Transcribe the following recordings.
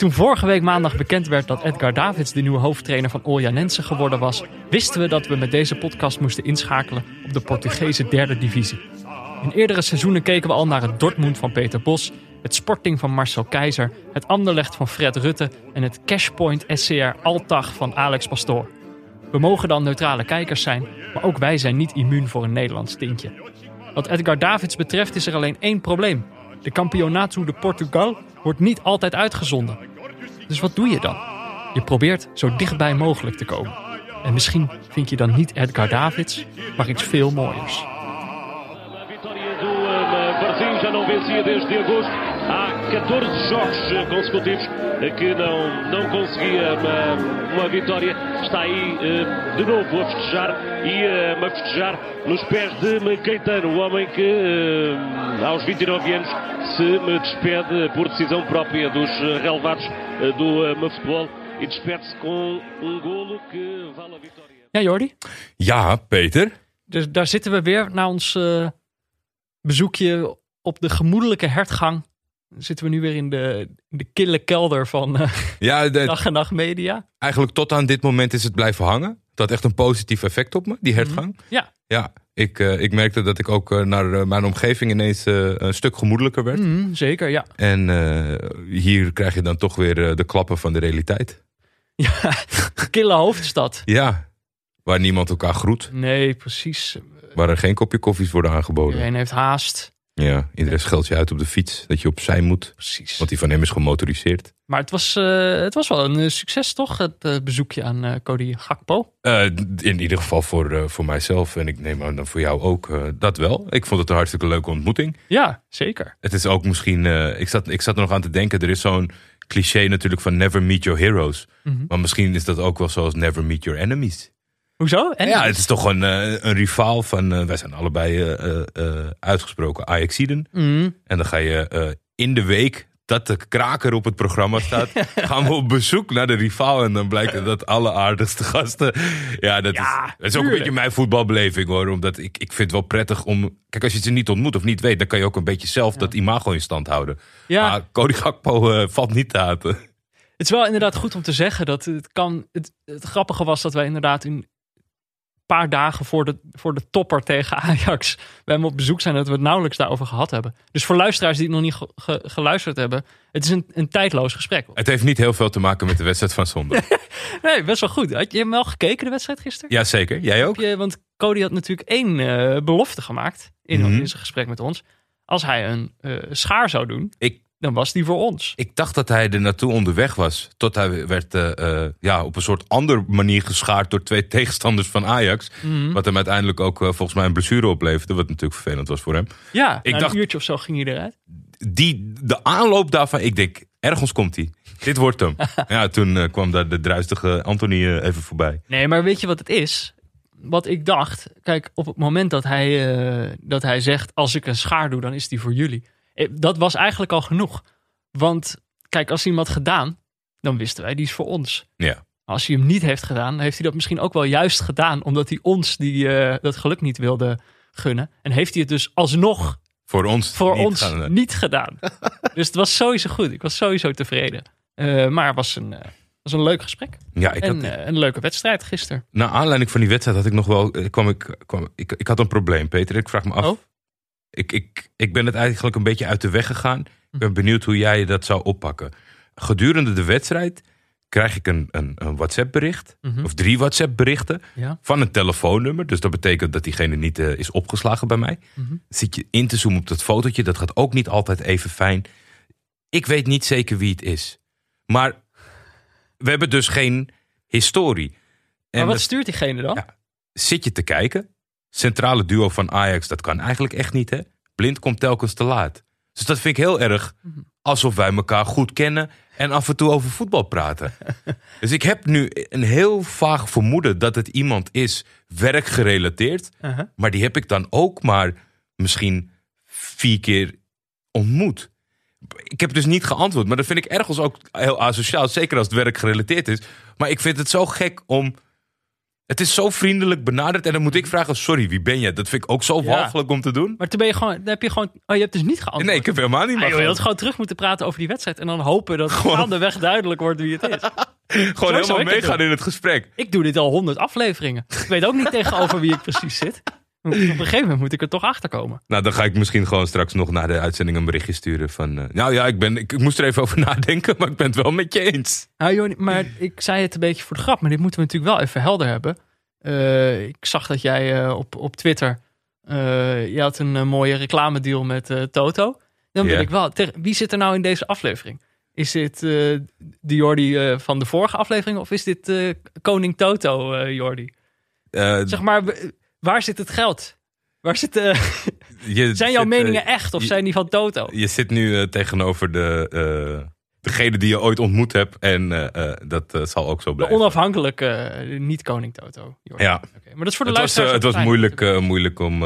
Toen vorige week maandag bekend werd dat Edgar Davids de nieuwe hoofdtrainer van Oljanense geworden was, wisten we dat we met deze podcast moesten inschakelen op de Portugese derde divisie. In eerdere seizoenen keken we al naar het Dortmund van Peter Bos, het Sporting van Marcel Keizer, het Anderlecht van Fred Rutte en het Cashpoint SCR Altag van Alex Pastoor. We mogen dan neutrale kijkers zijn, maar ook wij zijn niet immuun voor een Nederlands tintje. Wat Edgar Davids betreft is er alleen één probleem. De Campeonato de Portugal wordt niet altijd uitgezonden. Dus wat doe je dan? Je probeert zo dichtbij mogelijk te komen. En misschien vind je dan niet Edgar Davids, maar iets veel mooiers. Há 14 jogos consecutivos que não, não conseguia uma, uma vitória. Está aí eh, de novo a festejar e a festejar nos pés de Caetano, o homem que eh, aos 29 anos se me despede por decisão própria dos relevados eh, do futebol e despede-se com um golo que vale a vitória. Ja, Jordi? Ja, Peter. Dus daar zitten we weer na ons eh, bezoekje op de gemoedelijke hertgang. Zitten we nu weer in de, de kille kelder van eh, Ja, de- Dag en Nacht Media. eigenlijk tot aan dit moment is het blijven hangen. Dat had echt een positief effect op me, die hertgang. Ja, Ja, ik, eh, ik merkte dat ik ook eh, naar mijn omgeving ineens een stuk gemoedelijker werd. mhm, zeker, ja. En hier krijg je dan toch weer de klappen van de realiteit. ja. Kille hoofdstad. Ja, waar niemand elkaar groet. Nee, precies. Waar er geen kopje koffies worden aangeboden. Iedereen heeft haast. Ja, iedereen scheldt je uit op de fiets. Dat je opzij moet. Precies. Want die van hem is gemotoriseerd. Maar het was, eh, het was wel een eh, succes, toch? Het eh, bezoekje aan Cody Gakpo. In ieder geval voor, voor mijzelf. En ik neem aan dan voor jou ook. dat wel. Ik vond het een hartstikke leuke ontmoeting. Ja, zeker. Het is ook misschien. ik, zat, ik zat er nog aan te denken. Er is zo'n cliché natuurlijk van never meet your heroes. Mhm. Maar misschien is dat ook wel zoals never meet your enemies. Hoezo? En Ja, het is toch een, eh, een rivaal van. eh, wij zijn allebei eh, uitgesproken Ajaxiden. Mhm. En dan ga je in de week dat de kraker op het programma staat, gaan we op bezoek naar de rivaal. En dan blijkt dat alle aardigste gasten. Ja, dat, Ja, is, dat is ook een beetje mijn voetbalbeleving hoor. Omdat ik, ik vind het wel prettig om. Kijk, als je ze niet ontmoet of niet weet, dan kan je ook een beetje zelf dat imago in stand houden. Ja. Maar Cody Gakpo valt niet te haten. Het is wel inderdaad goed om te zeggen dat het kan. Het, het grappige was dat wij inderdaad een paar dagen voor de, voor de topper tegen Ajax bij hem op bezoek zijn dat we het nauwelijks daarover gehad hebben. Dus voor luisteraars die het nog niet ge- ge- geluisterd hebben, het is een, een tijdloos gesprek. Het heeft niet heel veel te maken met de wedstrijd van zondag. Nee, best wel goed. Had je hem wel gekeken de wedstrijd gisteren? Jazeker, jij ook? Je, want Cody had natuurlijk één eh, belofte gemaakt in, Mhm. in zijn gesprek met ons. Als hij een eh, schaar zou doen, Ik, dan was die voor ons. Ik dacht dat hij er naartoe onderweg was. Tot hij werd eh, eh, ja, op een soort andere manier geschaard door twee tegenstanders van Ajax. Mhm. Wat hem uiteindelijk ook eh, volgens mij een blessure opleverde. Wat natuurlijk vervelend was voor hem. Ja, Ik na dacht- een uurtje of zo ging hij eruit. Die, de aanloop daarvan, ik denk, ergens komt hij. Dit wordt hem. ja, toen kwam daar de druistige Anthony even voorbij. Nee, maar weet je wat het is? Wat ik dacht, kijk, op het moment dat hij, dat hij zegt: Als ik een schaar doe, dan is die voor jullie. Eh, Dat was eigenlijk al genoeg. Want kijk, als had gedaan, dan wisten wij die is voor ons. Ja. Als hij hem niet heeft gedaan, heeft hij dat misschien ook wel juist gedaan, omdat hij ons die, eh, dat geluk niet wilde gunnen. En heeft hij het dus alsnog Voor ons. voor niet ons gaan, niet gedaan. dus het was sowieso goed. Ik was sowieso tevreden. Eh, maar het was een, was een leuk gesprek. Ja, ik en had, eh, een leuke wedstrijd gisteren. naar aanleiding van die wedstrijd had ik nog wel. Kwam ik, kwam, ik, ik had een probleem, Peter. Ik vraag me af. Oh? Ik, ik, ik ben het eigenlijk een beetje uit de weg gegaan. Ik ben benieuwd hoe jij dat zou oppakken. Gedurende de wedstrijd krijg ik een, een, een WhatsApp-bericht. Mhm. Of drie WhatsApp-berichten. Ja. Van een telefoonnummer. Dus dat betekent dat diegene niet eh, is opgeslagen bij mij. Mhm. Zit je in te zoomen op dat fotootje. Dat gaat ook niet altijd even fijn. Ik weet niet zeker wie het is. Maar we hebben dus geen historie. En maar wat dat- stuurt diegene dan? Ja. zit je te kijken. Centrale duo van Ajax, dat kan eigenlijk echt niet, hè? Blind komt telkens te laat. Dus dat vind ik heel erg alsof wij elkaar goed kennen en af en toe over voetbal praten. dus ik heb nu een heel vaag vermoeden dat het iemand is werkgerelateerd. Uh-huh. Maar die heb ik dan ook maar misschien vier keer ontmoet. Ik heb dus niet geantwoord, maar dat vind ik ergens ook heel asociaal. Zeker als het werk gerelateerd is. Maar ik vind het zo gek om. Het is zo vriendelijk benaderd. En dan moet ik vragen, sorry, wie ben je? Dat vind ik ook zo Ja. walgelijk om te doen. Maar toen ben je gewoon, dan heb je gewoon, oh je hebt dus niet geantwoord. Nee, ik heb helemaal niet Ah, joh, je had gewoon terug moeten praten over die wedstrijd en dan hopen dat Gewoon- gaandeweg duidelijk wordt wie het is. Gewoon helemaal meegaan in het gesprek. Ik doe dit al honderd afleveringen. Ik weet ook niet tegenover wie ik precies zit. Op een gegeven moment moet ik er toch achter komen. Nou, dan ga ik misschien gewoon straks nog na de uitzending een berichtje sturen van... eh, nou ja, ik, ben, ik, ik moest er even over nadenken, maar ik ben het wel met je eens. Nou, joh, maar ik zei het een beetje voor de grap, maar dit moeten we natuurlijk wel even helder hebben. Eh, ik zag dat jij eh, op, op Twitter, je had een mooie reclamedeal met Toto. Dan Ja. ik wel, wie zit er nou in deze aflevering? Is dit de Jordi van de vorige aflevering of is dit Koning Toto, Jordi? Zeg maar, waar zit het geld? Waar zit, eh, je zijn jouw zit, eh, meningen echt of je- zijn die van Toto? Je zit nu eh, tegenover de, degene die je ooit ontmoet hebt. En dat zal ook zo De blijven. onafhankelijke, eh, niet Koning Toto. Ja. Maar dat is voor de Het was, luisteraars eh, het was fijn. moeilijk, moeilijk om,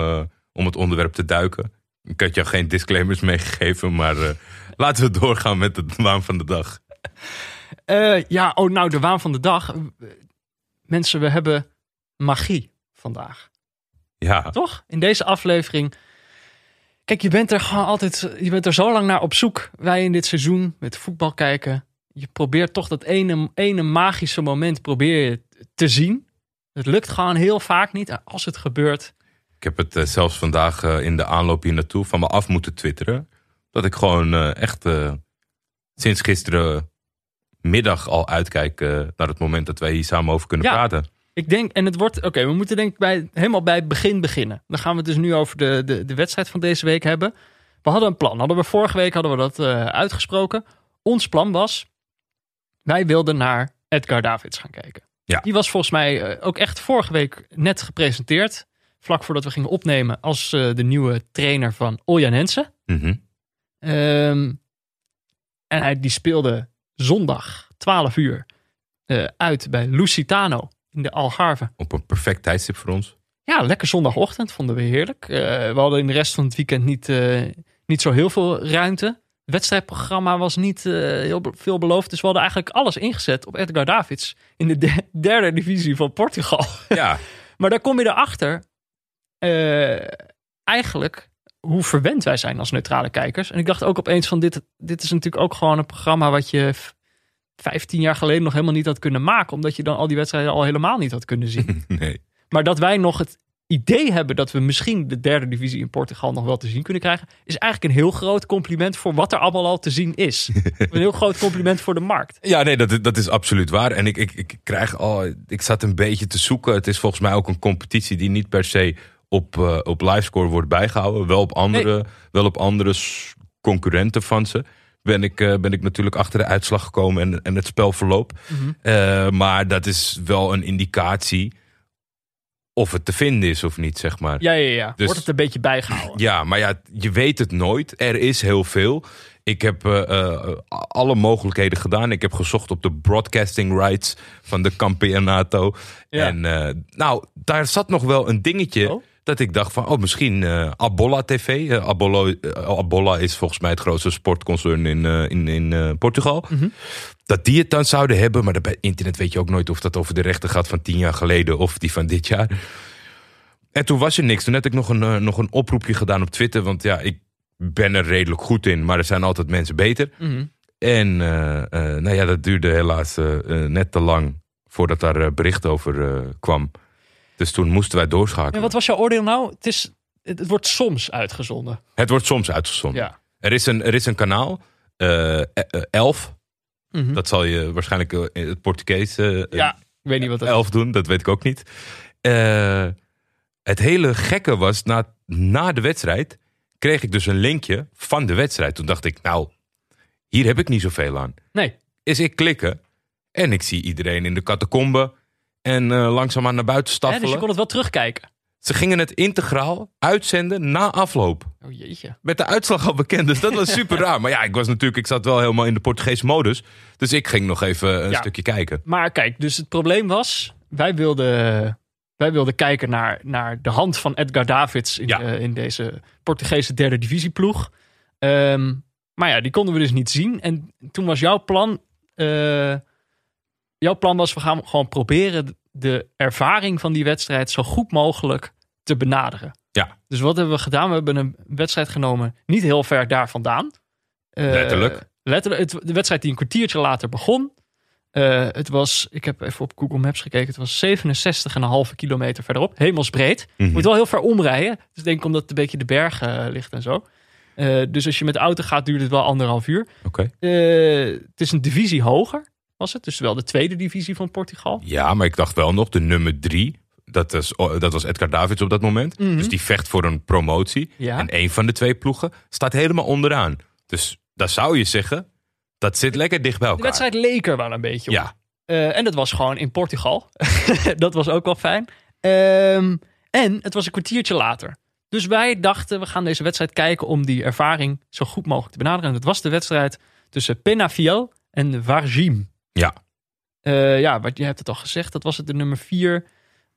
om het onderwerp te duiken. Ik had jou geen disclaimers meegegeven, maar laten we doorgaan met de waan van de dag. Ja, oh nou, de waan van de dag. Mensen, we hebben magie vandaag. Ja, Toch? In deze aflevering. Kijk, je bent er gewoon altijd. Je bent er zo lang naar op zoek. Wij in dit seizoen met voetbal kijken. Je probeert toch dat ene, ene magische moment probeer je te zien. Het lukt gewoon heel vaak niet. En als het gebeurt. ik heb het eh, zelfs vandaag eh, in de aanloop hier naartoe van me af moeten twitteren. Dat ik gewoon eh, echt sinds gisteren middag al uitkijk naar het moment dat wij hier samen over kunnen Ja. praten. Ik denk, en het wordt. Oké, we moeten denk ik bij, helemaal bij het begin beginnen. Dan gaan we het dus nu over de, de, de wedstrijd van deze week hebben. We hadden een plan. Hadden we vorige week hadden we dat eh, uitgesproken. Ons plan was. Wij wilden naar Edgar Davids gaan kijken. Ja. Die was volgens mij eh, ook echt vorige week net gepresenteerd. Vlak voordat we gingen opnemen als eh, de nieuwe trainer van Oljanense. Mhm. Ehm, en hij die speelde zondag 12 uur uit bij Lusitano in de Algarve. Op een perfect tijdstip voor ons. Ja, lekker zondagochtend vonden we heerlijk. Eh, we hadden in de rest van het weekend niet, eh, niet zo heel veel ruimte. Het wedstrijdprogramma was niet eh, heel veel beloofd. Dus we hadden eigenlijk alles ingezet op Edgar Davids in de de- derde divisie van Portugal. Ja, Maar daar kom je erachter. eigenlijk hoe verwend wij zijn als neutrale kijkers. En ik dacht ook opeens van dit, dit is natuurlijk ook gewoon een programma wat je 15 jaar geleden nog helemaal niet had kunnen maken. Omdat je dan al die wedstrijden al helemaal niet had kunnen zien. nee. maar dat wij nog het idee hebben dat we misschien de derde divisie in Portugal nog wel te zien kunnen krijgen. Is eigenlijk een heel groot compliment voor wat er allemaal al te zien is. een heel groot compliment voor de markt. Ja, nee, dat, is- dat is absoluut waar. En ik, ik, ik krijg al, ik zat een beetje te zoeken. Het is volgens mij ook een competitie die niet per se op, eh, op livescore wordt bijgehouden. Wel op andere, wel op andere concurrenten van ze. Ben ik, eh, ben ik natuurlijk achter de uitslag gekomen en, en het spelverloop. Eh, maar dat is wel een indicatie of het te vinden is of niet, zeg maar. Ja, ja, ja. Dus- Wordt het een beetje bijgehouden. Ja, maar ja, je weet het nooit. Er is heel veel. Ik heb eh, alle mogelijkheden gedaan. Ik heb gezocht op de broadcasting rights van de Campeonato. Ja. En nou, daar zat nog wel een dingetje. Oh. Dat ik dacht van, oh, misschien eh Abolla TV. Eh, Abolla, eh, Abolla is volgens mij het grootste sportconcern in, in, in Portugal. Mhm. Dat die het dan zouden hebben. Maar bij internet weet je ook nooit of dat over de rechten gaat van tien jaar geleden of die van dit jaar. En toen was er niks. Toen had ik nog een, nog een oproepje gedaan op Twitter. Want ja, ik ben er redelijk goed in. Maar er zijn altijd mensen beter. Mhm. En nou ja, dat duurde helaas net te lang voordat daar bericht over kwam. Dus toen moesten wij doorschakelen. En wat was jouw oordeel nou? Het, is, het, wordt soms uitgezonden. Het wordt soms uitgezonden. Ja. Er, is een, er is een kanaal, eh, eh, eh, Elf. Mhm. Dat zal je waarschijnlijk eh, in het Portugees eh, ja, ik weet niet wat dat is. elf doen, dat weet ik ook niet. Eh, het hele gekke was, na, na de wedstrijd kreeg ik dus een linkje van de wedstrijd. Toen dacht ik, nou, hier heb ik niet zoveel aan. Nee. Is ik klikken en ik zie iedereen in de catacombe en eh langzaamaan naar buiten staffelen. dus je kon het wel terugkijken. Ze gingen het integraal uitzenden na afloop. Oh jeetje. Met de uitslag al bekend, dus dat was super raar. Maar ja, ik was natuurlijk, ik zat wel helemaal in de Portugese modus. Dus ik ging nog even een Ja. stukje kijken. Maar kijk, dus het probleem was, wij wilden, wij wilden kijken naar, naar de hand van Edgar Davids in, Ja. eh, in deze Portugese derde divisieploeg. Ehm, maar ja, die konden we dus niet zien. En toen was jouw plan, eh, jouw plan was, we gaan gewoon proberen de ervaring van die wedstrijd zo goed mogelijk te benaderen. Ja. Dus wat hebben we gedaan? We hebben een wedstrijd genomen, niet heel ver daar vandaan. Eh, Letterlijk. letterlijk. Het, de wedstrijd die een kwartiertje later begon. Eh, het was, ik heb even op Google Maps gekeken, het was 67,5 kilometer verderop. Hemelsbreed. Mhm. Moet wel heel ver omrijden. Dus ik denk omdat het een beetje de bergen eh, ligt en zo. Dus als je met de auto gaat, duurt het wel anderhalf uur. Oké. Het is een divisie hoger, was het. Dus wel de tweede divisie van Portugal. Ja, maar ik dacht wel nog, de nummer drie, dat was, oh, dat was Edgar Davids op dat moment. Mhm. Dus die vecht voor een promotie. Ja. En een van de twee ploegen staat helemaal onderaan. Dus daar zou je zeggen, dat zit lekker dicht bij De elkaar. wedstrijd leek er wel een beetje op. Ja, Eh, en dat was gewoon in Portugal. dat was ook wel fijn. Ehm, en het was een kwartiertje later. Dus wij dachten, we gaan deze wedstrijd kijken om die ervaring zo goed mogelijk te benaderen. En dat was de wedstrijd tussen Penafiel en Vargim. Ja. Eh, ja, wat je hebt het al gezegd, dat was het de nummer vier.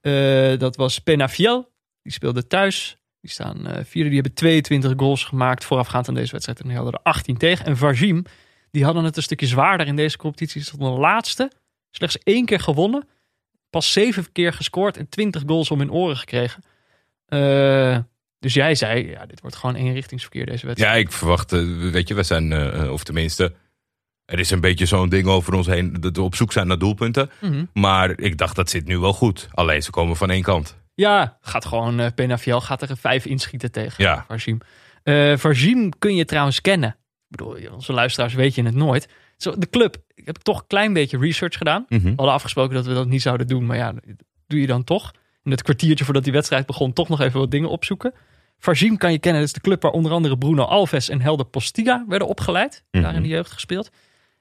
Eh, dat was Penafiel. Die speelde thuis. Die staan eh, vierde. Die hebben 22 goals gemaakt voorafgaand aan deze wedstrijd. En die hadden er 18 tegen. En Vargim, die hadden het een stukje zwaarder in deze competitie. Ze de laatste. Slechts één keer gewonnen. Pas zeven keer gescoord en 20 goals om hun oren gekregen. Eh, dus jij zei, ja, dit wordt gewoon eenrichtingsverkeer deze wedstrijd. ja, ik verwacht, weet je, we zijn, of tenminste, er is een beetje zo'n ding over ons heen, dat we op zoek zijn naar doelpunten. Mhm. Maar ik dacht, dat zit nu wel goed. Alleen ze komen van één kant. Ja, gaat gewoon, Penafiel gaat er een vijf inschieten tegen Ja. Varzim. Eh Varzim kun je trouwens kennen. Ik bedoel, onze luisteraars weet je het nooit. Zo, de club, ik heb toch een klein beetje research gedaan. Mhm. We hadden afgesproken dat we dat niet zouden doen, maar ja, doe je dan toch. In het kwartiertje voordat die wedstrijd begon, toch nog even wat dingen opzoeken. Varzim kan je kennen, dat is de club waar onder andere Bruno Alves en Helder Postiga werden opgeleid. Daar in Mhm. de jeugd gespeeld.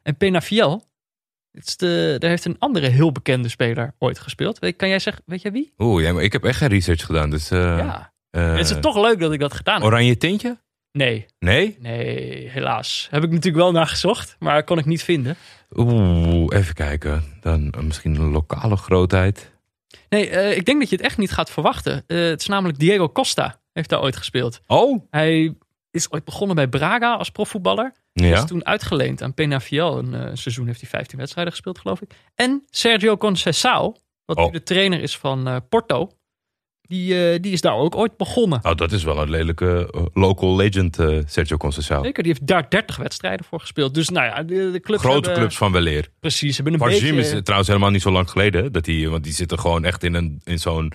En Penafiel, het is de, daar heeft een andere heel bekende speler ooit gespeeld. Weet, kan jij zeggen, weet jij wie? Oeh, ja, maar ik heb echt geen research gedaan. Dus, eh, ja. eh, het is toch leuk dat ik dat gedaan heb. Oranje tintje? Nee, Nee? nee, helaas. Heb ik natuurlijk wel naar gezocht, maar kon ik niet vinden. Oeh, even kijken. Dan eh, misschien een lokale grootheid. Nee, ik denk dat je het echt niet gaat verwachten. Het is namelijk Diego Costa, heeft daar ooit gespeeld. Oh? Hij is ooit begonnen bij Braga als profvoetballer. Ja. Is toen uitgeleend aan Penafiel. Een eh, seizoen heeft hij 15 wedstrijden gespeeld, geloof ik. En Sergio Conceição, wat Oh. nu de trainer is van eh, Porto. Die, eh, die is daar ook ooit begonnen. Oh, dat is wel een lelijke local legend, Sergio Conceição. Zeker, die heeft daar 30 wedstrijden voor gespeeld. Dus nou ja, de, de clubs Grote hebben- clubs van weleer. Precies, hebben een Varzim beetje... is trouwens helemaal niet zo lang geleden. Dat die, want die zitten gewoon echt in, een, in zo'n...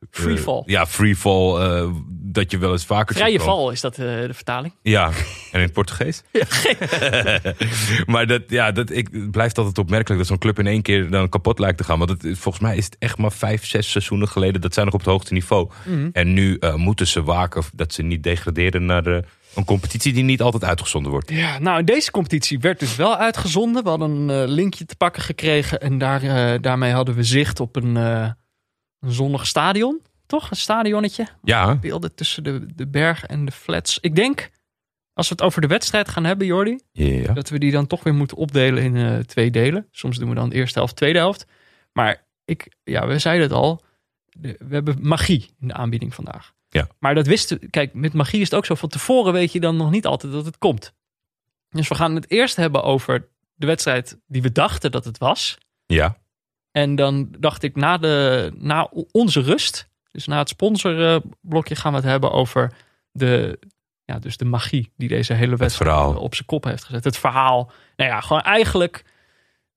eh, Freefall. ja, freefall. eh, dat je wel eens vaker... Vrije val is dat eh, de vertaling. Ja, en in het Portugees? maar dat, ja, dat, ik, het blijft altijd opmerkelijk dat zo'n club in één keer dan kapot lijkt te gaan. Want het, volgens mij is het echt maar vijf, zes seizoenen geleden. Dat zijn nog op het hoogste niveau. Mhm. En nu eh, moeten ze waken dat ze niet degraderen naar eh, een competitie die niet altijd uitgezonden wordt. Ja, nou, in deze competitie werd dus wel uitgezonden. We hadden een eh, linkje te pakken gekregen. En daar, eh, daarmee hadden we zicht op een, eh, een zonnig stadion. Toch? Een stadionnetje. Ja, Beelden tussen de, de bergen en de flats. Ik denk, als we het over de wedstrijd gaan hebben, Jordi. ja. Dat we die dan toch weer moeten opdelen in eh, twee delen. Soms doen we dan de eerste helft, tweede helft. Maar ik, ja, we zeiden het al. de- we hebben magie in de aanbieding vandaag. Ja. Maar dat wisten Kijk, met magie is het ook zo. Van tevoren weet je dan nog niet altijd dat het komt. Dus we gaan het eerst hebben over de wedstrijd die we dachten dat het was. ja. En dan dacht ik na, de, na onze rust, dus na het sponsorblokje, gaan we het hebben over de, ja, dus de magie die deze hele wedstrijd op zijn kop heeft gezet. Het verhaal. Nou ja, gewoon eigenlijk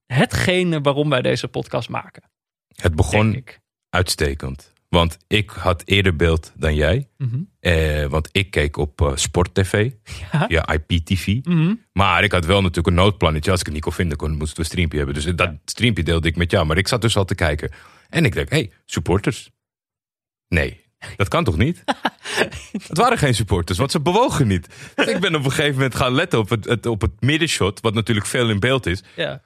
hetgene waarom wij deze podcast maken. Het begon uitstekend. Want ik had eerder beeld dan jij. Mhm. Eh, want ik keek op eh, Sport TV. Ja. Ja, IPTV. Mhm. Maar ik had wel natuurlijk een noodplannetje. Als ik het niet kon vinden, kon, moesten we een streampje hebben. Dus dat streampje deelde ik met jou. Maar ik zat dus al te kijken. En ik dacht, hé, hey, supporters. Nee, dat kan toch niet? het waren geen supporters, want ze bewogen niet. Dus ik ben op een gegeven moment gaan letten op het, het, op het middenshot. Wat natuurlijk veel in beeld is. Ja.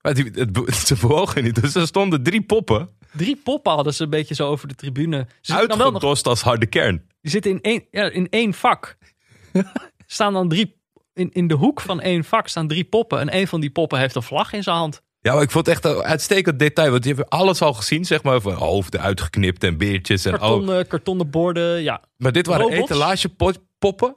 Maar die, het, ze bewogen niet. Dus er stonden drie poppen. Drie poppen hadden ze een beetje zo over de tribune. Ze wel nog Uitgedost als harde kern. Die zitten in één, ja, in één vak. staan dan drie. In, in de hoek van één vak staan drie poppen. En één van die poppen heeft een vlag in zijn hand. Ja, maar ik vond het echt een uitstekend detail. Want je hebt alles al gezien, zeg maar. Van hoofden uitgeknipt en beertjes. En. Kartonnen, kartonnen borden. Ja. Maar dit waren etalagepoppen.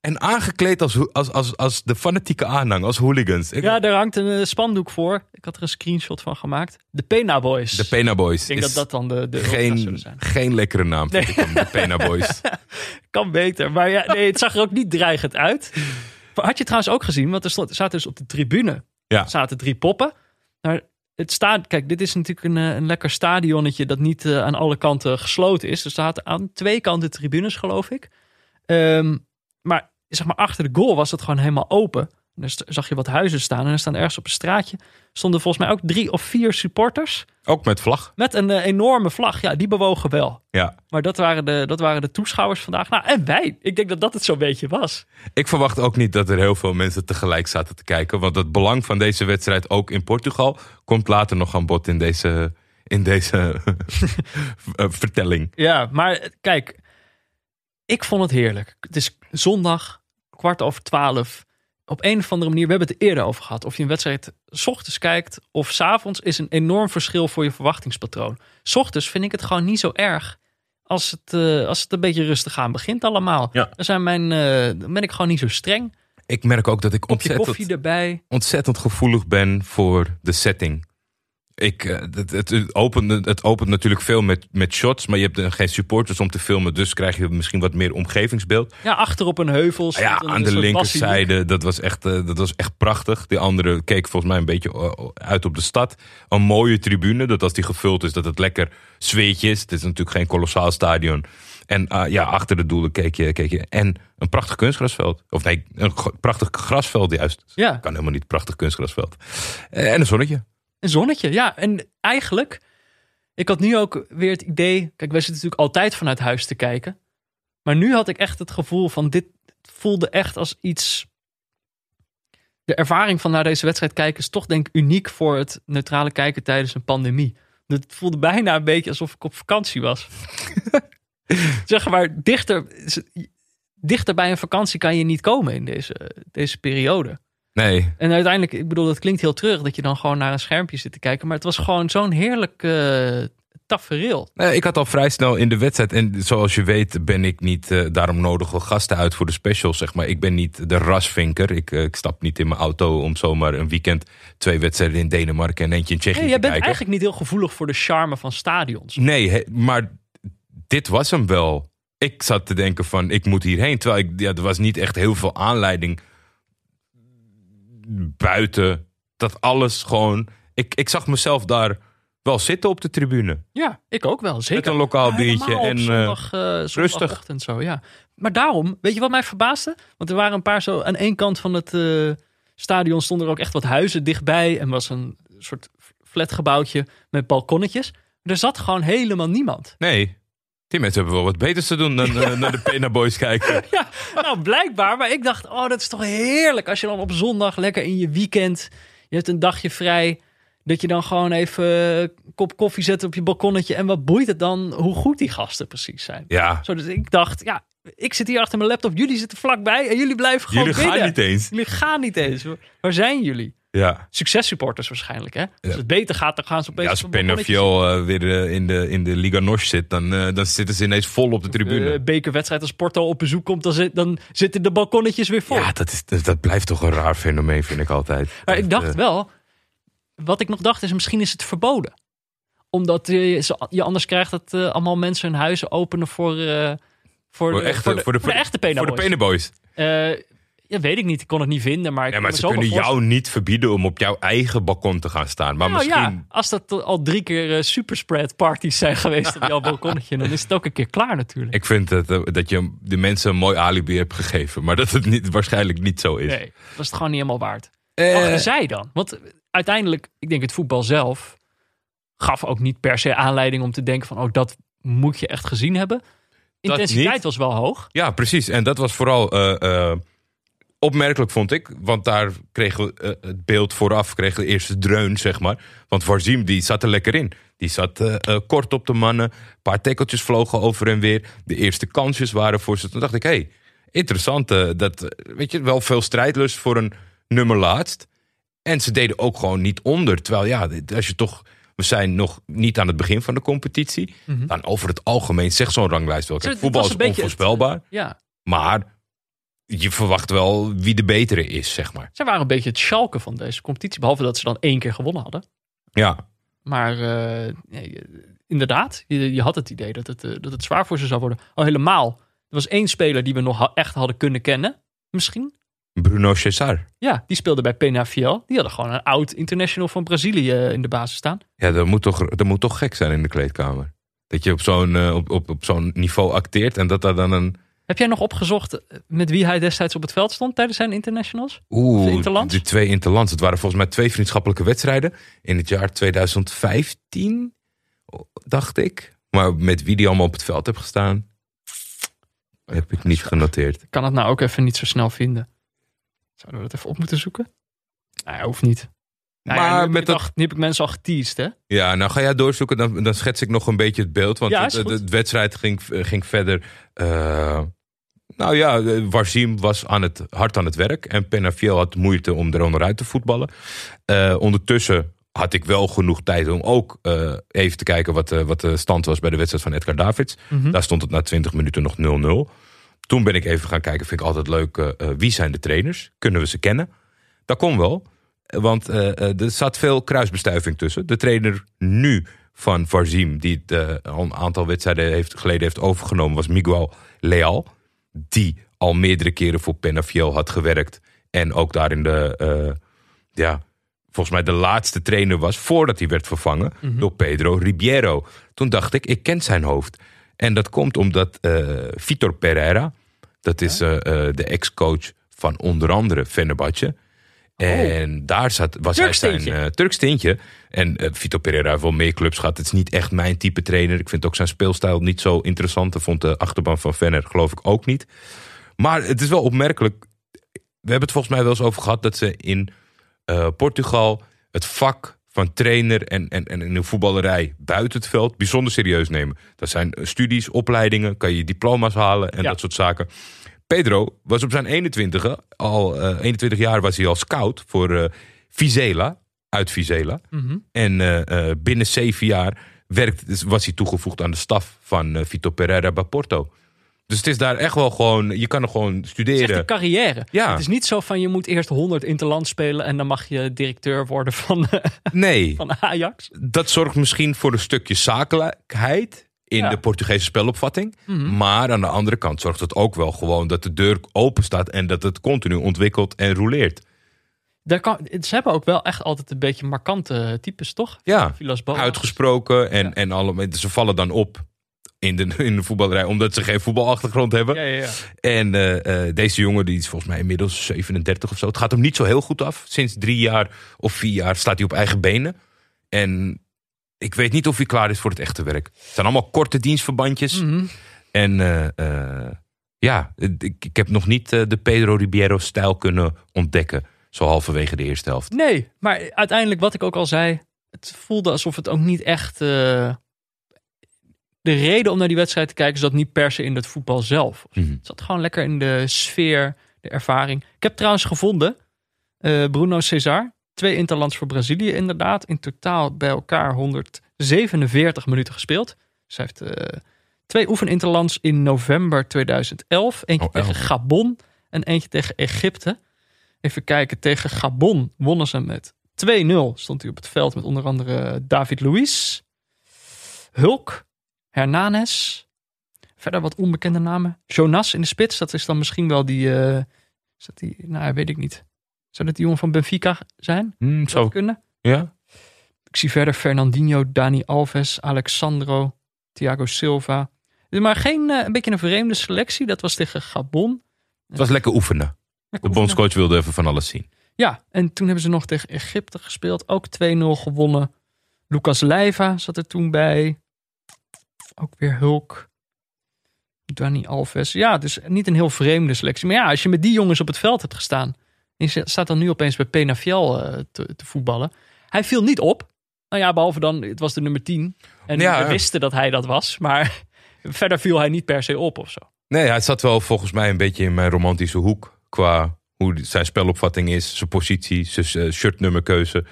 En aangekleed als, als, als, als de fanatieke aanhang, als hooligans. Ik- Ja, daar hangt een eh, spandoek voor. Ik had er een screenshot van gemaakt. De Pena Boys. de Pena Boys. Ik denk dat dat dan de, geen, zijn. geen lekkere naam, vind ik van de Pena Boys. Kan beter. Maar ja, nee, het zag er ook niet dreigend uit. Maar Had je trouwens ook gezien, want er zaten dus op de tribune Ja. zaten drie poppen. Maar het staat, kijk, dit is natuurlijk een, eh, een lekker stadionnetje dat niet eh, aan alle kanten gesloten is. Er zaten aan twee kanten tribunes, geloof ik. Ehm, maar zeg maar achter de goal was het gewoon helemaal open. En daar st- zag je wat huizen staan. En er staan ergens op een straatje stonden volgens mij ook drie of vier supporters Ook met vlag. met een eh, enorme vlag. Ja, die bewogen wel. Ja. Maar dat waren, de, dat waren de toeschouwers vandaag. Nou, en wij. Ik denk dat dat het zo'n beetje was. Ik verwacht ook niet dat er heel veel mensen tegelijk zaten te kijken. Want het belang van deze wedstrijd, ook in Portugal, komt later nog aan bod in deze, in deze eh, vertelling. Ja, maar eh, kijk. Ik vond het heerlijk. Het is zondag, kwart over twaalf. Op een of andere manier, we hebben het er eerder over gehad. Of je een wedstrijd 's ochtends kijkt of 's avonds, is een enorm verschil voor je verwachtingspatroon. 's ochtends vind ik het gewoon niet zo erg. Als het, eh, als het een beetje rustig aan begint allemaal. Ja. Dan, zijn mijn, eh, dan ben ik gewoon niet zo streng. Ik merk ook dat ik Kopje ontzettend, koffie erbij. ontzettend gevoelig ben voor de setting. Ik, eh, het, het, opent, het opent natuurlijk veel met, met shots, maar je hebt er geen supporters om te filmen. Dus krijg je misschien wat meer omgevingsbeeld. Ja, achter op een heuvel. Ja, een aan de linkerzijde, dat was, echt, eh, dat was echt prachtig. De andere keek volgens mij een beetje eh, uit op de stad. Een mooie tribune, dat als die gevuld is, dat het lekker zweetje is. Het is natuurlijk geen kolossaal stadion. En eh, ja, achter de doelen keek je, keek je. En een prachtig kunstgrasveld. Of nee, een prachtig grasveld juist. Ja, Kan helemaal niet, prachtig kunstgrasveld. Eh, en een zonnetje. Een zonnetje. Ja, en eigenlijk, ik had nu ook weer het idee. Kijk, wij zitten natuurlijk altijd vanuit huis te kijken. Maar nu had ik echt het gevoel van dit voelde echt als iets. De ervaring van naar deze wedstrijd kijken is toch denk ik uniek voor het neutrale kijken tijdens een pandemie. Het voelde bijna een beetje alsof ik op vakantie was. zeg maar, dichter, dichter bij een vakantie kan je niet komen in deze, deze periode. Nee, En uiteindelijk, ik bedoel, dat klinkt heel terug dat je dan gewoon naar een schermpje zit te kijken. Maar het was gewoon zo'n heerlijk eh tafereel. Nee, ik had al vrij snel in de wedstrijd. En zoals je weet ben ik niet, eh, daarom nodig wel gasten uit voor de specials. Zeg maar. Ik ben niet de rasvinker. Ik, eh, ik stap niet in mijn auto om zomaar een weekend twee wedstrijden in Denemarken en eentje in Tsjechië Hey, te jij bent kijken. eigenlijk niet heel gevoelig voor de charme van stadions. Nee, he- maar dit was hem wel. Ik zat te denken van, ik moet hierheen. Terwijl ik, ja, er was niet echt heel veel aanleiding buiten. Dat alles gewoon... Ik, ik zag mezelf daar wel zitten op de tribune. Ja, ik ook wel, zeker. Met een lokaal biertje en... eh, zondag, eh, zondagochtend zo, ja. Maar daarom, weet je wat mij verbaasde? Want er waren een paar zo, aan één kant van het eh, stadion stonden er ook echt wat huizen dichtbij. En was een soort flatgebouwtje met balkonnetjes. Er zat gewoon helemaal niemand. Nee, die mensen hebben wel wat beters te doen dan eh, naar de Pena Boys kijken. Ja, nou blijkbaar. Maar ik dacht, oh, dat is toch heerlijk als je dan op zondag lekker in je weekend, je hebt een dagje vrij, dat je dan gewoon even een kop koffie zet op je balkonnetje. En wat boeit het dan hoe goed die gasten precies zijn? Ja, Zo, dus ik dacht, ja, ik zit hier achter mijn laptop, jullie zitten vlakbij en jullie blijven gewoon jullie binnen. gaan niet eens. Jullie gaan niet eens. Waar zijn jullie? Ja, Successupporters waarschijnlijk, hè? Als het beter gaat, dan gaan ze opeens ja als Penafiel eh, weer eh, in, de, in de Liga Nos zit, dan, eh, dan zitten ze ineens vol op de tribune. bekerwedstrijd als Porto op bezoek komt, dan, zit, dan zitten de balkonnetjes weer vol. ja, dat, is, dat, dat blijft toch een raar fenomeen, vind ik altijd. Maar ik dacht wel, wat ik nog dacht is misschien is het verboden. Omdat je, je anders krijgt dat allemaal mensen hun huizen openen voor, voor, voor, de, echte, voor, de, voor de echte Pena Voor de Boys. Pena Boys. Ja, weet ik niet, ik kon het niet vinden. Maar, ik Ja, maar ze kunnen jou niet verbieden om op jouw eigen balkon te gaan staan. Maar Nou misschien... ja, als dat al drie keer eh, superspread parties zijn geweest op jouw balkonnetje, dan is het ook een keer klaar natuurlijk. Ik vind het, eh, dat je de mensen een mooi alibi hebt gegeven. Maar dat het niet, waarschijnlijk niet zo is. Nee, dat was het gewoon niet helemaal waard. Eh, Achter zij dan? Want uiteindelijk, ik denk het voetbal zelf gaf ook niet per se aanleiding om te denken van, oh, dat moet je echt gezien hebben. Intensiteit was wel hoog. Ja, precies. En dat was vooral opmerkelijk, vond ik. Want daar kregen we eh, het beeld vooraf, kregen we de eerste dreun, zeg maar. Want Varzim, die zat er lekker in. Die zat eh, eh, kort op de mannen. Een paar tekkeltjes vlogen over en weer. De eerste kansjes waren voor ze. Toen dacht ik, hé, hey, interessant. dat, weet je, wel veel strijdlust voor een nummer laatst. En ze deden ook gewoon niet onder. Terwijl, ja, als je toch... We zijn nog niet aan het begin van de competitie. Dan over het algemeen zegt zo'n ranglijst wel. Kijk, Mhm. voetbal is het- onvoorspelbaar. Ja, Maar je verwacht wel wie de betere is, zeg maar. Zij waren een beetje het schalke van deze competitie. Behalve dat ze dan één keer gewonnen hadden. Ja, Maar eh, nee, inderdaad, je, je had het idee dat het, eh, dat het zwaar voor ze zou worden. Al helemaal. Er was één speler die we nog ha- echt hadden kunnen kennen. Misschien. Bruno Cesar. Ja, die speelde bij Penafiel. Die hadden gewoon een oud international van Brazilië eh, in de basis staan. Ja, dat moet, toch, dat moet toch gek zijn in de kleedkamer. Dat je op zo'n eh, op, op, op zo'n niveau acteert en dat daar dan een... Heb jij nog opgezocht eh, met wie hij destijds op het veld stond tijdens zijn internationals? Oeh, interlands? die twee interlands. Het waren volgens mij twee vriendschappelijke wedstrijden in het jaar 2015, dacht ik. Maar met wie die allemaal op het veld heeft gestaan, heb ik niet genoteerd. Ik kan het nou ook even niet zo snel vinden. Zouden we dat even op moeten zoeken? Nee, hoeft niet. Nou ja, Maar nu, heb met dat- al- nu heb ik mensen al geteased, hè? Ja, nou ga jij doorzoeken, dan, dan schets ik nog een beetje het beeld. Want Ja, het, is goed. het- het wedstrijd ging, ging verder. eh, nou ja, eh, Warzim was aan het, hard aan het werk. En Penafiel had moeite om er onderuit te voetballen. Eh, ondertussen had ik wel genoeg tijd om ook eh, even te kijken wat, de- wat de stand was bij de wedstrijd van Edgar Davids. Mhm. Daar stond het na 20 minuten nog 0-0. Toen ben ik even gaan kijken, vind ik altijd leuk. wie zijn de trainers? Kunnen we ze kennen? Dat kon wel. Want er zat veel kruisbestuiving tussen. De trainer nu van Varzim, die het een aantal wedstrijden heeft, geleden heeft overgenomen, was Miguel Leal. Die al meerdere keren voor Penafiel had gewerkt. En ook daar in de, eh, ja, volgens mij de laatste trainer was voordat hij werd vervangen door Pedro Ribeiro. Toen dacht ik, ik ken zijn hoofd. En dat komt omdat eh, Vitor Pereira, dat is eh, de ex-coach van onder andere Fenerbahce. En daar zat, was hij zijn eh Turks tintje. En eh Vito Pereira heeft wel meer clubs gehad. Het is niet echt mijn type trainer. Ik vind ook zijn speelstijl niet zo interessant. Dat vond de achterban van Venner geloof ik ook niet. Maar het is wel opmerkelijk. We hebben het volgens mij wel eens over gehad dat ze in eh, Portugal het vak van trainer en, en, en in de voetballerij buiten het veld bijzonder serieus nemen. Dat zijn studies, opleidingen, kan je diploma's halen en Ja. dat soort zaken. Pedro was op zijn 21 al eh 21 jaar was hij al scout voor eh Vizela uit Vizela. Mhm. En eh, eh, binnen zeven jaar werkt, dus was hij toegevoegd aan de staf van eh, Vito Pereira bij Porto. Dus het is daar echt wel gewoon, je kan er gewoon Het is echt studeren. een carrière. Ja. Het is niet zo van je moet eerst 100 interland spelen en dan mag je directeur worden van, eh, Nee, van Ajax. dat zorgt misschien voor een stukje zakelijkheid in Ja. de Portugese spelopvatting. Mhm. Maar aan de andere kant zorgt het ook wel gewoon dat de deur open staat en dat het continu ontwikkelt en roleert. Daar kan, ze hebben ook wel echt altijd een beetje markante types, toch? Ja, uitgesproken en, Ja. en alle, ze vallen dan op in de, in de voetballerij omdat ze geen voetbalachtergrond hebben. Ja, ja, ja. En eh, eh, deze jongen, die is volgens mij inmiddels 37 of zo. Het gaat hem niet zo heel goed af. Sinds drie jaar of vier jaar staat hij op eigen benen. En ik weet niet of hij klaar is voor het echte werk. Het zijn allemaal korte dienstverbandjes. Mhm. En eh, eh, ja, ik, ik heb nog niet eh, de Pedro Ribeiro-stijl kunnen ontdekken. Zo halverwege de eerste helft. Nee, maar uiteindelijk wat ik ook al zei, het voelde alsof het ook niet echt... de reden om naar die wedstrijd te kijken zat niet per se in het voetbal zelf. Mhm. Het zat gewoon lekker in de sfeer, de ervaring. Ik heb trouwens gevonden, Bruno Cesar, twee interlands voor Brazilië inderdaad. In totaal bij elkaar 147 minuten gespeeld. Dus hij heeft eh, twee oefeninterlands in november 2011. Eentje Oh, tegen. Gabon en eentje tegen Egypte. Even kijken, tegen Gabon wonnen ze met 2-0. Stond hij op het veld met onder andere David Luiz, Hulk, Hernanes. Verder wat onbekende namen. Jonas in de spits, dat is dan misschien wel die... eh, is dat die nou, weet ik niet. Zou dat die jongen van Benfica zijn? Hm, Zou kunnen? ja. Ik zie verder Fernandinho, Dani Alves, Alexandro, Thiago Silva. Maar geen, eh, een beetje een vreemde selectie. Dat was tegen Gabon. Het was lekker oefenen. De oefenen. bondscoach wilde even van alles zien. Ja, en toen hebben ze nog tegen Egypte gespeeld. Ook 2-0 gewonnen. Lucas Leiva zat er toen bij. Ook weer Hulk. Dani Alves. Ja, dus niet een heel vreemde selectie. Maar ja, als je met die jongens op het veld hebt gestaan. En je staat dan nu opeens bij Penafiel eh, te, te voetballen. Hij viel niet op. Nou ja, behalve dan, het was de nummer 10. En Ja, we wisten dat hij dat was. Maar verder viel hij niet per se op of zo. Nee, hij zat wel volgens mij een beetje in mijn romantische hoek. Qua hoe zijn spelopvatting is, zijn positie, zijn eh, shirtnummerkeuze.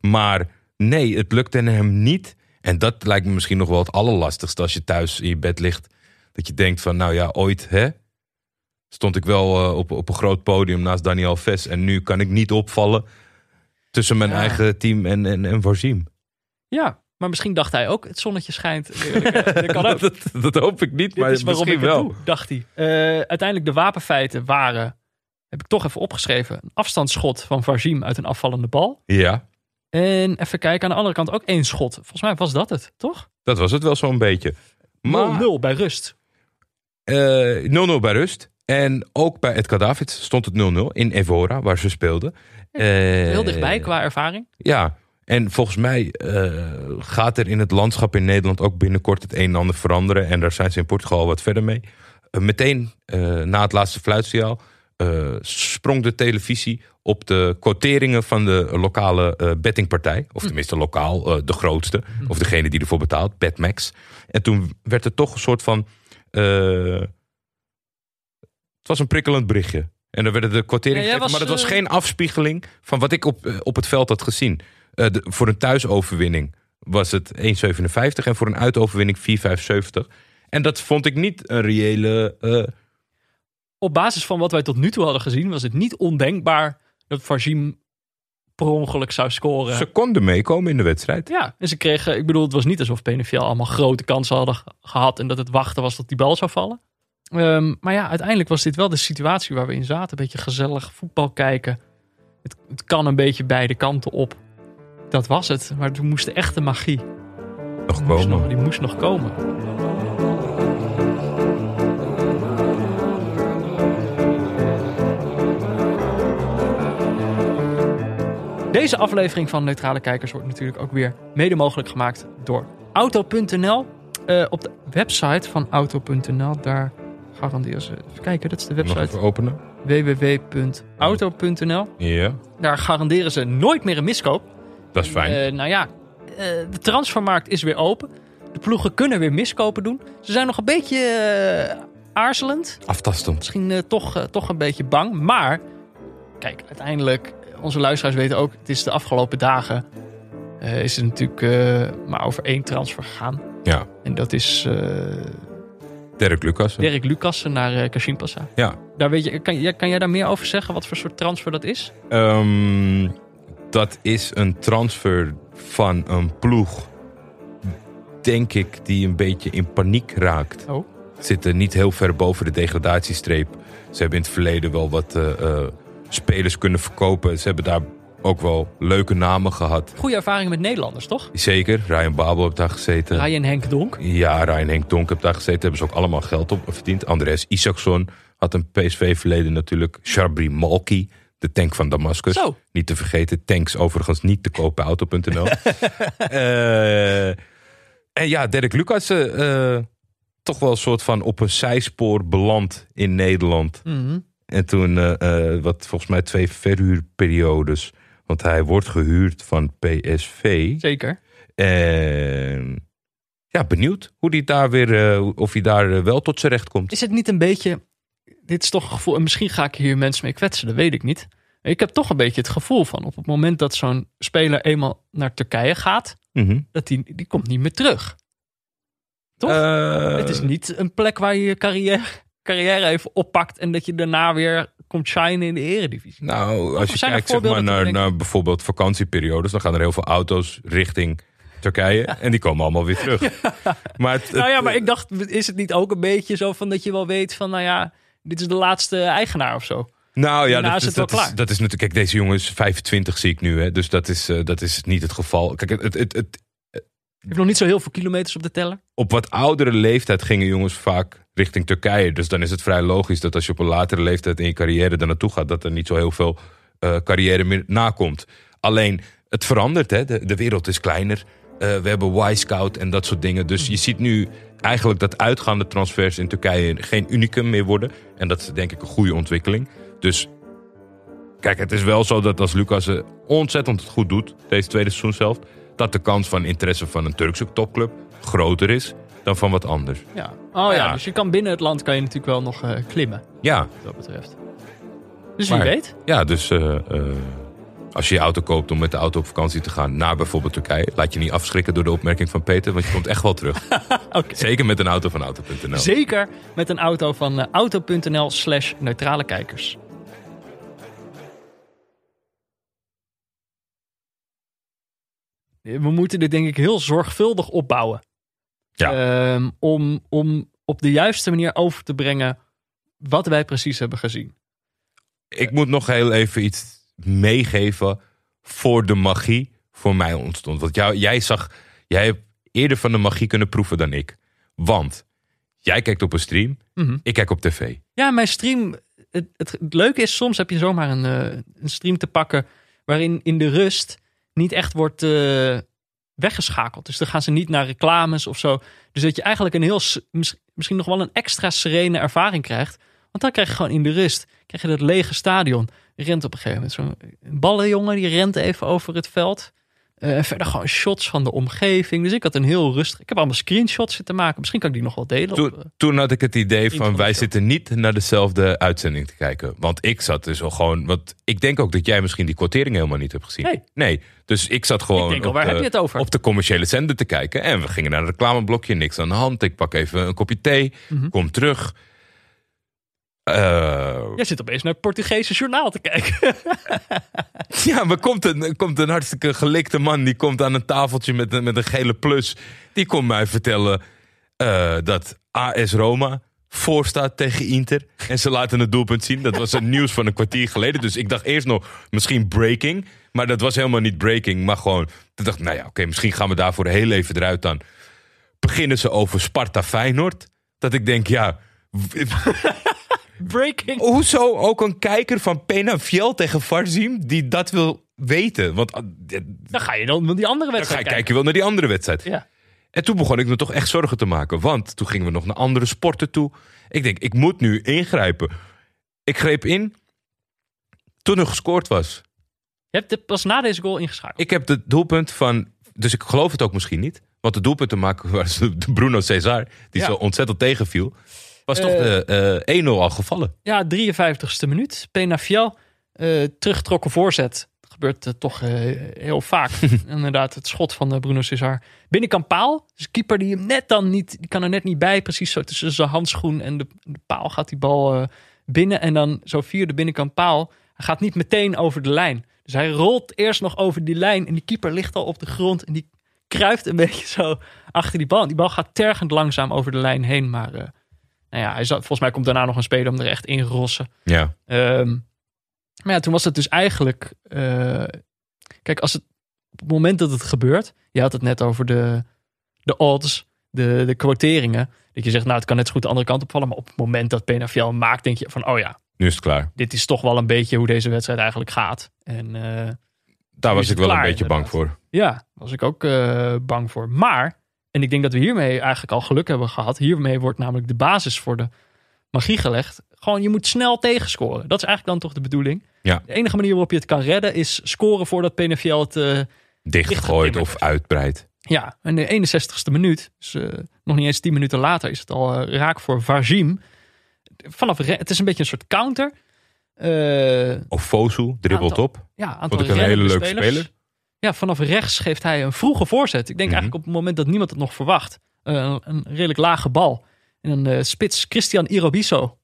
Maar nee, het lukte hem niet. En dat lijkt me misschien nog wel het allerlastigste als je thuis in je bed ligt. Dat je denkt van, nou ja, ooit hè. Stond ik wel eh, op, op een groot podium naast Daniel Ves. En nu kan ik niet opvallen tussen mijn Ja. eigen team en, en, en Varzim. Ja, maar misschien dacht hij ook, het zonnetje schijnt. Eh, Dat kan ook. dat, dat hoop ik niet, maar misschien wel. doe, dacht hij. Eh, uiteindelijk de wapenfeiten waren, heb ik toch even opgeschreven, een afstandsschot van Varzim uit een afvallende bal. Ja, En even kijken, aan de andere kant ook één schot. Volgens mij was dat het, toch? 0-0 dat was het wel zo'n beetje. Maar bij rust. eh, 0-0 bij rust. En ook bij Edgar Davids stond het 0-0 in Evora, waar ze speelden. Heel Eh, dichtbij qua ervaring. Ja, en volgens mij eh, gaat er in het landschap in Nederland ook binnenkort het een en ander veranderen. En daar zijn ze in Portugal al wat verder mee. Eh, meteen na het laatste fluitsignaal sprong de televisie op de quoteringen van de lokale bettingpartij. Of tenminste lokaal, de grootste. Of degene die ervoor betaalt, Betmax. En toen werd er toch een soort van... het was een prikkelend berichtje. En dan werden de quoteringen Ja, was, maar het was eh, geen afspiegeling van wat ik op, eh, op het veld had gezien. Eh, de- voor een thuisoverwinning was het 1,57 en voor een uitoverwinning 4,75. En dat vond ik niet een reële. Op basis van wat wij tot nu toe hadden gezien, was het niet ondenkbaar dat Varzim per ongeluk zou scoren. Ze konden meekomen in de wedstrijd. Ja, en ze kregen, ik bedoel, het was niet alsof PNVL allemaal grote kansen hadden ge- gehad en dat het wachten was tot die bal zou vallen. Ehm, maar ja, uiteindelijk was dit wel de situatie waar we in zaten. Een beetje gezellig voetbal kijken. Het, het kan een beetje beide kanten op. Dat was het. Maar toen moest de echte magie. Nog Die moest nog, komen. die moest nog komen. Deze aflevering van Neutrale Kijkers wordt natuurlijk ook weer mede mogelijk gemaakt door Auto.nl. Eh, op de website van Auto.nl, daar garanderen ze. Even kijken, dat is de Nog website even openen. www.auto.nl. Ja, Daar garanderen ze nooit meer een miskoop. dat is fijn. Eh, nou ja, eh, de transfermarkt is weer open. De ploegen kunnen weer miskopen doen. Ze zijn nog een beetje eh, aarzelend. Aftastend. Misschien toch, toch een beetje bang. Maar, kijk, uiteindelijk, onze luisteraars weten ook... het is de afgelopen dagen... is het natuurlijk maar over één transfer gegaan. Ja, En dat is Dirk Lucas. Dirk Lucassen naar eh Kashim Passa. Ja. Daar weet je, kan, jij- kan jij daar meer over zeggen? Wat voor soort transfer dat is? Ehm, dat is een transfer van een ploeg, denk ik, die een beetje in paniek raakt. Oh. Zitten niet heel ver boven de degradatiestreep. Ze hebben in het verleden wel wat eh, eh, spelers kunnen verkopen. Ze hebben daar ook wel leuke namen gehad. Goede ervaring met Nederlanders, toch? Zeker, Ryan Babel heeft daar gezeten. Ryan Henk Donk. Ja, Ryan Henk Donk heeft daar gezeten. Hebben ze ook allemaal geld op verdiend. Andres Isaacson had een PSV-verleden natuurlijk. Shabri Malki, de tank van Damascus. Zo. Niet te vergeten. Tanks overigens niet te kopen auto.nl. Eh, en ja, Dirk Lucas eh, toch wel een soort van op een zijspoor beland in Nederland. Mhm. En toen, eh, eh, wat volgens mij twee verhuurperiodes. Want hij wordt gehuurd van PSV. Zeker. En ja, benieuwd hoe die daar weer, eh, of hij daar eh, wel tot zijn recht komt. Is het niet een beetje. Dit is toch een gevoel. En misschien ga ik hier mensen mee kwetsen, dat weet ik niet. Ik heb toch een beetje het gevoel van op het moment dat zo'n speler eenmaal naar Turkije gaat, Mhm. dat die, die komt niet meer terug. Toch? Eh, het is niet een plek waar je je carrière, carrière even oppakt en dat je daarna weer komt shinen in de eredivisie. Nou, als je kijkt zeg maar, naar, je denkt- naar bijvoorbeeld vakantieperiodes, dan gaan er heel veel auto's richting Turkije. En die komen allemaal weer terug. Maar het, nou ja, maar ik dacht, is het niet ook een beetje zo van dat je wel weet van, nou ja, dit is de laatste eigenaar of zo? nou ja, dat is dat, is, klaar. dat is natuurlijk. Kijk, deze jongen is 25, zie ik nu. Hè, dus dat is, eh, dat is niet het geval. Kijk, het, het, het, het- Je hebt nog niet zo heel veel kilometers op de teller. op wat oudere leeftijd gingen jongens vaak richting Turkije. Dus dan is het vrij logisch dat als je op een latere leeftijd in je carrière daar naartoe gaat, dat er niet zo heel veel eh, carrière meer nakomt. Alleen, het verandert, hè? De, de wereld is kleiner. Eh, we hebben Y-Scout en dat soort dingen. Dus je ziet nu eigenlijk dat uitgaande transfers in Turkije geen unicum meer worden. En dat is denk ik een goede ontwikkeling. Dus kijk, het is wel zo dat als Lucas ontzettend goed doet, deze tweede seizoen zelf, dat de kans van interesse van een Turkse topclub groter is dan van wat anders. Ja. Oh ja, Ja. dus je kan binnen het land kan je natuurlijk wel nog eh, klimmen, Ja, wat dat betreft. Dus wie Maar- weet. ja dus eh, eh, als je je auto koopt om met de auto op vakantie te gaan naar bijvoorbeeld Turkije, laat je niet afschrikken door de opmerking van Peter, want je komt echt wel terug. Zeker met een auto van auto.nl. Zeker met een auto van eh, auto.nl slash neutrale kijkers. We moeten dit denk ik heel zorgvuldig opbouwen. Ja. Ehm, om, om op de juiste manier over te brengen wat wij precies hebben gezien. Ik moet nog heel even iets meegeven voor de magie voor mij ontstond. Want jou, jij zag, jij hebt eerder van de magie kunnen proeven dan ik. Want jij kijkt op een stream, Mhm. ik kijk op tv. Ja, mijn stream. Het, het, het leuke is, soms heb je zomaar een, eh, een stream te pakken. waarin in de rust niet echt wordt eh, weggeschakeld. Dus dan gaan ze niet naar reclames of zo. Dus dat je eigenlijk een heel. misschien nog wel een extra serene ervaring krijgt. Want dan krijg je gewoon in de rust. krijg je dat lege stadion. Je rent op een gegeven moment zo'n ballenjongen. die rent even over het veld. Eh, verder gewoon shots van de omgeving. Dus ik had een heel rustig. Ik heb allemaal screenshots zitten maken. Misschien kan ik die nog wel delen. op, Toen, eh, toen had ik het idee van wij zitten niet naar dezelfde uitzending te kijken. Want ik zat dus al gewoon. Want ik denk ook dat jij misschien die quotering helemaal niet hebt gezien. Nee. Dus ik zat gewoon Ik denk al, op, waar de, heb je het over? op de commerciële zender te kijken. En we gingen naar een reclameblokje, niks aan de hand. Ik pak even een kopje thee, Mhm. kom terug. Eh, Jij zit opeens naar het Portugese journaal te kijken. Ja, maar komt een, komt een hartstikke gelikte man. Die komt aan een tafeltje met een, met een gele plus. Die komt mij vertellen eh, dat AS Roma voorstaat tegen Inter. En ze laten het doelpunt zien. Dat was het nieuws van een kwartier geleden. Dus ik dacht eerst nog, misschien breaking. Maar dat was helemaal niet breaking. Maar gewoon, toen dacht ik, nou ja, oké, misschien gaan we daarvoor heel even eruit dan. Beginnen ze over Sparta Feyenoord. Dat ik denk, ja... Breaking. Hoezo ook een kijker van Penafiel tegen Farzim die dat wil weten? Want ah, Dan ga je dan naar die andere dan ga wedstrijd je kijken. kijken wel naar die andere wedstrijd. Ja. En toen begon ik me toch echt zorgen te maken. Want toen gingen we nog naar andere sporten toe. Ik denk, ik moet nu ingrijpen. Ik greep in toen er gescoord was. Je hebt pas na deze goal ingeschakeld. Ik heb het doelpunt van... Dus ik geloof het ook misschien niet. Want de doelpunt te maken was de Bruno Cesar. Die Ja. zo ontzettend tegenviel. Was toch Eh. de eh 1-0 al gevallen. Ja, 53ste minuut. Penafiel, eh teruggetrokken voorzet. Dat gebeurt eh, toch eh, heel vaak. Inderdaad, het schot van eh, Bruno Cesar. Binnenkant paal. Dus keeper die hem net dan niet... Die kan er net niet bij. Precies zo tussen zijn handschoen en de, de paal gaat die bal eh, binnen. En dan zo via de binnenkant paal. Hij gaat niet meteen over de lijn. Dus hij rolt eerst nog over die lijn. En die keeper ligt al op de grond. En die kruift een beetje zo achter die bal. En die bal gaat tergend langzaam over de lijn heen. Maar eh, nou ja, hij zat, volgens mij komt daarna nog een speler om er echt in te rossen. Ja. Ehm, maar ja, toen was het dus eigenlijk. eh, kijk, als het op het moment dat het gebeurt. Je had het net over de, de odds, de, de quoteringen. Dat je zegt, nou, het kan net zo goed de andere kant opvallen. Maar op het moment dat hem maakt, denk je van, oh ja, Nu is het klaar. dit is toch wel een beetje hoe deze wedstrijd eigenlijk gaat. En eh, Daar was ik wel klaar, een beetje bang voor. ja, was ik ook eh, bang voor. Maar, en ik denk dat we hiermee eigenlijk al geluk hebben gehad. Hiermee wordt namelijk de basis voor de magie gelegd. Gewoon, je moet snel tegenscoren. Dat is eigenlijk dan toch de bedoeling. Ja. De enige manier waarop je het kan redden is scoren voordat Penafiel het... eh, Dichtgegooid Dichtgetimmerd. of uitbreid. ja, en de 61ste minuut, dus eh, nog niet eens 10 minuten later, is het al eh, raak voor Vajim. Vanaf het is een beetje een soort counter. Eh, Of Fosu dribbelt op. ja, aantal Vond ik een hele leuke speler. Ja, vanaf rechts geeft hij een vroege voorzet. Ik denk Mhm. eigenlijk op het moment dat niemand het nog verwacht. Eh, een, redelijk lage bal. En een eh, spits, Christian Irobiso.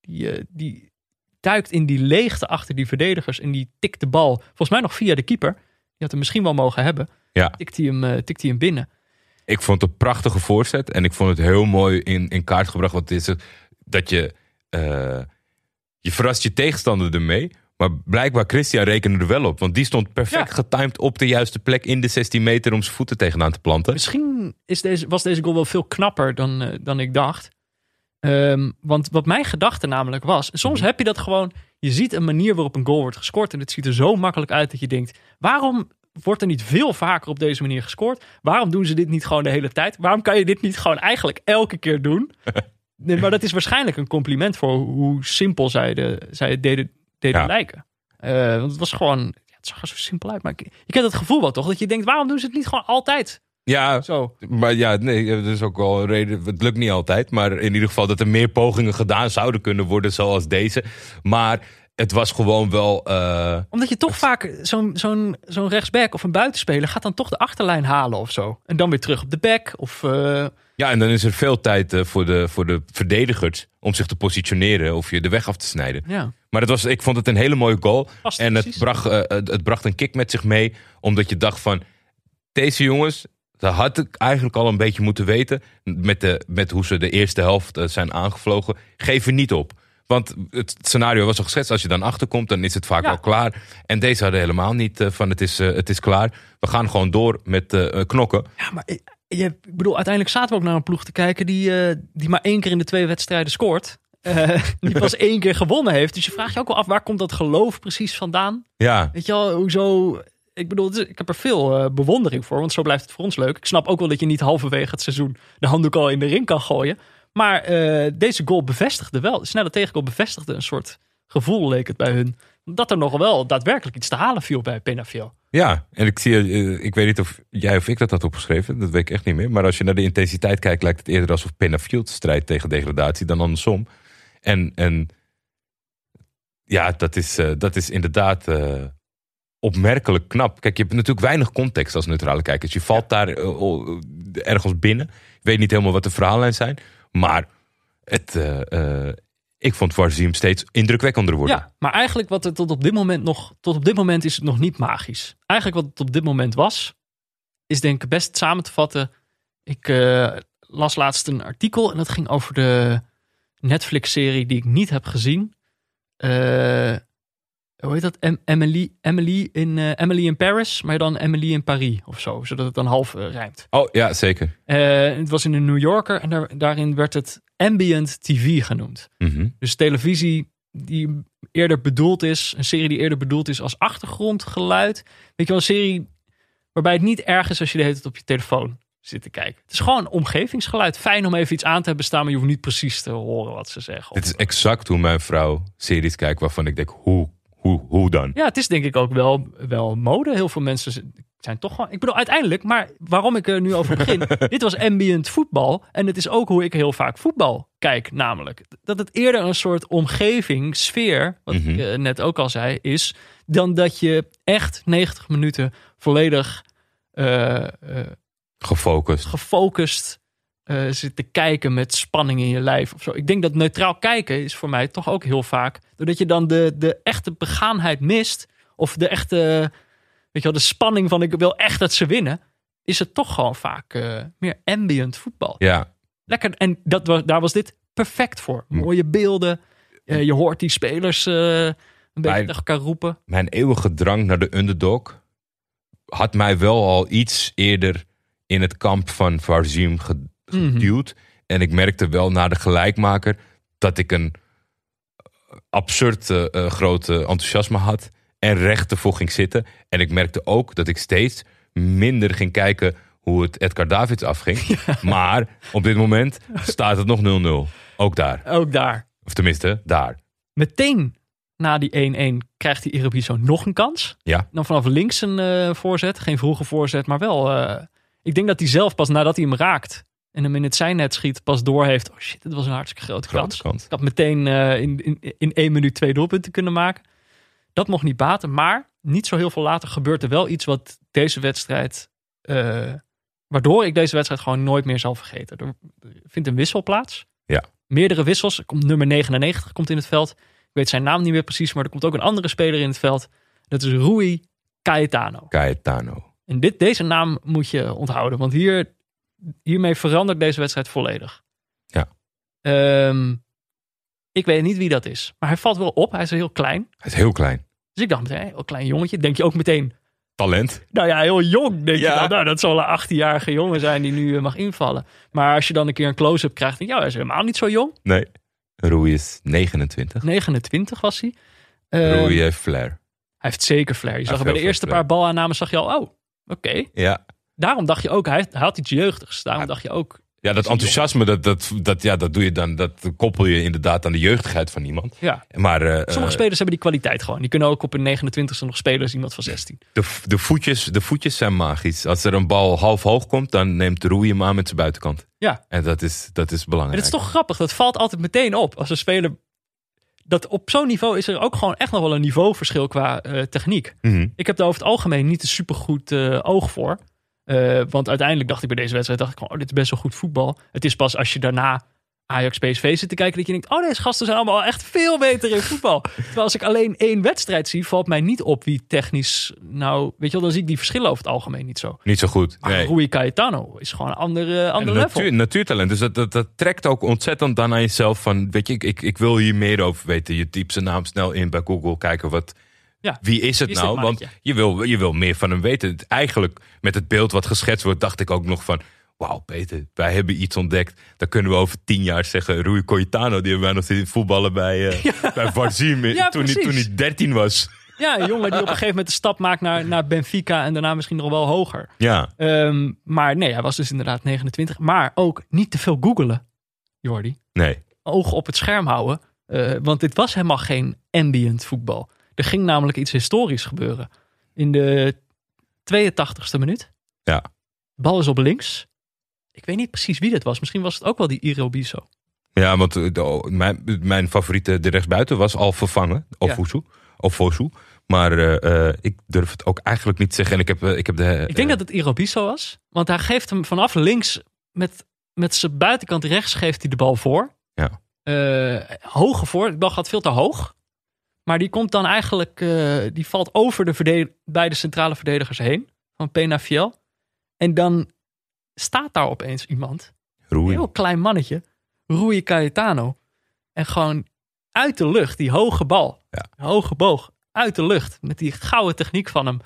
Die, eh, die duikt in die leegte achter die verdedigers. En die tikt de bal, volgens mij nog via de keeper. Die had hem misschien wel mogen hebben. Ja. Tikt hij hem, tikt hij hem binnen. Ik vond het een prachtige voorzet. En ik vond het heel mooi in, in kaart gebracht. Want het is het, dat je... je verrast je tegenstander ermee. Maar blijkbaar Christian rekende er wel op. Want die stond perfect Ja. getimed op de juiste plek in de 16 meter om zijn voeten tegenaan te planten. Misschien is deze, was deze goal wel veel knapper dan, eh, dan ik dacht. Ehm, want wat mijn gedachte namelijk was... Soms Mhm. heb je dat gewoon... Je ziet een manier waarop een goal wordt gescoord... en het ziet er zo makkelijk uit dat je denkt... waarom wordt er niet veel vaker op deze manier gescoord? Waarom doen ze dit niet gewoon de hele tijd? Waarom kan je dit niet gewoon eigenlijk elke keer doen? Nee, maar dat is waarschijnlijk een compliment voor hoe simpel zij, de, zij het deden, deden Ja. lijken. Eh, want het was gewoon... Ja, het zag er zo simpel uit. Maar ik- je kent het gevoel wel toch? Dat je denkt, waarom doen ze het niet gewoon altijd Ja, zo? maar ja, nee, dat is ook wel een reden. Het lukt niet altijd. Maar in ieder geval dat er meer pogingen gedaan zouden kunnen worden zoals deze. Maar het was gewoon wel... eh, Omdat je toch vaak zo'n zo'n zo'n rechtsback of een buitenspeler gaat dan toch de achterlijn halen of zo. En dan weer terug op de back. Of, eh, ja, en dan is er veel tijd eh, voor, de, voor de verdedigers om zich te positioneren of je de weg af te snijden. ja. Maar het was, ik vond het een hele mooie goal. Past en het precies. bracht, eh, het, het bracht een kick met zich mee. Omdat je dacht van, deze jongens, dat had ik eigenlijk al een beetje moeten weten. Met, de, met hoe ze de eerste helft eh, zijn aangevlogen. Geven niet op. Want het scenario was al geschetst. Als je dan achterkomt, dan is het vaak Ja. al klaar. En deze hadden helemaal niet van het is, het is klaar. We gaan gewoon door met knokken. ja, maar je, ik bedoel, uiteindelijk zaten we ook naar een ploeg te kijken die, eh, die maar één keer in de twee wedstrijden scoort. Eh, die pas één keer gewonnen heeft. Dus je vraagt je ook wel af, waar komt dat geloof precies vandaan? Ja, Weet je wel, hoezo... Ik bedoel, ik heb er veel eh, bewondering voor, want zo blijft het voor ons leuk. Ik snap ook wel dat je niet halverwege het seizoen de handdoek al in de ring kan gooien. Maar deze goal bevestigde wel, de snelle tegengoal bevestigde een soort gevoel, leek het bij hun. Dat er nog wel daadwerkelijk iets te halen viel bij Penafiel. Ja, en ik zie, eh, ik weet niet of jij of ik dat had opgeschreven, dat weet ik echt niet meer. Maar als je naar de intensiteit kijkt, lijkt het eerder alsof Pennafield strijdt tegen degradatie dan andersom. En, en ja, dat is, eh, dat is inderdaad eh, opmerkelijk knap. Kijk, je hebt natuurlijk weinig context als neutrale kijkers. Je valt daar ergens binnen. Je weet niet helemaal wat de verhaallijnen zijn. Maar het, ik vond Warzim steeds indrukwekkender worden. Ja, maar eigenlijk wat er tot op dit moment nog, tot op dit moment is het nog niet magisch. Eigenlijk wat het op dit moment was, is denk ik best samen te vatten. Ik eh, las laatst een artikel en dat ging over de Netflix-serie die ik niet heb gezien. Eh, hoe heet dat? Em- Emily, Emily, in, eh, Emily in Paris, maar dan Emily in Paris of zo, zodat het dan half rijmt. Oh ja, zeker. Het was in een New Yorker en daar, daarin werd het ambient TV genoemd. Mhm. Dus televisie die eerder bedoeld is, een serie die eerder bedoeld is als achtergrondgeluid. Weet je wel, een serie waarbij het niet erg is als je de hele tijd op je telefoon zit te kijken. Het is gewoon omgevingsgeluid. Fijn om even iets aan te hebben staan, maar je hoeft niet precies te horen wat ze zeggen. Dit is exact hoe mijn vrouw series kijkt waarvan ik denk, hoe, hoe, hoe dan? Ja, het is denk ik ook wel, wel mode. Heel veel mensen zijn toch gewoon... Ik bedoel, uiteindelijk, maar waarom ik er nu over begin... dit was ambient voetbal. En het is ook hoe ik heel vaak voetbal kijk, namelijk. Dat het eerder een soort omgeving, sfeer... wat Mhm. ik eh, net ook al zei, is... dan dat je echt 90 minuten volledig eh, eh, Gefocust. gefocust zit te kijken met spanning in je lijf of zo. Ik denk dat neutraal kijken is voor mij toch ook heel vaak. Doordat je dan de, de echte begaanheid mist. Of de echte, weet je wel, de spanning van ik wil echt dat ze winnen. Is het toch gewoon vaak eh, meer ambient voetbal. Ja, Lekker. En dat was, daar was dit perfect voor. Mooie beelden. Eh, je hoort die spelers eh, een beetje tegen elkaar roepen. mijn eeuwige drang naar de underdog had mij wel al iets eerder in het kamp van Varzim ge- geduwd. En ik merkte wel na de gelijkmaker dat ik een absurd eh, enthousiasme had en recht ervoor ging zitten. En ik merkte ook dat ik steeds minder ging kijken hoe het Edgar Davids afging. Maar op dit moment staat het nog 0-0. Ook daar. Ook daar. Of tenminste, daar. Meteen na die 1-1 krijgt die Erebiso nog een kans. Ja. Dan vanaf links een eh, voorzet. Geen vroege voorzet, maar wel. eh, ik denk dat hij zelf pas nadat hij hem raakt en hem in het zijnet schiet, pas doorheeft. Oh shit, dit was een hartstikke grote kans. kans. Ik had meteen eh, in, in, in één minuut twee doelpunten kunnen maken. Dat mocht niet baten. Maar niet zo heel veel later gebeurt er wel iets wat deze wedstrijd. eh, waardoor ik deze wedstrijd gewoon nooit meer zal vergeten. Er vindt een wissel plaats. Ja. Meerdere wissels. Komt nummer 99 komt in het veld. Ik weet zijn naam niet meer precies, maar er komt ook een andere speler in het veld. Dat is Rui Caetano. Cayetano. En dit, deze naam moet je onthouden, want hier, hiermee verandert deze wedstrijd volledig. Ja. Ehm, ik weet niet wie dat is, maar hij valt wel op. Hij is heel klein. Hij is heel klein. Dus ik dacht meteen, heel klein jongetje. Denk je ook meteen, Talent. nou ja, heel jong. Denk Ja. je dan, nou, dat zal een 18-jarige jongen zijn die nu eh, mag invallen. Maar als je dan een keer een close-up krijgt, denk je, ja, hij is helemaal niet zo jong. Nee. Rui is 29. 29 was hij. Ehm, Rui heeft flair. hij heeft zeker flair. Je zag bij de eerste paar balaannames zag je al, oh, oké. Ja. Daarom dacht je ook, hij, hij had iets jeugdigs. Daarom Ja. dacht je ook, Ja, dat enthousiasme, dat, dat, dat, ja, dat doe je dan, dat koppel je inderdaad aan de jeugdigheid van iemand. ja. Maar eh, Sommige eh, spelers hebben die kwaliteit gewoon. Die kunnen ook op een 29ste nog spelen als iemand van 16. de, de, voetjes, de voetjes zijn magisch. Als er een bal half hoog komt, dan neemt Rui hem aan met zijn buitenkant. Ja. En dat is, dat is En belangrijk. het is toch grappig. Dat valt altijd meteen op. Als een speler dat op zo'n niveau is er ook gewoon echt nog wel een niveauverschil qua eh, techniek. Mhm. Ik heb daar over het algemeen niet een supergoed eh oog voor. Eh, want uiteindelijk dacht ik bij deze wedstrijd, dacht ik gewoon, oh, dit is best wel goed voetbal. Het is pas als je daarna Ajax PSV zit te kijken dat je denkt, oh deze gasten zijn allemaal echt veel beter in voetbal. Terwijl als ik alleen één wedstrijd zie, valt mij niet op wie technisch, nou weet je wel, dan zie ik die verschillen over het algemeen niet zo. Niet zo goed. Maar Nee. Rui Cayetano is gewoon een ander, eh, ander En level. natuur, natuurtalent. Dus dat, dat, dat trekt ook ontzettend dan aan jezelf van, weet je, ik, ik, ik wil hier meer over weten. Je typt zijn naam snel in bij Google, kijken wat, Ja, wie is het wie is nou? Want je wil, je wil meer van hem weten. Eigenlijk met het beeld wat geschetst wordt, dacht ik ook nog van, wauw Peter, wij hebben iets ontdekt. Dan kunnen we over tien jaar zeggen, Rui Coitano, die hebben wij nog steeds voetballen bij, eh bij Varzim Ja, toen, hij, toen hij 13 was. Ja, een jongen die op een gegeven moment de stap maakt naar, naar Benfica en daarna misschien nog wel hoger. Ja, Ehm, maar nee, hij was dus inderdaad 29. Maar ook niet te veel googelen, Jordi. nee. Ogen op het scherm houden. Eh, want dit was helemaal geen ambient voetbal. Er ging namelijk iets historisch gebeuren. In de 82ste minuut. Ja. Bal is op links. Ik weet niet precies wie dit was. Misschien was het ook wel die Irobiso. Ja, want eh, de- oh, mijn, mijn favoriete de rechtsbuiten was al vervangen. Of Ja. Fosu. Maar eh, eh, ik durf het ook eigenlijk niet te zeggen. En ik heb, ik heb de. Ik denk dat het Irobiso was. Want hij geeft hem vanaf links met, met zijn buitenkant rechts geeft hij de bal voor. Ja. Hoge voor. De bal gaat veel te hoog. Maar die komt dan eigenlijk, eh, die valt over de beide centrale verdedigers heen. Van Penafiel. En dan staat daar opeens iemand. Een heel klein mannetje. Rui Cayetano. En gewoon uit de lucht, die hoge bal. Ja. Hoge boog. Uit de lucht. Met die gouden techniek van hem.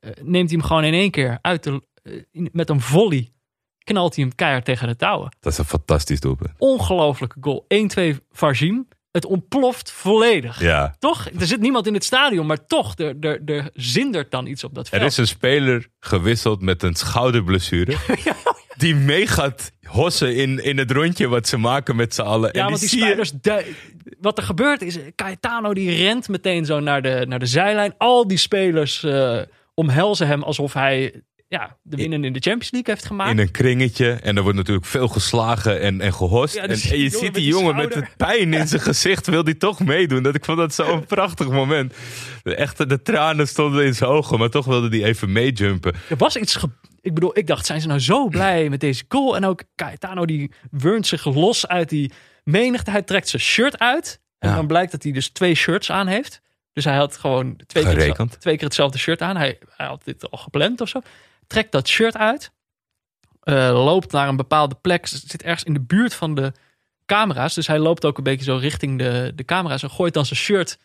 eh, neemt hij hem gewoon in één keer uit de, eh, in- met een volley. Knalt hij hem keihard tegen de touwen. Dat is een fantastisch doelpunt. Ongelofelijke goal. 1-2 Varzim. Het ontploft volledig. Ja. Toch? Er zit niemand in het stadion, maar toch, er, er, er zindert dan iets op dat veld. Er is een speler gewisseld met een schouderblessure. Die mee gaat hossen in, in het rondje wat ze maken met z'n allen. Ja, en want die je- spelers... wat er gebeurt is, Caetano die rent meteen zo naar de, naar de zijlijn. Al die spelers eh, omhelzen hem alsof hij ja, de winnen in de Champions League heeft gemaakt. in een kringetje. En er wordt natuurlijk veel geslagen en, en gehost. Ja, en, dus en je die ziet die die jongen met het pijn in zijn gezicht. Wil die toch meedoen? Dat, ik vond dat zo'n prachtig moment. De, echte, de tranen stonden in zijn ogen. Maar toch wilde hij even meejumpen. Er was iets... ge- ik bedoel, ik dacht, zijn ze nou zo blij met deze goal? En ook Caetano die wurmt zich los uit die menigte. Hij trekt zijn shirt uit. En Ja. dan blijkt dat hij dus twee shirts aan heeft. Dus hij had gewoon twee keer, hetzelfde, twee keer hetzelfde shirt aan. Hij, hij had dit al gepland of zo. Trekt dat shirt uit. eh, loopt naar een bepaalde plek. Zit ergens in de buurt van de camera's. Dus hij loopt ook een beetje zo richting de, de camera's. En gooit dan zijn shirt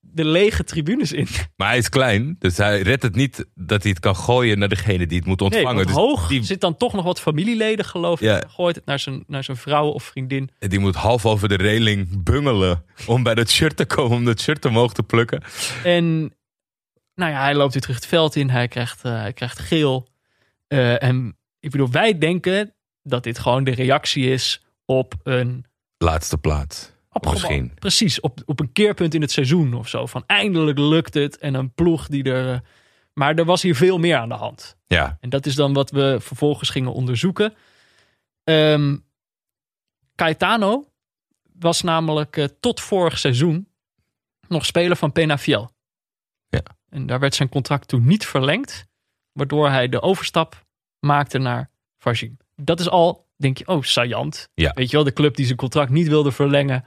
de lege tribunes in. Maar hij is klein. Dus hij redt het niet dat hij het kan gooien naar degene die het moet Nee, ontvangen. want dus hoog die, zit dan toch nog wat familieleden, geloof ik. Ja. Gooit het naar zijn, naar zijn vrouw of vriendin. die moet half over de reling bungelen. Om bij dat shirt te komen. Om dat shirt omhoog te plukken. En nou ja, hij loopt weer terug het veld in. Hij krijgt, eh, hij krijgt geel. Eh, en ik bedoel, wij denken dat dit gewoon de reactie is op een... Laatste plaats. Op Misschien. gewoon- precies, op, op een keerpunt in het seizoen of zo. Van eindelijk lukt het en een ploeg die er... eh, maar er was hier veel meer aan de hand. Ja. En dat is dan wat we vervolgens gingen onderzoeken. Ehm Caetano was namelijk tot vorig seizoen nog speler van Penafiel. Ja. En daar werd zijn contract toen niet verlengd, waardoor hij de overstap maakte naar Varzim. Dat is al, denk je, oh, saillant. Ja. Weet je wel, de club die zijn contract niet wilde verlengen.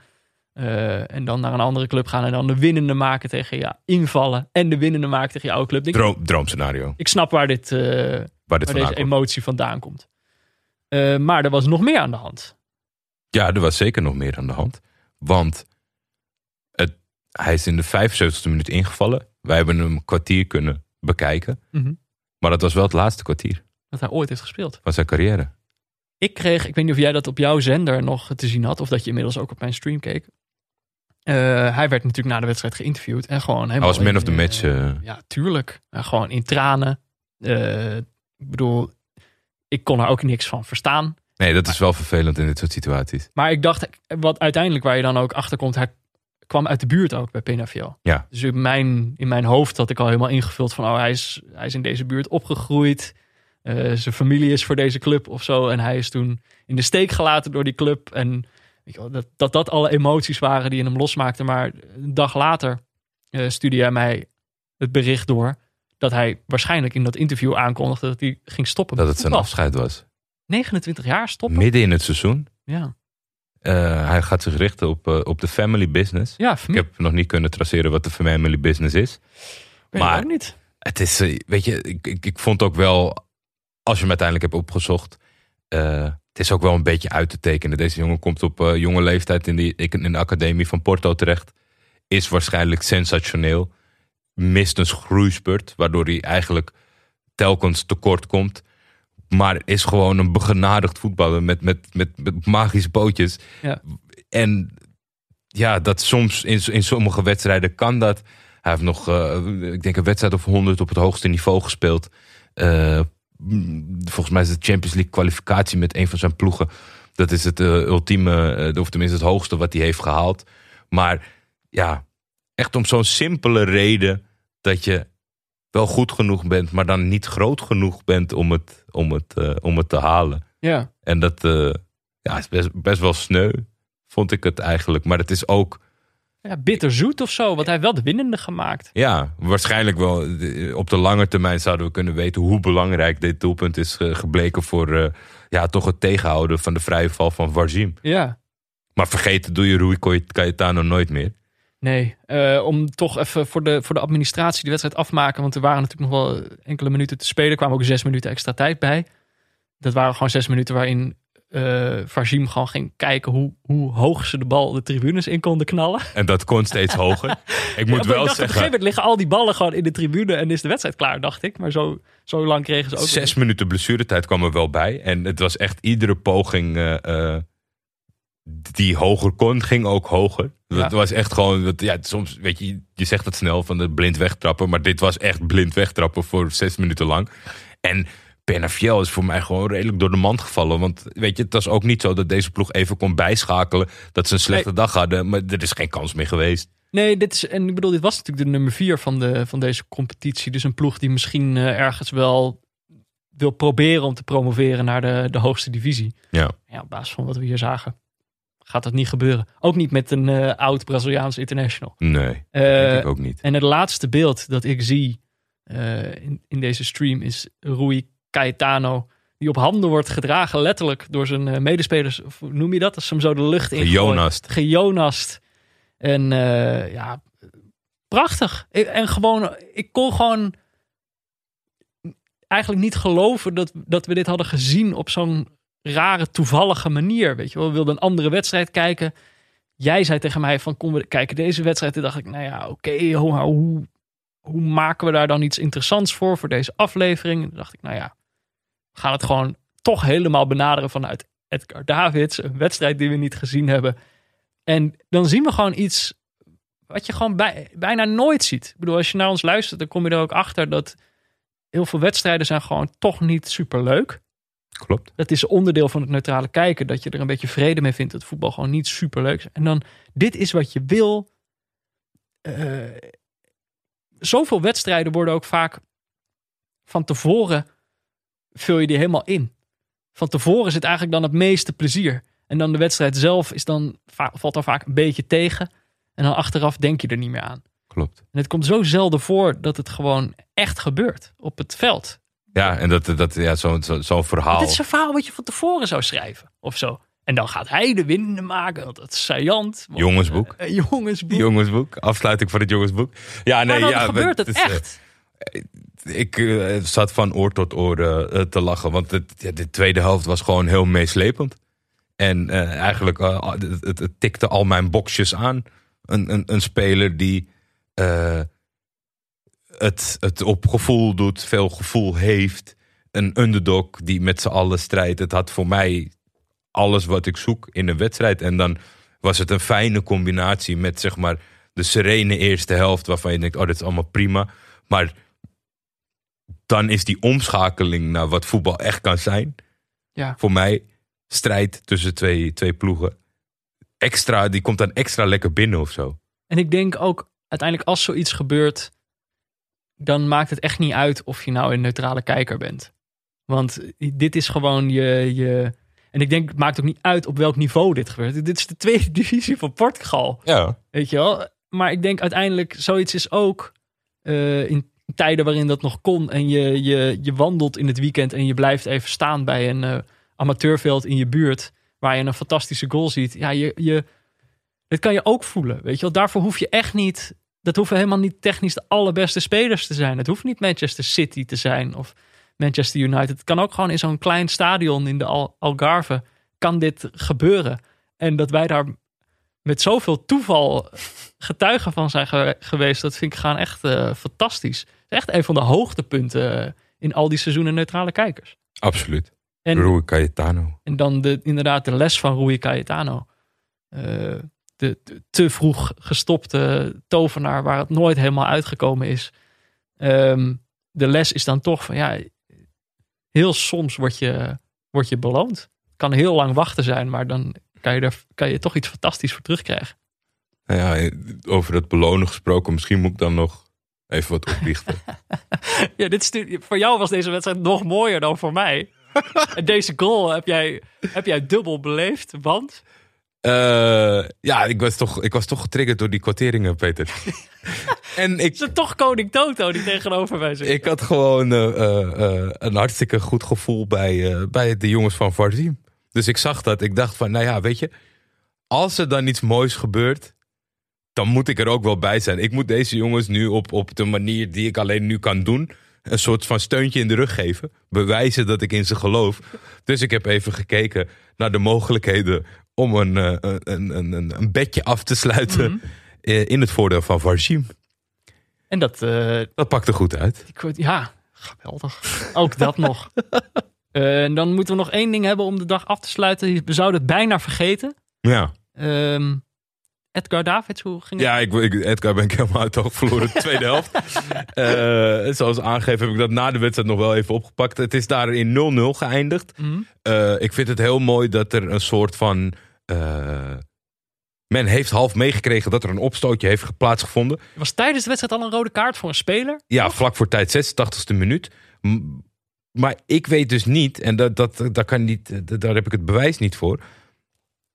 eh, en dan naar een andere club gaan en dan de winnende maken tegen ja, invallen. En de winnende maken tegen je oude club. Denk Droom, droomscenario. ik snap waar dit, eh, Waar deze komt. emotie vandaan komt. Eh, maar er was nog meer aan de hand. Ja, er was zeker nog meer aan de hand. Want het, hij is in de 75e minuut ingevallen. Wij hebben hem een kwartier kunnen bekijken. Mhm. Maar dat was wel het laatste kwartier Dat hij ooit heeft gespeeld. van zijn carrière. Ik kreeg, ik weet niet of jij dat op jouw zender nog te zien had. Of dat je inmiddels ook op mijn stream keek. Eh, hij werd natuurlijk na de wedstrijd geïnterviewd. En gewoon helemaal Hij was man of the eh, match. eh. ja, tuurlijk. Gewoon in tranen. Ik bedoel, ik kon er ook niks van verstaan. nee, dat is wel vervelend in dit soort situaties. Maar ik dacht, wat uiteindelijk waar je dan ook achter komt, hij kwam uit de buurt ook bij Penafiel. Ja. Dus in mijn, in mijn hoofd had ik al helemaal ingevuld van, oh, hij is, hij is in deze buurt opgegroeid. Eh, zijn familie is voor deze club of zo. En hij is toen in de steek gelaten door die club. En Weet je wel, dat, dat dat alle emoties waren die in hem losmaakten. Maar een dag later uh, stuurde hij mij het bericht door dat hij waarschijnlijk in dat interview aankondigde dat hij ging stoppen. Dat het zijn afscheid was. 29 jaar stoppen. Midden in het seizoen. Ja, Eh, hij gaat zich richten op, eh, op de family business. ja Ik heb nog niet kunnen traceren wat de family business is. Weet maar- ik ook niet. Het is, eh, weet je, ik, ik, ik vond ook wel, als je hem uiteindelijk hebt opgezocht, het is ook wel een beetje uit te tekenen. Deze jongen komt op jonge leeftijd in, die, in de academie van Porto terecht. Is waarschijnlijk sensationeel. Mist een groeispurt, waardoor hij eigenlijk telkens tekort komt. Maar is gewoon een begenadigd voetballer met, met, met, met magische pootjes. Ja. En ja, dat soms in, in sommige wedstrijden kan dat. Hij heeft nog, eh, ik denk, een wedstrijd of 100 op het hoogste niveau gespeeld. Eh, volgens mij is het Champions League kwalificatie met een van zijn ploegen. Dat is het eh, ultieme, of tenminste het hoogste wat hij heeft gehaald. Maar ja, echt om zo'n simpele reden dat je wel goed genoeg bent, maar dan niet groot genoeg bent om het, om het, eh, om het te halen. Ja, En dat eh, ja, is best, best wel sneu, vond ik het eigenlijk. Maar het is ook, ja bitterzoet of zo, want hij heeft wel de winnende gemaakt. ja, waarschijnlijk wel. Op de lange termijn zouden we kunnen weten hoe belangrijk dit doelpunt is eh, gebleken voor ja, toch het tegenhouden van de vrije val van Varzim. Ja, Maar vergeten doe je Rui Cayetano nooit meer. Nee. eh, om toch even voor de, voor de administratie die wedstrijd afmaken, want er waren natuurlijk nog wel enkele minuten te spelen. Er kwamen ook zes minuten extra tijd bij. Dat waren gewoon zes minuten waarin Varzim gewoon ging kijken hoe, hoe hoog ze de bal de tribunes in konden knallen. En dat kon steeds hoger. Ik moet Ja, wel ik dacht, Op een zeggen, gegeven moment liggen al die ballen gewoon in de tribune en is de wedstrijd klaar, dacht ik. Maar zo, zo lang kregen ze ook. zes minuten blessuretijd kwam er wel bij. En het was echt iedere poging eh, die hoger kon, ging ook hoger. Dat Ja. was echt gewoon, dat, ja, soms weet je, je zegt het snel van de blind wegtrappen. Maar dit was echt blind wegtrappen voor zes minuten lang. En Penafiel is voor mij gewoon redelijk door de mand gevallen. Want weet je, het was ook niet zo dat deze ploeg even kon bijschakelen. Dat ze een slechte dag hadden. Maar er is geen kans meer geweest. Nee, dit is, en ik bedoel, dit was natuurlijk de nummer vier van, de, van deze competitie. Dus een ploeg die misschien eh, ergens wel wil proberen om te promoveren naar de, de hoogste divisie. Ja. Ja, op basis van wat we hier zagen, gaat dat niet gebeuren. Ook niet met een eh, oud Braziliaans international. Nee, Eh, denk ik ook niet. en het laatste beeld dat ik zie eh, in, in deze stream is Rui Caetano. Die op handen wordt gedragen, letterlijk door zijn medespelers. Of hoe noem je dat? Als ze hem zo de lucht in. Gejonast. Gejonast. En ja, prachtig. En gewoon, ik kon gewoon eigenlijk niet geloven dat, dat we dit hadden gezien op zo'n rare, toevallige manier. Weet je wel, we wilden een andere wedstrijd kijken. Jij zei tegen mij van, kom we kijken deze wedstrijd. Toen dacht ik, nou ja, oké, hoe, hoe, maken we daar dan iets interessants voor, voor deze aflevering? En toen dacht ik, nou ja, we gaan het gewoon toch helemaal benaderen vanuit Edgar Davids. Een wedstrijd die we niet gezien hebben. En dan zien we gewoon iets wat je gewoon bij, bijna nooit ziet. Ik bedoel, als je naar ons luistert, dan kom je er ook achter dat heel veel wedstrijden zijn gewoon toch niet super leuk. Klopt. Dat is onderdeel van het neutrale kijken, dat je er een beetje vrede mee vindt dat voetbal gewoon niet super leuk is. En dan, dit is wat je wil. Eh, zoveel wedstrijden worden ook vaak van tevoren vul je die helemaal in. Van tevoren zit eigenlijk dan het meeste plezier. En dan de wedstrijd zelf is dan, va- valt dan vaak een beetje tegen. En dan achteraf denk je er niet meer aan. Klopt. En het komt zo zelden voor dat het gewoon echt gebeurt op het veld. Ja, en dat, dat, ja, zo'n zo, zo'n verhaal. Dit is een verhaal wat je van tevoren zou schrijven of zo. En dan gaat hij de winnende maken. Want dat is saillant. Want, Jongensboek. eh, jongensboek. Jongensboek, afsluiting van het jongensboek. Ja, nee, maar dan ja, gebeurt het is, eh, echt. ik eh, zat van oor tot oor eh, te lachen, want het, ja, de tweede helft was gewoon heel meeslepend. En eh, eigenlijk eh, het, tikte al mijn boxjes aan. Een, een, een speler die eh, het, het op gevoel doet, veel gevoel heeft. Een underdog die met z'n allen strijdt. Het had voor mij alles wat ik zoek in een wedstrijd. En dan was het een fijne combinatie met zeg maar de serene eerste helft waarvan je denkt, oh, dit is allemaal prima. Maar dan is die omschakeling naar wat voetbal echt kan zijn. Ja. Voor mij strijd tussen twee, twee ploegen. Extra, die komt dan extra lekker binnen of zo. En ik denk ook uiteindelijk als zoiets gebeurt, dan maakt het echt niet uit of je nou een neutrale kijker bent. Want dit is gewoon je. je en ik denk, het maakt ook niet uit op welk niveau dit gebeurt. Dit is de tweede divisie van Portugal. Ja. Weet je wel? Maar ik denk uiteindelijk, zoiets is ook eh, in tijden waarin dat nog kon. En je, je, je wandelt in het weekend en je blijft even staan bij een eh, amateurveld in je buurt. Waar je een fantastische goal ziet. Ja, je, je, dit kan je ook voelen. Weet je wel? Daarvoor hoef je echt niet. Dat hoeven helemaal niet technisch de allerbeste spelers te zijn. Het hoeft niet Manchester City te zijn of Manchester United. Het kan ook gewoon in zo'n klein stadion in de Al Algarve. Kan dit gebeuren? En dat wij daar met zoveel toeval getuigen van zijn ge- geweest. Dat vind ik gewoon echt eh, fantastisch. Echt een van de hoogtepunten eh, in al die seizoenen neutrale kijkers. Absoluut. En, Rui Cayetano. en dan de, inderdaad de les van Rui Cayetano. Eh, de, de te vroeg gestopte tovenaar waar het nooit helemaal uitgekomen is. Ehm, de les is dan toch van ja, heel soms word je, word je beloond. Kan heel lang wachten zijn, maar dan kan je er kan je toch iets fantastisch voor terugkrijgen. Nou ja, over het belonen gesproken, misschien moet ik dan nog even wat oplichten. Ja, dit stu- voor jou was deze wedstrijd nog mooier dan voor mij. en deze goal heb jij, heb jij dubbel beleefd, want Eh, ja, ik was, toch, ik was toch getriggerd door die kwarteringen, Peter. en ik, het is toch koning Toto die tegenover mij zit. ik had gewoon eh, eh, een hartstikke goed gevoel bij, bij de jongens van Varzim. Dus ik zag dat. Ik dacht van, nou ja, weet je, als er dan iets moois gebeurt, dan moet ik er ook wel bij zijn. Ik moet deze jongens nu op, op de manier die ik alleen nu kan doen, een soort van steuntje in de rug geven. Bewijzen dat ik in ze geloof. Dus ik heb even gekeken naar de mogelijkheden om een, eh, een, een, een, een bedje af te sluiten eh, in het voordeel van Varzim. En dat, eh, Dat pakte goed uit. ja, geweldig. Ook dat nog. En dan moeten we nog één ding hebben om de dag af te sluiten. We zouden het bijna vergeten. Ja. Ehm, Edgar Davids, hoe ging het? Ja, ik, ik, Edgar ben ik helemaal uit oog verloren. De tweede helft. Zoals aangegeven heb ik dat na de wedstrijd nog wel even opgepakt. Het is daar in 0-0 geëindigd. Mhm. Ik vind het heel mooi dat er een soort van... eh, men heeft half meegekregen dat er een opstootje heeft plaatsgevonden. Was tijdens de wedstrijd al een rode kaart voor een speler. Ja, vlak voor tijd 86e minuut. Maar ik weet dus niet, en dat, dat, dat kan niet, daar heb ik het bewijs niet voor.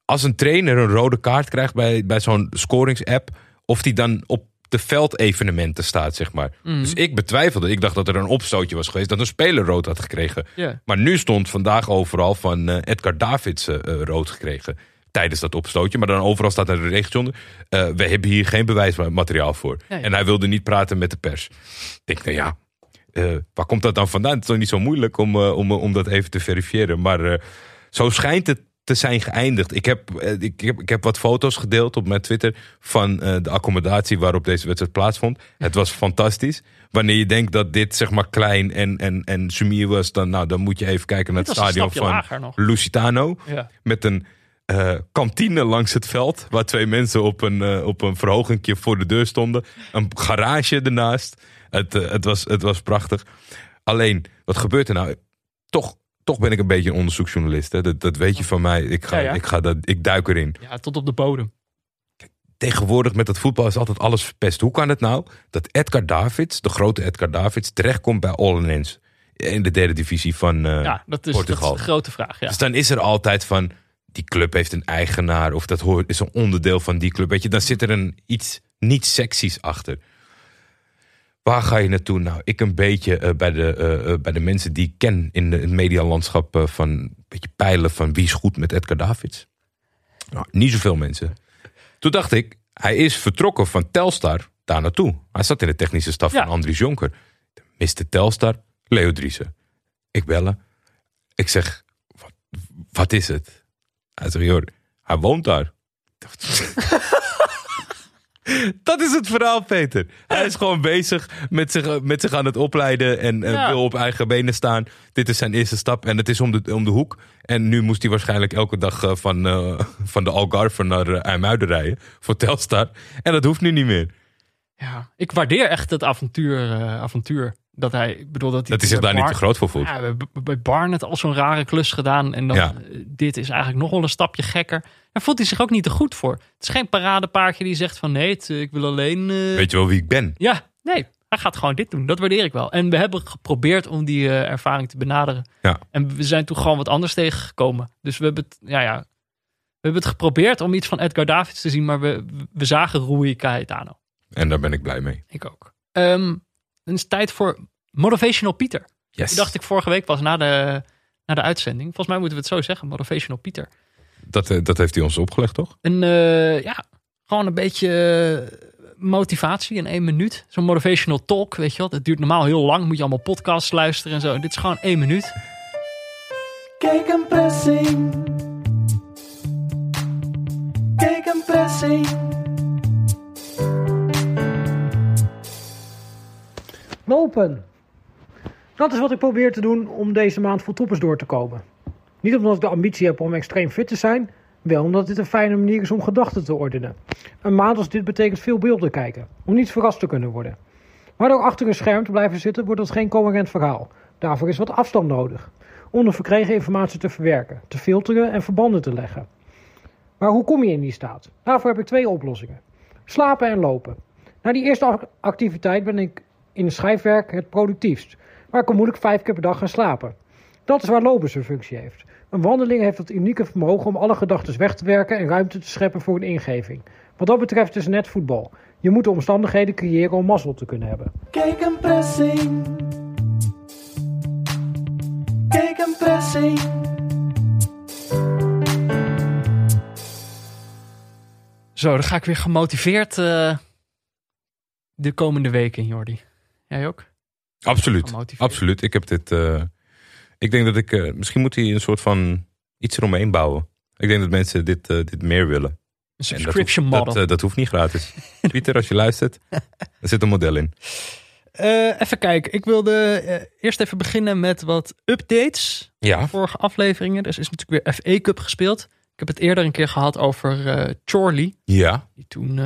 Als een trainer een rode kaart krijgt bij, bij zo'n scorings-app, of die dan op de veldevenementen staat, zeg maar. Dus ik betwijfelde. Ik dacht dat er een opstootje was geweest, dat een speler rood had gekregen. Maar nu stond vandaag overal van eh, Edgar Davids eh, rood gekregen. Tijdens dat opstootje. Maar dan overal staat er een regeltje onder. eh, we hebben hier geen bewijsmateriaal voor. En hij wilde niet praten met de pers. Ik denk, nou ja, eh, waar komt dat dan vandaan? Het is toch niet zo moeilijk om, eh, om, om dat even te verifiëren. Maar zo schijnt het te zijn geëindigd. Ik heb, ik, heb, ik heb wat foto's gedeeld op mijn Twitter van de accommodatie waarop deze wedstrijd plaatsvond. Het was fantastisch. Wanneer je denkt dat dit zeg maar klein en, en, en sumier was, dan, nou, dan moet je even kijken naar het stadion van. Lusitano. Ja. Met een eh, kantine langs het veld. Waar twee mensen op een, eh, op een verhogingje voor de deur stonden. Een garage ernaast. Het, eh, het, was, het was prachtig. Alleen, wat gebeurt er nou? Toch, toch ben ik een beetje een onderzoeksjournalist. Hè? Dat, dat weet je van mij. Ik, ga, Ja, ja. Ik, ga dat, ik duik erin. ja, tot op de bodem. Tegenwoordig met dat voetbal is altijd alles verpest. Hoe kan het nou dat Edgar Davids, de grote Edgar Davids, terechtkomt bij Ollenens? In de derde divisie van Ja, dat is, dat is Portugal. de grote vraag. Ja. Dus dan is er altijd van, die club heeft een eigenaar of dat hoort, is een onderdeel van die club. Weet je, dan zit er een iets niet seksies achter. Waar ga je naartoe? Nou, ik een beetje eh, bij, de, eh, eh, bij de mensen die ik ken in de, het medialandschap eh, van een beetje peilen van wie is goed met Edgar Davids. Nou, niet zoveel mensen. Toen dacht ik, hij is vertrokken van Telstar daar naartoe. Hij zat in de technische staf Ja. van Andries Jonker. Mr. Telstar, Leo Driessen. Ik bellen. Ik zeg, wat, wat is het? Hij zegt, joh, hij woont daar. Dat is het verhaal, Peter. Hij is gewoon bezig met zich, met zich aan het opleiden en eh, Ja. wil op eigen benen staan. Dit is zijn eerste stap en het is om de, om de hoek. En nu moest hij waarschijnlijk elke dag eh, van, eh, van de Algarve naar uh, IJmuiden rijden voor Telstar. En dat hoeft nu niet meer. Ja, ik waardeer echt het avontuur. avontuur. Dat hij, ik bedoel dat hij, Dat hij zich bij daar niet te groot voor voelt. Ja, we hebben bij Barnet al zo'n rare klus gedaan. En dan, Ja. eh, dit is eigenlijk nog wel een stapje gekker. Daar voelt hij zich ook niet te goed voor. Het is geen paradepaardje die zegt van nee, het, eh, ik wil alleen... eh, Weet je wel wie ik ben? Ja, nee. hij gaat gewoon dit doen. Dat waardeer ik wel. En we hebben geprobeerd om die ervaring te benaderen. Ja. En we zijn toen gewoon wat anders tegengekomen. Dus we hebben het, ja, ja, we hebben het geprobeerd om iets van Edgar Davids te zien, maar we, we zagen Rui Cayetano. En daar ben ik blij mee. Ik ook. Dan is het tijd voor Motivational Pieter. Yes. Die dacht ik vorige week pas na de, na de uitzending. Volgens mij moeten we het zo zeggen, Motivational Pieter. Dat, eh, dat heeft hij ons opgelegd, toch? En eh, ja, gewoon een beetje eh, motivatie in één minuut. Zo'n motivational talk, weet je wel. Dat duurt normaal heel lang. Moet je allemaal podcasts luisteren en zo. Dit is gewoon één minuut. Kijk een pressing. Kijk een pressing. Lopen. Dat is wat ik probeer te doen om deze maand vol toppers door te komen. Niet omdat ik de ambitie heb om extreem fit te zijn, wel omdat dit een fijne manier is om gedachten te ordenen. Een maand als dit betekent veel beelden kijken, om niet verrast te kunnen worden. Maar door achter een scherm te blijven zitten wordt dat geen coherent verhaal. Daarvoor is wat afstand nodig. Om de verkregen informatie te verwerken, te filteren en verbanden te leggen. Maar hoe kom je in die staat? Daarvoor heb ik twee oplossingen. Slapen en lopen. Na die eerste ac- activiteit ben ik in schrijfwerk het productiefst. Maar ik kan moeilijk vijf keer per dag gaan slapen. Dat is waar lopen zijn functie heeft. Een wandeling heeft het unieke vermogen om alle gedachten weg te werken en ruimte te scheppen voor een ingeving. Wat dat betreft is het net voetbal. Je moet de omstandigheden creëren om mazzel te kunnen hebben. Kijk een pressing. Kijk een pressing. Zo, dan ga ik weer gemotiveerd eh, de komende weken, Jordi. Jij ook? Absoluut. Absoluut. Ik heb dit. eh, ik denk dat ik. eh, misschien moet hij een soort van iets eromheen bouwen. Ik denk dat mensen dit, eh, dit meer willen. Een dat subscription hoeft- model. Dat, dat hoeft niet gratis. Pieter, als je luistert, er zit een model in. Even kijken. Ik wilde eerst even beginnen met wat updates. Ja. Vorige afleveringen. Er is natuurlijk weer FA Cup gespeeld. Ik heb het eerder een keer gehad over Chorley. Ja. Die toen,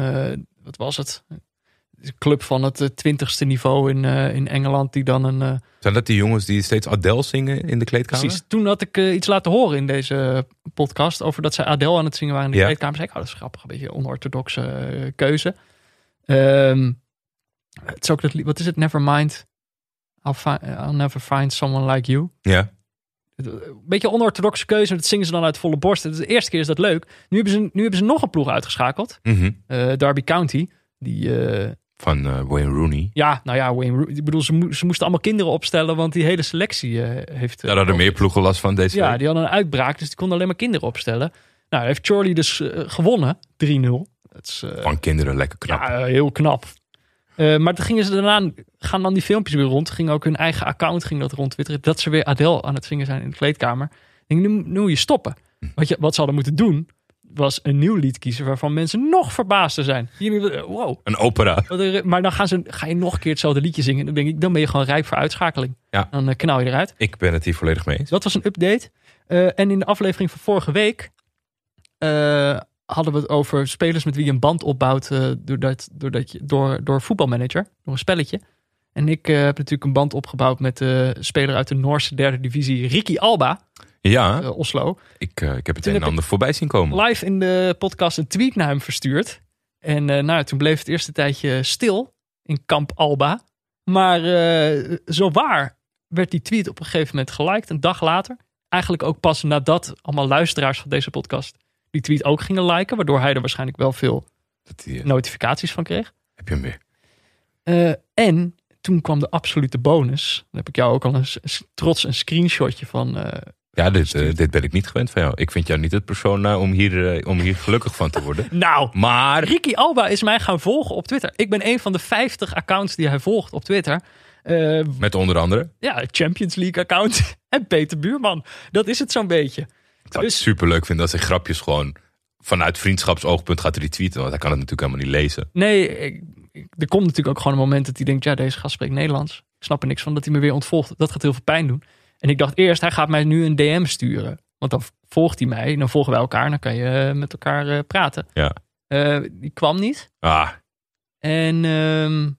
wat was het? Club van het eh, twintigste niveau in, eh, in Engeland. Die dan een... eh, Zijn dat die jongens die steeds Adele zingen in de kleedkamer? precies. Toen had ik iets laten horen in deze podcast. Over dat zij Adele aan het zingen waren in de Ja. kleedkamer. Zei ik, oh, dat is grappig. Een beetje onorthodoxe keuze. Ehm, het is ook dat, wat is het? Nevermind. I'll, I'll never find someone like you. Ja. Een beetje onorthodoxe keuze. Dat zingen ze dan uit volle borst. De eerste keer is dat leuk. Nu hebben ze, nu hebben ze nog een ploeg uitgeschakeld. Eh, Derby County. Die, eh, Van eh, Wayne Rooney. ja, nou ja, Wayne Rooney. Ik bedoel, ze, mo- ze moesten allemaal kinderen opstellen. Want die hele selectie eh, heeft... eh, Daar hadden meer ploegen last van deze Ja, week. die hadden een uitbraak. Dus die konden alleen maar kinderen opstellen. Nou, heeft Charlie dus eh, gewonnen. 3-0. Dat is eh, Van kinderen, lekker knap. ja, eh, heel knap. Eh, maar toen gingen ze daarna, gaan dan die filmpjes weer rond. Ging ook hun eigen account ging dat rond twitteren. Dat ze weer Adele aan het zingen zijn in de kleedkamer. Ik denk, nu, nu moet je stoppen. Wat, je, wat ze hadden moeten doen, was een nieuw lied kiezen waarvan mensen nog verbaasder zijn. Jullie, eh, wow. Een opera. Er- Maar dan gaan ze, ga je nog een keer hetzelfde liedje zingen. Dan denk ik, dan ben je gewoon rijp voor uitschakeling. Ja. Dan eh, knal je eruit. Ik ben het hier volledig mee eens. Dat was een update. Eh, en in de aflevering van vorige week hadden we het over spelers met wie je een band opbouwt doordat, doordat je, door, door voetbalmanager, door een spelletje. En ik heb natuurlijk een band opgebouwd met de speler uit de Noorse derde divisie, Ricky Alba, Ja, eh, Oslo. ik, eh, ik heb het Toen een en ander voorbij zien komen. Live in de podcast een tweet naar hem verstuurd. En eh, nou, toen bleef het eerste tijdje stil in kamp Alba. Maar zo waar werd die tweet op een gegeven moment geliked, een dag later. Eigenlijk ook pas nadat allemaal luisteraars van deze podcast die tweet ook gingen liken. Waardoor hij er waarschijnlijk wel veel Dat die, notificaties van kreeg. Heb je hem weer? En toen kwam de absolute bonus. Dan heb ik jou ook al een s- s- trots een screenshotje van. Ja, dit, eh, dit ben ik niet gewend van jou. Ik vind jou niet het persoon eh, om, hier, eh, om hier gelukkig van te worden. nou, Maar Ricky Alba is mij gaan volgen op Twitter. Ik ben een van de 50 accounts die hij volgt op Twitter. Met onder andere, ja, Champions League account en Peter Buurman. Dat is het zo'n beetje. ik zou het Dus- super leuk vinden als hij grapjes gewoon vanuit vriendschapsoogpunt gaat retweeten. Want hij kan het natuurlijk helemaal niet lezen. Nee, ik- ik- er komt natuurlijk ook gewoon een moment dat hij denkt... ja, deze gast spreekt Nederlands. Ik snap er niks van dat hij me weer ontvolgt. Dat gaat heel veel pijn doen. En ik dacht eerst, hij gaat mij nu een DM sturen. Want dan volgt hij mij, dan volgen wij elkaar... dan kan je eh, met elkaar eh, praten. Ja. Eh, die kwam niet. Ah, En ehm,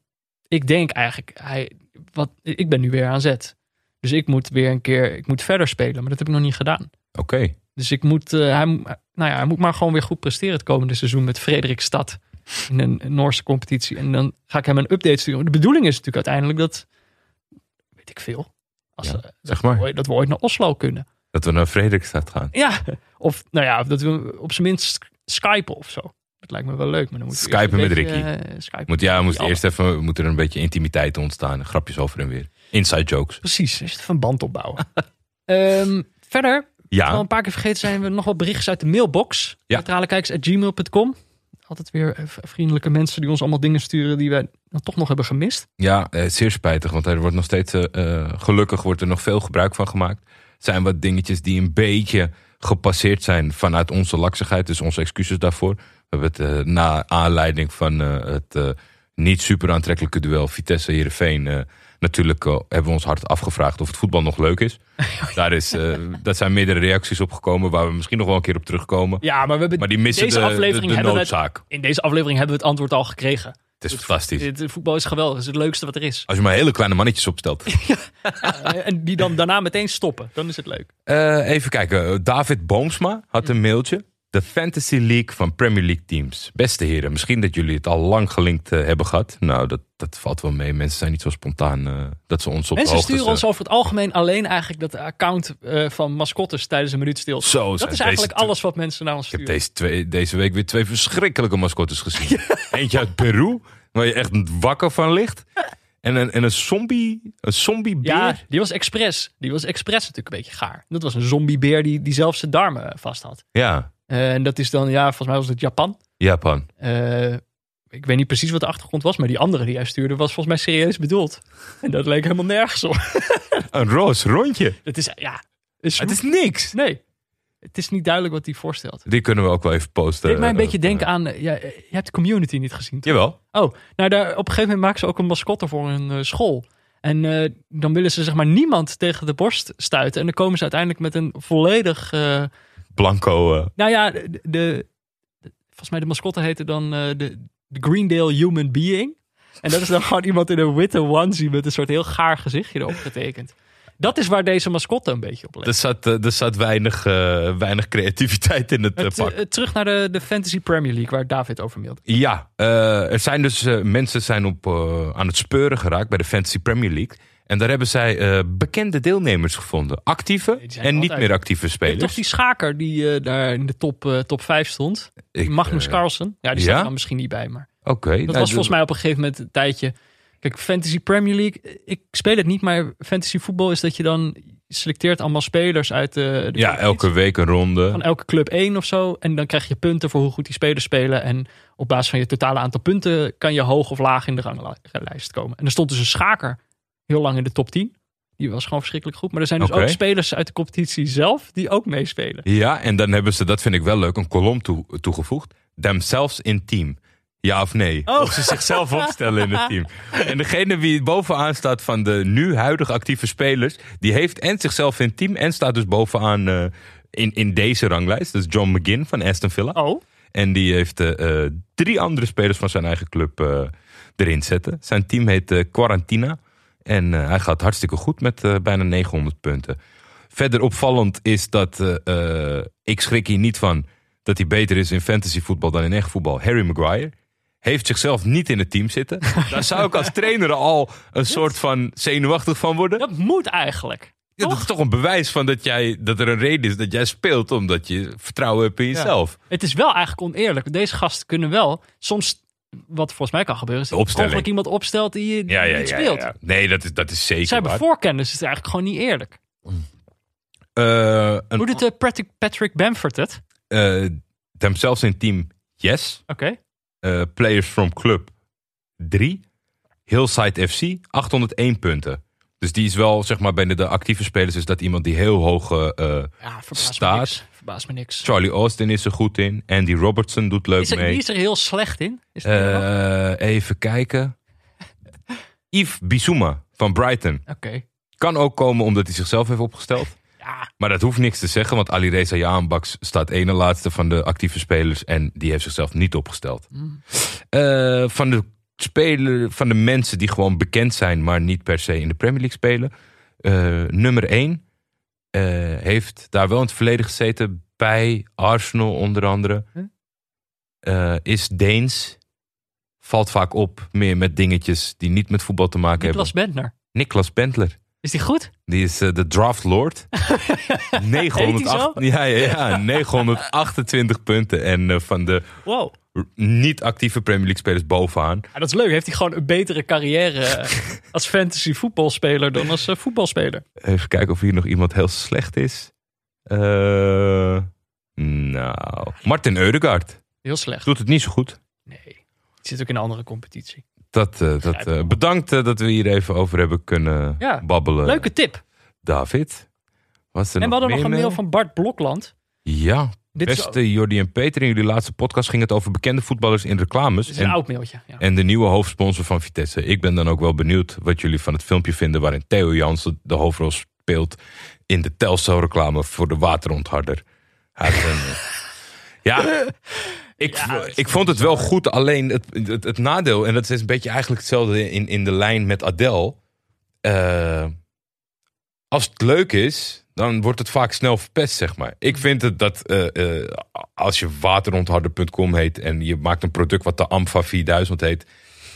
ik denk eigenlijk, hij, wat, ik ben nu weer aan zet. Dus ik moet weer een keer, ik moet verder spelen, maar dat heb ik nog niet gedaan. oké. Dus ik moet, hij, nou ja, hij moet maar gewoon weer goed presteren het komende seizoen met Frederikstad in een Noorse competitie. En dan ga ik hem een update sturen. De bedoeling is natuurlijk uiteindelijk dat, weet ik veel, als, Ja, zeg maar. ooit- dat we ooit naar Oslo kunnen. Dat we naar Frederikstad gaan. Ja, of nou ja, dat we op zijn minst skypen of zo. Dat lijkt me wel leuk. Maar dan we eerst Skypen met beetje, Ricky. eh, skypen Moet, ja, moet eerst even, moet er een beetje intimiteit ontstaan. Grapjes over en weer. Inside jokes. Precies, eerst even een band opbouwen. Ehm, verder, al Ja, een paar keer vergeten zijn we nog wat berichtjes uit de mailbox. Ja. Neutralekijkers.gmail.com Altijd weer eh, vriendelijke mensen die ons allemaal dingen sturen die wij dan toch nog hebben gemist. ja eh, zeer spijtig. Want er wordt nog steeds, eh, gelukkig wordt er nog veel gebruik van gemaakt. Het zijn wat dingetjes die een beetje gepasseerd zijn vanuit onze laksigheid. Dus onze excuses daarvoor. We hebben het eh, na aanleiding van het niet super aantrekkelijke duel Vitesse-Heerenveen... natuurlijk eh, hebben we ons hard afgevraagd of het voetbal nog leuk is. Daar is eh, dat zijn meerdere reacties op gekomen waar we misschien nog wel een keer op terugkomen. Ja, maar we hebben Maar die missen deze de, de, aflevering de hebben we het, noodzaak. in deze aflevering hebben we het antwoord al gekregen. Het is fantastisch. Het, voetbal is geweldig, het is het leukste wat er is. Als je maar hele kleine mannetjes opstelt. Eh, en die dan daarna meteen stoppen, dan is het leuk. Even kijken. David Boomsma had een mailtje. De Fantasy League van Premier League teams. Beste heren, misschien dat jullie het al lang gelinkt eh, hebben gehad. Nou, dat, dat valt wel mee. Mensen zijn niet zo spontaan eh, dat ze ons op de Mensen hoogte sturen ons over het algemeen alleen eigenlijk dat account eh, van mascottes tijdens een minuut stil. Zo, Dat is eigenlijk alles wat mensen naar ons Ik heb sturen. deze, twee, deze week weer twee verschrikkelijke mascottes gezien. Eentje uit Peru, waar je echt wakker van ligt. En een, en een zombie, een zombiebeer. Ja, die was expres. Die was expres natuurlijk een beetje gaar. Dat was een zombiebeer die, die zelf zijn darmen vast had. ja, Eh, en dat is dan, ja, volgens mij was het Japan. Japan. Eh, ik weet niet precies wat de achtergrond was, maar die andere die hij stuurde was volgens mij serieus bedoeld. En dat leek helemaal nergens op. Een roze rondje. Het is, ja, is, Het is niks. nee. Het is niet duidelijk wat hij voorstelt. Die kunnen we ook wel even posten. deed mij een eh, beetje denken aan, ja, je hebt de community niet gezien. toch? Jawel. Oh, nou daar, op een gegeven moment maken ze ook een mascotte voor een eh, school. En dan willen ze zeg maar niemand tegen de borst stuiten. En dan komen ze uiteindelijk met een volledig... Blanco. eh, nou ja, de, volgens mij de mascotte heette dan eh, de, de Greendale Human Being. En dat is dan gewoon iemand in een witte onesie met een soort heel gaar gezichtje erop getekend. Dat is waar deze mascotte een beetje op ligt. er, zat, eh, er zat weinig, weinig creativiteit in het, Het, pak. terug naar de, de Fantasy Premier League, waar David over mailde. Ja, er zijn dus mensen zijn op, aan het speuren geraakt bij de Fantasy Premier League. En daar hebben zij eh, bekende deelnemers gevonden. Actieve en niet meer actieve spelers. toch die schaker die eh, daar in de top, eh, top 5 stond? Ik, Magnus Carlsen. Ja, die staat ja? er dan misschien niet bij, maar... Oké. Dat nou, was volgens mij op een gegeven moment een tijdje. Kijk, Fantasy Premier League. Ik speel het niet, maar fantasy voetbal is dat je dan selecteert allemaal spelers uit de. de Ja, elke week een ronde. Van elke club één of zo. En dan krijg je punten voor hoe goed die spelers spelen. En op basis van je totale aantal punten kan je hoog of laag in de ranglijst komen. En er stond dus een schaker heel lang in de top 10. Die was gewoon verschrikkelijk goed. Maar er zijn dus ook spelers uit de competitie zelf die ook meespelen. Ja, en dan hebben ze, dat vind ik wel leuk, een kolom toe, toegevoegd. Themselves in team. Ja of nee? Oh. Of ze zichzelf opstellen in het team. En degene wie bovenaan staat van de nu huidig actieve spelers, die heeft en zichzelf in het team en staat dus bovenaan eh, in, in deze ranglijst. Dat is John McGinn van Aston Villa. Oh, En die heeft eh, eh, drie andere spelers van zijn eigen club erin zetten. Zijn team heet Quarantina. En eh, hij gaat hartstikke goed met eh, bijna 900 punten. Verder opvallend is dat eh, ik schrik hier niet van dat hij beter is in fantasyvoetbal dan in echt voetbal. Harry Maguire heeft zichzelf niet in het team zitten. Daar zou ik als trainer al een soort van zenuwachtig van worden. dat moet eigenlijk. Ja, dat is toch een bewijs van dat, jij, dat er een reden is dat jij speelt omdat je vertrouwen hebt in jezelf. Het is wel eigenlijk oneerlijk. Deze gasten kunnen wel soms. Wat volgens mij kan gebeuren, is dat ongeluk iemand opstelt die je die niet speelt. Nee, dat is, dat is zeker Zij hebben waar. voorkennis, het is eigenlijk gewoon niet eerlijk. Eh, een, Hoe doet eh, Patrick, Patrick Bamford het? themselves in team, yes. Oké. Players from club, 3. Hillside FC, 801 punten. Dus die is wel, zeg maar, bij de actieve spelers is dat iemand die heel hoog... eh, Ja, Staat. Verbaast me niks. Charlie Austin is er goed in. Andy Robertson doet leuk Is er, mee. wie is er heel slecht in? Is? Eh, even kijken. Yves Bissouma van Brighton. Oké. Kan ook komen omdat hij zichzelf heeft opgesteld. Ja, Maar dat hoeft niks te zeggen, want Ali Reza Jaanbaks staat ene laatste van de actieve spelers en die heeft zichzelf niet opgesteld. Eh, van, de speler, van de mensen die gewoon bekend zijn, maar niet per se in de Premier League spelen. eh, nummer 1 heeft daar wel in het verleden gezeten bij Arsenal onder andere. Huh? Eh, is Deens, valt vaak op meer met dingetjes die niet met voetbal te maken Niklas hebben. Bentner. Niklas Bentler. Is die goed? Die is eh, de draft lord. 908, zo? ja, ja, ja, 928 punten. En eh, van de Wow. Niet actieve Premier League spelers bovenaan. Ja, dat is leuk. Heeft hij gewoon een betere carrière als fantasy voetbalspeler dan als eh, voetbalspeler? Even kijken of hier nog iemand heel slecht is. Eh, nou, Martin Eudegaard. Heel slecht. Doet het niet zo goed. Nee. Zit ook in een andere competitie. Dat, eh, dat, bedankt dat we hier even over hebben kunnen Ja, babbelen. Leuke tip. David. Was er En we hadden nog een mail mail? van Bart Blokland. Ja, Dit is, beste Jordi en Peter. In jullie laatste podcast ging het over bekende voetballers in reclames. is een En, oud mailtje. Ja. en de nieuwe hoofdsponsor van Vitesse. Ik ben dan ook wel benieuwd wat jullie van het filmpje vinden... waarin Theo Jansen de hoofdrol speelt in de Telcel reclame voor de waterontharder. Hij had een, eh, ja, ik, Ja, ik vond het wel goed. Alleen het, het, het nadeel, en dat is een beetje eigenlijk hetzelfde in, in de lijn met Adele... eh, als het leuk is, dan wordt het vaak snel verpest, zeg maar. Ik vind het dat eh, eh, als je waterontharder.com heet en je maakt een product wat de Amfa 4000 heet,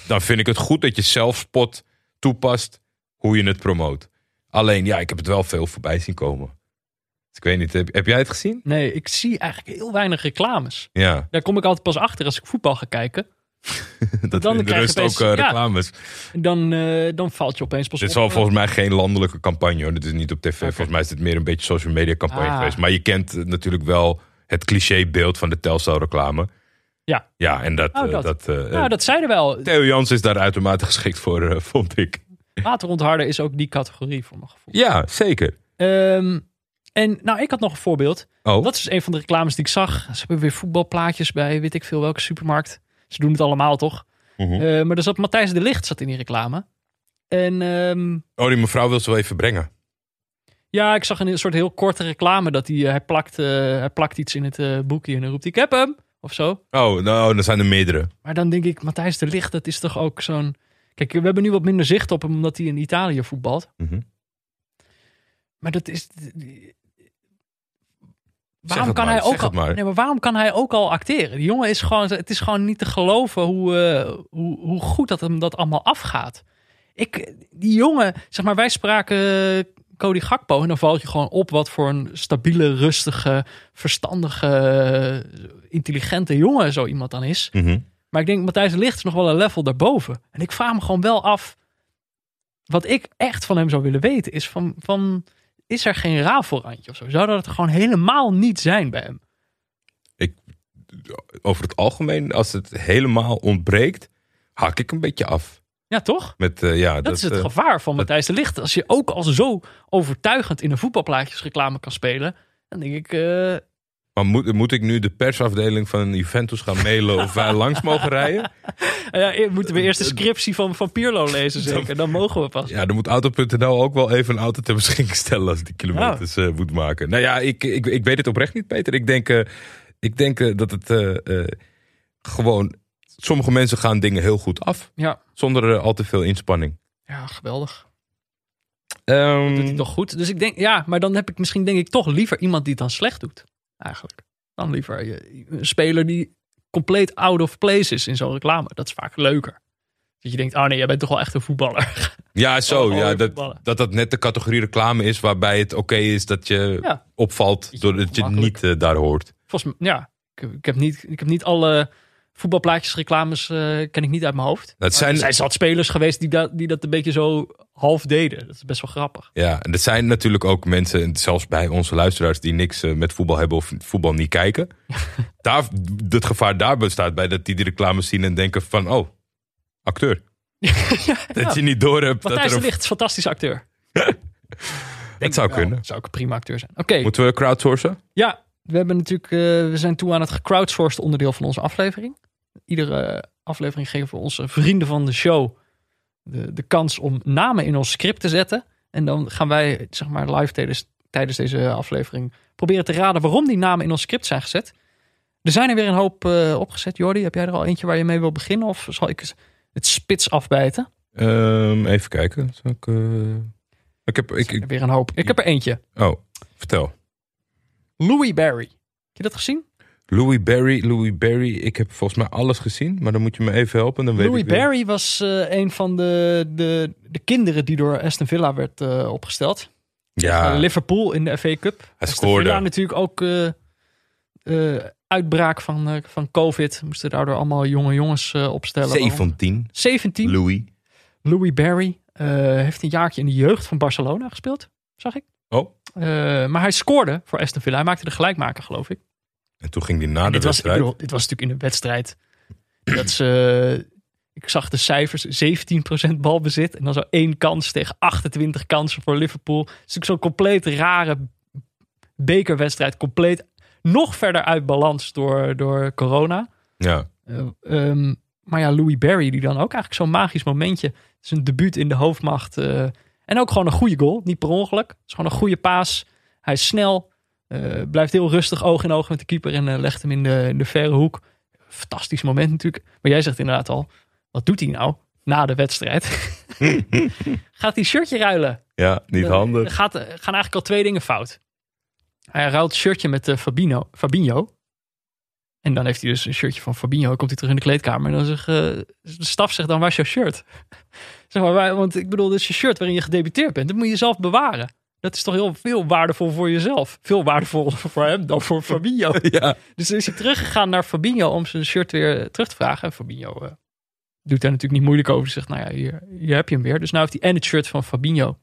dan vind ik het goed dat je zelfspot toepast hoe je het promoot. Alleen, ja, ik heb het wel veel voorbij zien komen. Dus ik weet niet, heb, heb jij het gezien? Nee, ik zie eigenlijk heel weinig reclames. Ja, Daar kom ik altijd pas achter als ik voetbal ga kijken. dat Dan in de rust ook opeens- eh, reclames. Dan, eh, dan valt je opeens pas Dit op. is wel volgens mij geen landelijke campagne hoor. Dit is niet op tv. Volgens mij is dit meer een beetje social media campagne Ah. geweest. Maar je kent eh, natuurlijk wel het clichébeeld van de Telstar reclame. Ja. Ja, en dat... Oh, eh, dat. dat, eh, Nou, dat zeiden wel. Theo Jans is daar uitermate geschikt voor, eh, vond ik. Waterontharder is ook die categorie voor mijn gevoel. Ja, zeker. Ehm, en nou, ik had nog een voorbeeld. Oh, Dat is een van de reclames die ik zag. Ze hebben weer voetbalplaatjes bij weet ik veel welke supermarkt. Ze doen het allemaal toch? Mhm. Eh, maar er zat Matthijs de Licht zat in die reclame. En ehm, oh, die mevrouw wil ze wel even brengen. ja, ik zag een soort heel korte reclame dat hij, eh, hij, plakt, eh, hij plakt iets in het boekje en dan roept hij, ik heb hem! Of zo. Oh, nou, dan zijn er meerdere. Maar dan denk ik, Matthijs de Licht, dat is toch ook zo'n... Kijk, we hebben nu wat minder zicht op hem omdat hij in Italië voetbalt. Mhm. Maar dat is... Waarom kan, maar, hij ook al, nee, maar waarom kan hij ook al acteren? Die jongen is gewoon, het is gewoon niet te geloven hoe, eh, hoe, hoe goed dat hem dat allemaal afgaat. Ik, die jongen, zeg maar, wij spraken eh, Cody Gakpo en dan valt je gewoon op wat voor een stabiele, rustige, verstandige, eh, intelligente jongen zo iemand dan is. Mhm. Maar ik denk, Matthijs Ligt is nog wel een level daarboven. En ik vraag me gewoon wel af. Wat ik echt van hem zou willen weten is van, van is er geen rafelrandje of zo? Zou dat het gewoon helemaal niet zijn bij hem? Over het algemeen, als het helemaal ontbreekt, haak ik een beetje af. Ja, toch? Met, eh, ja, Dat, is het eh, gevaar van Matthijs de Ligt. Als je ook al zo overtuigend in een voetbalplaatjesreclame kan spelen, dan denk ik, eh, Maar moet, moet ik nu de persafdeling van Juventus gaan mailen of wij langs mogen rijden? ja, e- moeten we eerst de scriptie van, van Pirlo lezen zeker? Dan mogen we pas. Ja, dan moet Auto.nl ook wel even een auto ter beschikking stellen als die kilometers eh, moet maken. Nou ja, ik, ik, ik weet het oprecht niet, Peter. Ik denk, eh, ik denk eh, dat het gewoon... Sommige mensen gaan dingen heel goed af, Ja, zonder al te veel inspanning. ja geweldig. Ehm, doet hij toch goed. Dus ik denk, ja, maar dan heb ik misschien denk ik toch liever iemand die het dan slecht doet. Eigenlijk. Dan liever je- een speler die compleet out of place is in zo'n reclame. Dat is vaak leuker. Dat je denkt, oh nee, jij bent toch wel echt een voetballer. ja, zo. Oh, ja, dat, dat dat net de categorie reclame is waarbij het oké is dat je Ja. opvalt doordat je niet eh, daar hoort. Volgens mij, ja, ik, ik, heb niet, ik heb niet alle voetbalplaatjesreclames eh ken ik niet uit mijn hoofd. Dat Er zijn, zijn zat spelers geweest die dat, die dat een beetje zo half deden. Dat is best wel grappig. Ja, en er zijn natuurlijk ook mensen, en zelfs bij onze luisteraars, die niks eh, met voetbal hebben of voetbal niet kijken. Daar, het gevaar daar bestaat bij dat die die reclames zien en denken van, oh, acteur. Dat je niet door hebt dat Matthijs er de een... Ligt, fantastisch acteur. Het zou kunnen. Zou ook een prima acteur zijn. Oké, Moeten we crowdsourcen? Ja, we hebben natuurlijk, eh, we zijn toe aan het gecrowdsourced onderdeel van onze aflevering. Iedere aflevering geven we onze vrienden van de show de, de kans om namen in ons script te zetten. En dan gaan wij, zeg maar, live tijdens, tijdens deze aflevering proberen te raden waarom die namen in ons script zijn gezet. Er zijn er weer een hoop eh, opgezet. Jordi, heb jij er al eentje waar je mee wil beginnen? Of zal ik het- spits afbijten? Ehm, even kijken. Zal ik, eh, ik heb, ik, Er ik- weer een hoop. Ik heb er eentje. oh, vertel. Louis Barry. Heb je dat gezien? Louis Barry, Louis Barry. Ik heb volgens mij alles gezien, maar dan moet je me even helpen. Dan weet Louis ik. Barry was eh, een van de, de, de kinderen die door Aston Villa werd eh, opgesteld. Ja, Liverpool in de FA Cup. Aston scoorde. Villa natuurlijk ook eh, uitbraak van, van COVID. Moesten daardoor allemaal jonge jongens opstellen. 17. 17. Louis. Louis Barry heeft een jaartje in de jeugd van Barcelona gespeeld, zag ik. Oh, maar hij scoorde voor Aston Villa. Hij maakte de gelijkmaker, geloof ik. En toen ging hij na de dit, was, wedstrijd. bedoel, dit was natuurlijk in de wedstrijd. Dat ze, ik zag de cijfers, 17% balbezit. En dan zo één kans tegen 28 kansen voor Liverpool. Het is natuurlijk zo'n compleet rare bekerwedstrijd. Compleet nog verder uit balans door, door corona. ja. Eh, ehm, maar ja, Louis Barry, die dan ook eigenlijk zo'n magisch momentje. Zijn debuut in de hoofdmacht. eh, en ook gewoon een goede goal. Niet per ongeluk. Het is gewoon een goede paas. Hij is snel. Eh, blijft heel rustig oog in oog met de keeper. En eh, legt hem in de, in de verre hoek. Fantastisch moment natuurlijk. Maar jij zegt inderdaad al. Wat doet hij nou? Na de wedstrijd. Gaat hij shirtje ruilen? ja, niet Er handig. gaat, er gaan eigenlijk al twee dingen fout. Hij ruilt shirtje met eh, Fabinho, Fabinho. En dan heeft hij dus een shirtje van Fabinho. Komt hij terug in de kleedkamer. En dan zegt eh, de staf zegt dan, waar is jouw shirt? zeg maar, want ik bedoel, dit is je shirt waarin je gedebuteerd bent. Dat moet je zelf bewaren. Dat is toch heel veel waardevol voor jezelf. Veel waardevoller voor hem dan voor Fabinho. Ja, Dus is hij teruggegaan naar Fabinho om zijn shirt weer terug te vragen. En Fabinho eh, doet daar natuurlijk niet moeilijk over. Zegt, nou ja, hier, hier heb je hem weer. Dus nu heeft hij en het shirt van Fabinho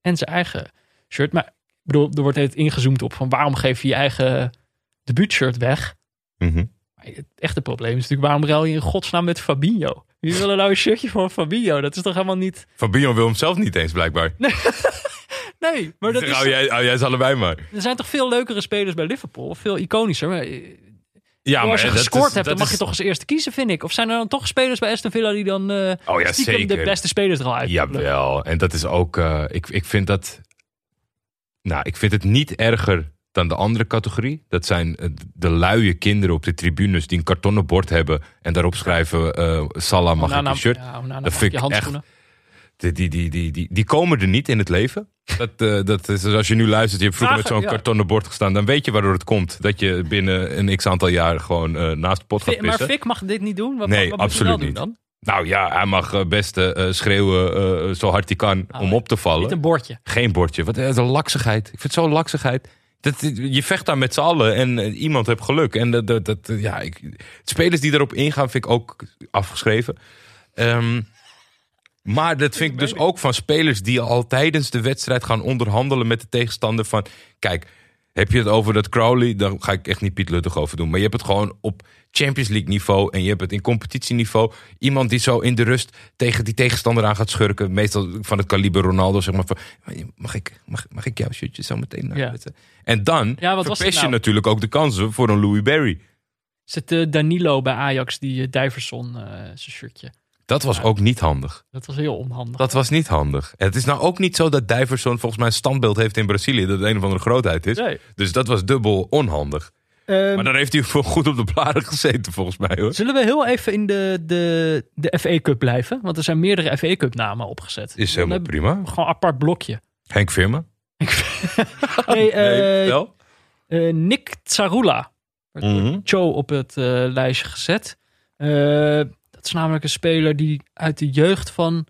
en zijn eigen shirt. Maar ik bedoel, er wordt het ingezoomd op van waarom geef je je eigen debuutshirt weg? Mhm. Maar het echte probleem is natuurlijk, waarom ruil je in godsnaam met Fabinho? Wie wil nou een shirtje van Fabinho? Dat is toch helemaal niet... Fabinho wil hem zelf niet eens, blijkbaar. Nee, maar dat is... Hou jij, hou jij ze allebei maar. Er zijn toch veel leukere spelers bij Liverpool? Veel iconischer. Maar Ja, als je gescoord is- hebt, dan dat mag je is- toch als eerste kiezen, vind ik. Of zijn er dan toch spelers bij Aston Villa die dan eh Oh ja, stiekem zeker. de beste spelers er al uit Jawel, en dat is ook. eh, ik, ik vind dat. Nou, ik vind het niet erger dan de andere categorie. Dat zijn eh, de luie kinderen op de tribunes die een kartonnen bord hebben en daarop schrijven: eh Salah mag een shirt. Ja, Dat vind ik. Die, die, die, die, die, komen er niet in het leven. Dat, eh, dat is, als je nu luistert, je hebt vroeger met zo'n ja. kartonnen bord gestaan, dan weet je waardoor het komt. Dat je binnen een x aantal jaar gewoon eh, naast de pot gaat Fi- Maar pissen. Fik mag dit niet doen? Wat, Nee, wat absoluut niet. dan? Nou ja, hij mag eh, best eh, schreeuwen zo hard hij kan Ah, om op te vallen. Niet een bordje. Geen bordje. Wat is een laksigheid. Ik vind het zo'n laksigheid. Dat, je vecht daar met z'n allen en iemand heeft geluk. En dat, dat, dat, ja, ik, spelers die erop ingaan vind ik ook afgeschreven. Ehm, maar dat vind ik dus ook van spelers die al tijdens de wedstrijd gaan onderhandelen met de tegenstander. Van kijk, heb je het over dat Crowley, dan ga ik echt niet Piet Luttig over doen. Maar je hebt het gewoon op Champions League niveau en je hebt het in competitieniveau. Iemand die zo in de rust tegen die tegenstander aan gaat schurken. Meestal van het kaliber Ronaldo, zeg maar. Van, mag, ik, mag, mag ik jouw shirtje zo meteen naar Ja. En dan Ja, verpest je nou? natuurlijk ook de kansen voor een Louis Barry. Zit eh, Danilo bij Ajax, die uh, Dijverson, eh, zijn shirtje. Dat was ook niet handig. Dat was heel onhandig. Dat was niet handig. Het is nou ook niet zo dat Diverson volgens mij een standbeeld heeft in Brazilië. Dat het een of andere grootheid is. Nee. Dus dat was dubbel onhandig. Ehm, Maar dan heeft hij voor goed op de blaren gezeten volgens mij hoor. Zullen we heel even in de, de, de FA Cup blijven? Want er zijn meerdere FA Cup namen opgezet. Is helemaal prima. Gewoon een apart blokje. Henk Veerman? Nee, eh, nee, vertel. eh, Nick Tsarula. Mhm. Cho op het eh, lijstje gezet. Dat is namelijk een speler die uit de jeugd van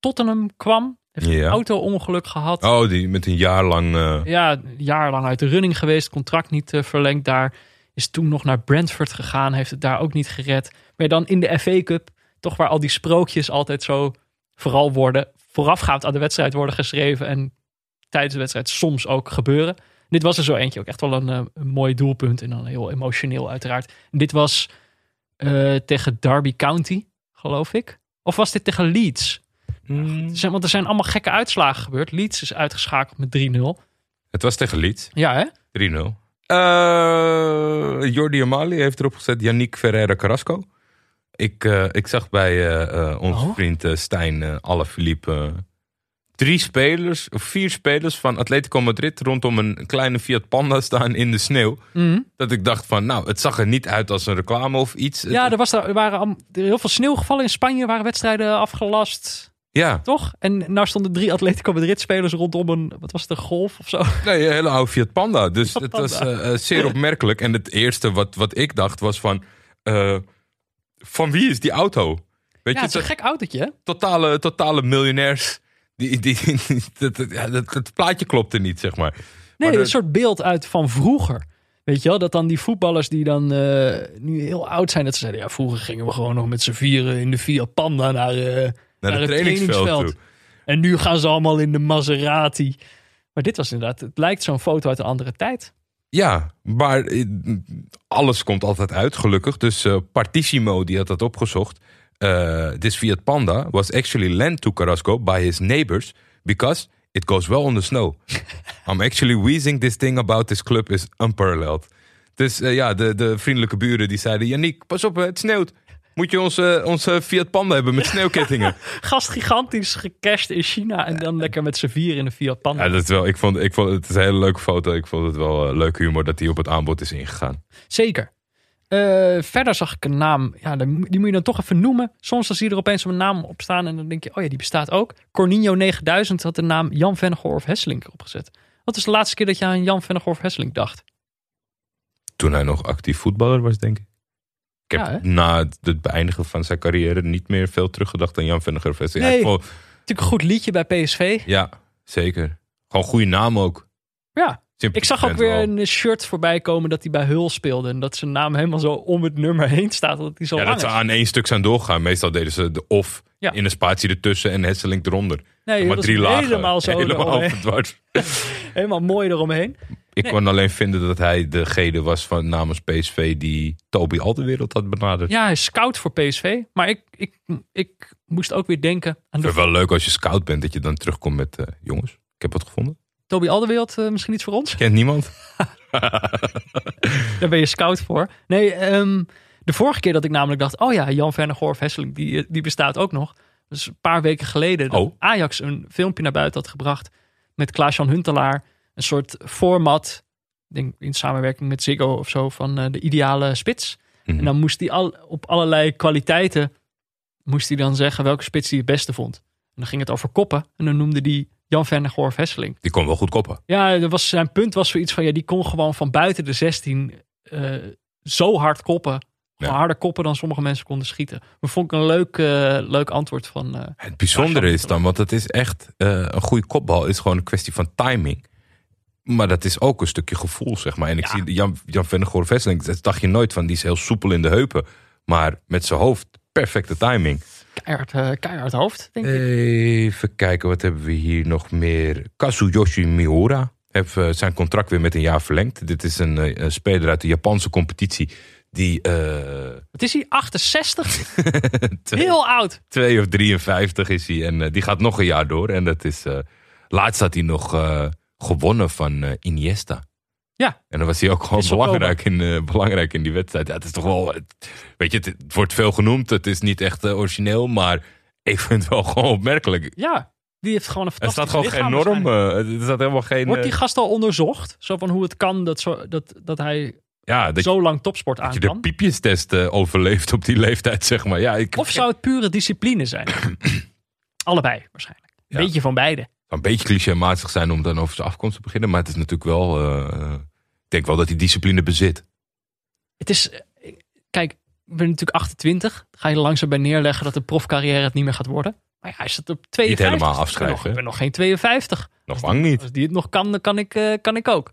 Tottenham kwam. Heeft Ja. een auto-ongeluk gehad. Oh, die met een jaar lang... eh, Ja, een jaar lang uit de running geweest. Contract niet eh, verlengd daar. Is toen nog naar Brentford gegaan. Heeft het daar ook niet gered. Maar dan in de FA Cup. Toch waar al die sprookjes altijd zo vooral worden. Voorafgaand aan de wedstrijd worden geschreven. En tijdens de wedstrijd soms ook gebeuren. Dit was er zo eentje. Ook echt wel een, eh, een mooi doelpunt. En dan heel emotioneel uiteraard. Dit was eh, tegen Derby County, geloof ik. Of was dit tegen Leeds? mm, Er zijn- Want er zijn allemaal gekke uitslagen gebeurd. Leeds is uitgeschakeld met 3-0. het was tegen Leeds. Ja, hè? 3-0. Eh Jordi Amali heeft erop gezet Yannick Ferreira Carrasco. Ik, eh, ik zag bij onze Oh. vriend Stijn uh, Alaphilippe eh, drie spelers, of vier spelers van Atletico Madrid rondom een kleine Fiat Panda staan in de sneeuw. Mhm. Dat ik dacht van, nou, het zag er niet uit als een reclame of iets. Ja, er, was daar, er waren er heel veel sneeuw gevallen in Spanje. Waren wedstrijden afgelast. Ja, toch? En nou stonden drie Atletico Madrid spelers rondom een, wat was het, een golf of zo? nee, een hele oude Fiat Panda. Dus Fiat het was eh, eh, zeer opmerkelijk. En het eerste wat, wat ik dacht was van... eh, van wie is die auto? Weet Ja, je, het is een dat- gek autootje, totale, totale miljonairs. Die, die, dat, dat- dat, het plaatje klopte niet, zeg maar. Nee, Maar een soort beeld uit van vroeger. Weet je wel, dat dan die voetballers die dan eh, nu heel oud zijn, dat ze zeiden, ja, vroeger gingen we gewoon nog met z'n vieren in de Fiat Panda naar, eh, Naar naar het het trainingsveld. En nu gaan ze allemaal in de Maserati. Maar dit was inderdaad, het lijkt zo'n foto uit een andere tijd. Ja, maar eh, alles komt altijd uit, gelukkig. Dus eh, Partissimo, die had dat opgezocht. Eh, this Fiat Panda was actually lent to Carrasco by his neighbors because it goes well on the snow. I'm actually wheezing this thing about this club is unparalleled. Dus eh, ja, de, de vriendelijke buren die zeiden... Yannick, pas op, het sneeuwt. Moet je onze, onze Fiat Panda hebben met sneeuwkettingen? Gast gigantisch gecashed in China en dan lekker met z'n vier in een Fiat Panda. ja, dat is wel, ik vond, ik vond het is een hele leuke foto. Ik vond het wel eh, leuke humor dat hij op het aanbod is ingegaan. Zeker. Eh, verder zag ik een naam, ja, die moet je dan toch even noemen. Soms dan zie je er opeens een naam op staan en dan denk je, oh ja, die bestaat ook. Cornino 9000 had de naam Jan Vennegoor Hesselink opgezet. Wat is de laatste keer dat je aan Jan Vennegoor Hesselink dacht? Toen hij nog actief voetballer was, denk ik. Ik heb Ja, na het, het beëindigen van zijn carrière niet meer veel teruggedacht aan Jan Gervest. Ja, Nee. vond- Natuurlijk een goed liedje bij PSV. ja, zeker. Gewoon goede naam ook. Ja, ik zag ook weer wel. een shirt voorbij komen dat hij bij Hul speelde. En dat zijn naam helemaal zo om het nummer heen staat. Dat hij zo Ja, dat ze is. aan één stuk zijn doorgaan. Meestal deden ze de of Ja. in een spatie ertussen en Hesselink eronder. Nee, maar is drie lagen. helemaal zo Helemaal. Helemaal mooi eromheen. Ik Nee. kon alleen vinden dat hij degene was van namens PSV die Toby Alderwereld had benaderd. Ja, hij is scout voor PSV. Maar ik, ik, ik moest ook weer denken aan de het wel leuk als je scout bent dat je dan terugkomt met eh, jongens. Ik heb wat gevonden. Toby Alderwereld eh, misschien iets voor ons? Kent niemand? Daar ben je scout voor. Nee, ehm, de vorige keer dat ik namelijk dacht... oh ja, Jan Vernegorf Hesseling, die, eh, die bestaat ook nog. Dus een paar weken geleden dat Oh. Ajax een filmpje naar buiten had gebracht... met Klaas-Jan Huntelaar. Een soort format, denk in samenwerking met Ziggo of zo... van eh, de ideale spits. Mhm. En dan moest hij al, op allerlei kwaliteiten... moest hij dan zeggen welke spits hij het beste vond. En dan ging het over koppen. En dan noemde hij Jan Vernegorf Hesseling. Die kon wel goed koppen. Ja, dat was, zijn punt was zoiets van, ja, die kon gewoon van buiten de 16 eh, zo hard koppen. Gewoon Ja. harder koppen dan sommige mensen konden schieten. Maar vond ik een leuk, eh, leuk antwoord van... eh, Het bijzondere is dan, want het is echt een goede kopbal is gewoon een kwestie van timing. Maar dat is ook een stukje gevoel, zeg maar. En ik Ja. zie Jan, Jan Vennegoor Vesseling, dat dacht je nooit van, die is heel soepel in de heupen. Maar met zijn hoofd, perfecte timing. Keihard, eh, keihard hoofd, denk ik. Even kijken, wat hebben we hier nog meer? Kazuyoshi Miura heeft eh, zijn contract weer met een jaar verlengd. Dit is een, eh, een speler uit de Japanse competitie die Wat is hij? 68? twee, Heel oud. twee of 53 is hij. En die gaat nog een jaar door. En dat is, laatst had hij nog gewonnen van Iniesta. Ja. En dan was hij ook gewoon belangrijk in, eh, belangrijk in die wedstrijd. Ja, het is toch wel, het- weet je, het, het wordt veel genoemd. Het is niet echt eh, origineel, maar ik vind het wel gewoon opmerkelijk. Ja, die heeft gewoon een fantastisch staat gewoon geen norm. er staat helemaal geen. Wordt die gast al onderzocht? Zo van hoe het kan dat, zo, dat, dat hij ja, dat, zo lang topsport dat aan je de piepjestest overleeft op die leeftijd, zeg maar. Ja, ik Of zou het pure discipline zijn? Allebei waarschijnlijk. Een Ja. beetje van beide. Een beetje clichématig zijn om dan over zijn afkomst te beginnen. Maar het is natuurlijk wel. eh, ik denk wel dat hij discipline bezit. Het is, kijk, ik ben natuurlijk 28. Dan ga je langzaam bij neerleggen dat de profcarrière het niet meer gaat worden. Maar ja, hij zit op 52. helemaal Ik ben afschrijven, nog- Ik ben nog geen 52. Nog lang niet. Als die het nog kan, dan kan ik, eh, kan ik ook.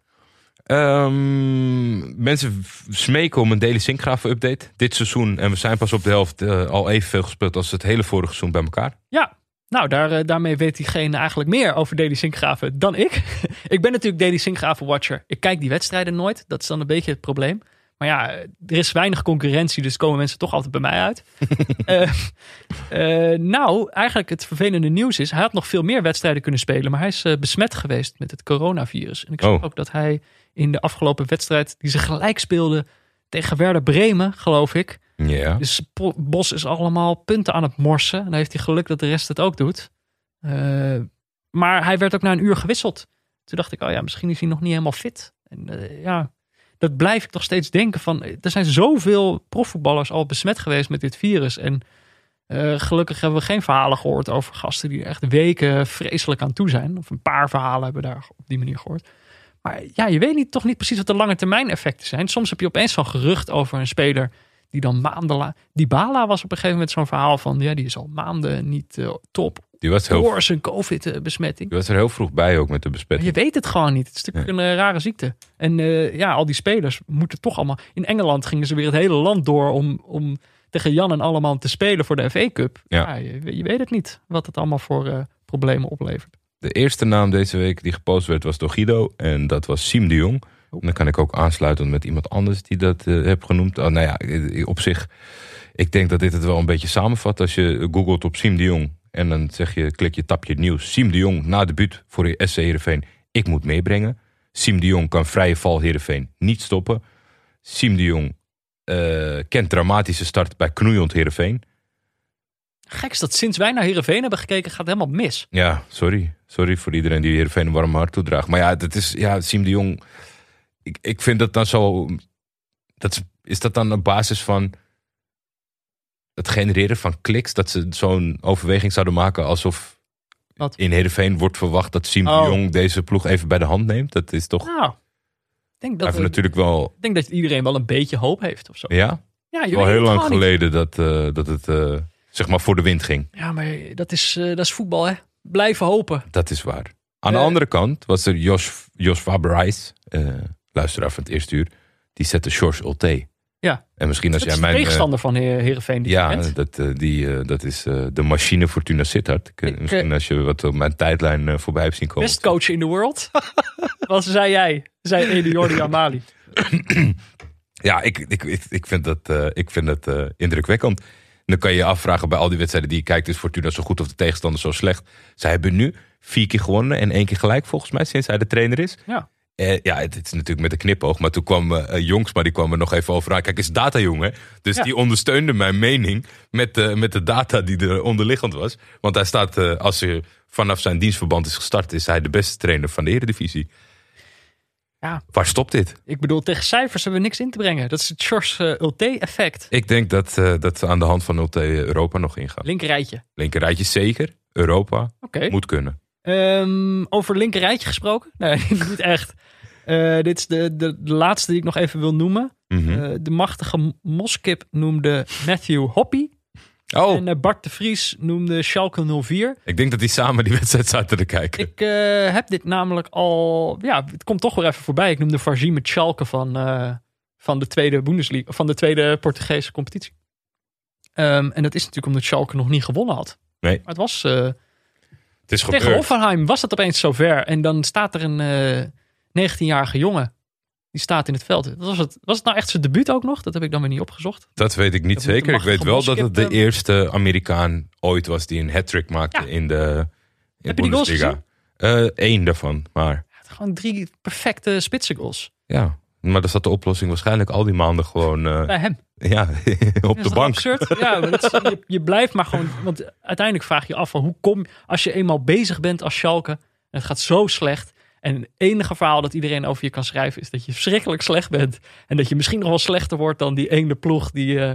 Ehm, mensen smeken om een Daily Sinkgraven update. Dit seizoen, en we zijn pas op de helft, eh, al evenveel gespeeld als het hele vorige seizoen bij elkaar. Ja, nou, daar, eh, daarmee weet diegene eigenlijk meer over Deli Sinkgraven dan ik. ik ben natuurlijk Deli Sinkgraven watcher. Ik kijk die wedstrijden nooit. Dat is dan een beetje het probleem. Maar ja, er is weinig concurrentie, dus komen mensen toch altijd bij mij uit. Eh, eh, nou, eigenlijk het vervelende nieuws is, hij had nog veel meer wedstrijden kunnen spelen, maar hij is besmet geweest met het coronavirus. En ik zag Oh. ook dat hij in de afgelopen wedstrijd, die ze gelijk speelde tegen Werder Bremen, geloof ik, Ja. dus Bos is allemaal punten aan het morsen. En dan heeft hij geluk dat de rest het ook doet. Eh, maar hij werd ook na een uur gewisseld. Toen dacht ik, oh ja, misschien is hij nog niet helemaal fit. En eh, ja, dat blijf ik nog steeds denken van... Er zijn zoveel profvoetballers al besmet geweest met dit virus. En Eh, gelukkig hebben we geen verhalen gehoord over gasten die echt weken vreselijk aan toe zijn. Of een paar verhalen hebben we daar op die manier gehoord. Maar ja, je weet niet, toch niet precies wat de lange termijn effecten zijn. Soms heb je opeens zo'n gerucht over een speler die dan maanden la... Die Bala was op een gegeven moment zo'n verhaal van... ja, die is al maanden niet eh, top Die was, heel, door zijn covid-besmetting. die was er heel vroeg bij ook met de Maar besmetting. je weet het gewoon niet. Het is natuurlijk een eh, rare ziekte. En eh, ja, al die spelers moeten toch allemaal... In Engeland gingen ze weer het hele land door om, om tegen Jan en allemaal te spelen voor de FA Cup. Ja. Ja. je, je weet het niet wat het allemaal voor problemen oplevert. De eerste naam deze week die gepost werd was door Guido. En dat was Siem de Jong. Dan kan ik ook aansluiten met iemand anders die dat eh heb genoemd. Oh, nou ja, eh, op zich. Ik denk dat dit het wel een beetje samenvat. Als je googelt op Siem de Jong. En dan zeg je, klik je, tap je het nieuws. Siem de Jong na debuut voor de SC Heerenveen. Ik moet meebrengen. Siem de Jong kan vrije val Heerenveen niet stoppen. Siem de Jong eh, kent dramatische start bij knoeiend Heerenveen. Gek is dat sinds wij naar Heerenveen hebben gekeken, gaat helemaal mis. Ja, sorry. Sorry voor iedereen die Heerenveen een warm hart toedraagt. Maar ja, dat is, ja, Siem de Jong. Ik, ik vind dat dan zo. Dat is, is dat dan op basis van het genereren van kliks? Dat ze zo'n overweging zouden maken alsof Wat? in Heerenveen wordt verwacht dat Siem Oh. de Jong deze ploeg even bij de hand neemt? Dat is toch Nou, ik denk dat, we- natuurlijk wel. ik denk dat iedereen wel een beetje hoop heeft of zo. Ja, Ja, je weet heel lang niet. geleden dat, eh, dat het eh, zeg maar voor de wind ging. Ja, maar dat is, eh, dat is voetbal, hè? Blijven hopen. Dat is waar. Aan de andere kant was er Jos, Jos Faberijs, eh luisteraar van het eerste uur. Die zette George Ulte. Ja. En misschien als Dat is jij de mijn... eh, tegenstander van Heer- Heerenveen. Die ja, dat, eh, die, eh, dat is eh, de machine Fortuna Sittard. Ik, eh, eh, misschien als je wat op mijn tijdlijn eh, voorbij hebt zien komen. Best coach in the world. Wat zei jij? Zei Jordi Amali. Ja, ik, ik, ik, ik vind dat, eh, ik vind dat eh, indrukwekkend. Dan kan je je afvragen bij al die wedstrijden die je kijkt... is Fortuna zo goed of de tegenstander zo slecht? Zij hebben nu vier keer gewonnen en één keer gelijk volgens mij... sinds hij de trainer is. Ja. Eh, ja, het, het is natuurlijk met een knipoog. Maar toen kwam eh Jongs, maar die kwam er nog even over aan. Kijk, is data jongen. Dus Ja. die ondersteunde mijn mening met, eh, met de data die er onderliggend was. Want hij staat, als hij vanaf zijn dienstverband is gestart... is hij de beste trainer van de Eredivisie. Ja. Waar stopt dit? Ik bedoel, tegen cijfers hebben we niks in te brengen. Dat is het George uh, Ulte-effect. Ik denk dat, dat aan de hand van Ulte Europa nog ingaan. Linkerrijtje. Linkerrijtje zeker. Europa moet kunnen. Ehm, over linkerrijtje gesproken? Nee, niet echt. Eh, dit is de, de, de laatste die ik nog even wil noemen. Mhm. Eh, de machtige Moskip noemde Matthew Hoppy. oh, En eh, Bart de Vries noemde Schalke 04. ik denk dat die samen die wedstrijd zaten te kijken. Ik heb dit namelijk al... Ja, het komt toch weer even voorbij. Ik noemde Varzi met Schalke van, van de tweede Bundesliga. Van de tweede Portugese competitie. Ehm, en dat is natuurlijk omdat Schalke nog niet gewonnen had. Nee. Maar het was... eh, het is tegen gebeurd. Hoffenheim was het opeens zover. En dan staat er een eh 19-jarige jongen. Die staat in het veld. Dat was, het, was het nou echt zijn debuut ook nog? Dat heb ik dan weer niet opgezocht. Dat weet ik niet Dat zeker. de Ik weet wel dat het de eh, eerste Amerikaan ooit was die een hat-trick maakte Ja. in de, in Heb goals Bundesliga. Eén daarvan, maar Ja, gewoon drie perfecte spitse goals. ja. Maar dan zat de oplossing waarschijnlijk al die maanden gewoon eh, Bij hem. ja, op Is de bank. absurd? Ja, maar dat is- je, je blijft maar gewoon... Want uiteindelijk vraag je je af van hoe kom... Als je eenmaal bezig bent als Schalke... En het gaat zo slecht... En het enige verhaal dat iedereen over je kan schrijven... is dat je verschrikkelijk slecht bent. En dat je misschien nog wel slechter wordt dan die ene ploeg... die, eh,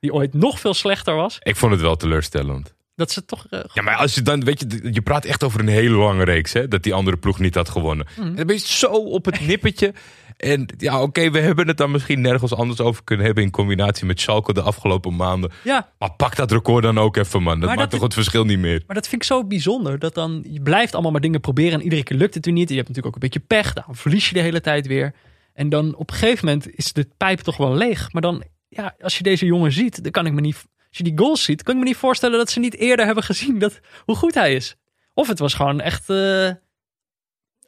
die ooit nog veel slechter was. Ik vond het wel teleurstellend. Dat ze toch... eh, Ja, maar als je dan, weet je, je praat echt over een hele lange reeks, hè, dat die andere ploeg niet had gewonnen. Mhm. En dan ben je zo op het nippertje. En ja, oké, we hebben het dan misschien nergens anders over kunnen hebben in combinatie met Schalke de afgelopen maanden. ja, Maar pak dat record dan ook even, man. Dat Maar maakt dat- toch het verschil niet meer. Maar dat vind ik zo bijzonder. Dat dan, je blijft allemaal maar dingen proberen en iedere keer lukt het er niet. Je hebt natuurlijk ook een beetje pech. Dan verlies je de hele tijd weer. En dan op een gegeven moment is de pijp toch wel leeg. Maar dan, ja, als je deze jongen ziet, dan kan ik me niet. Als je die goals ziet, kan ik me niet voorstellen dat ze niet eerder hebben gezien dat, hoe goed hij is. Of het was gewoon echt. eh,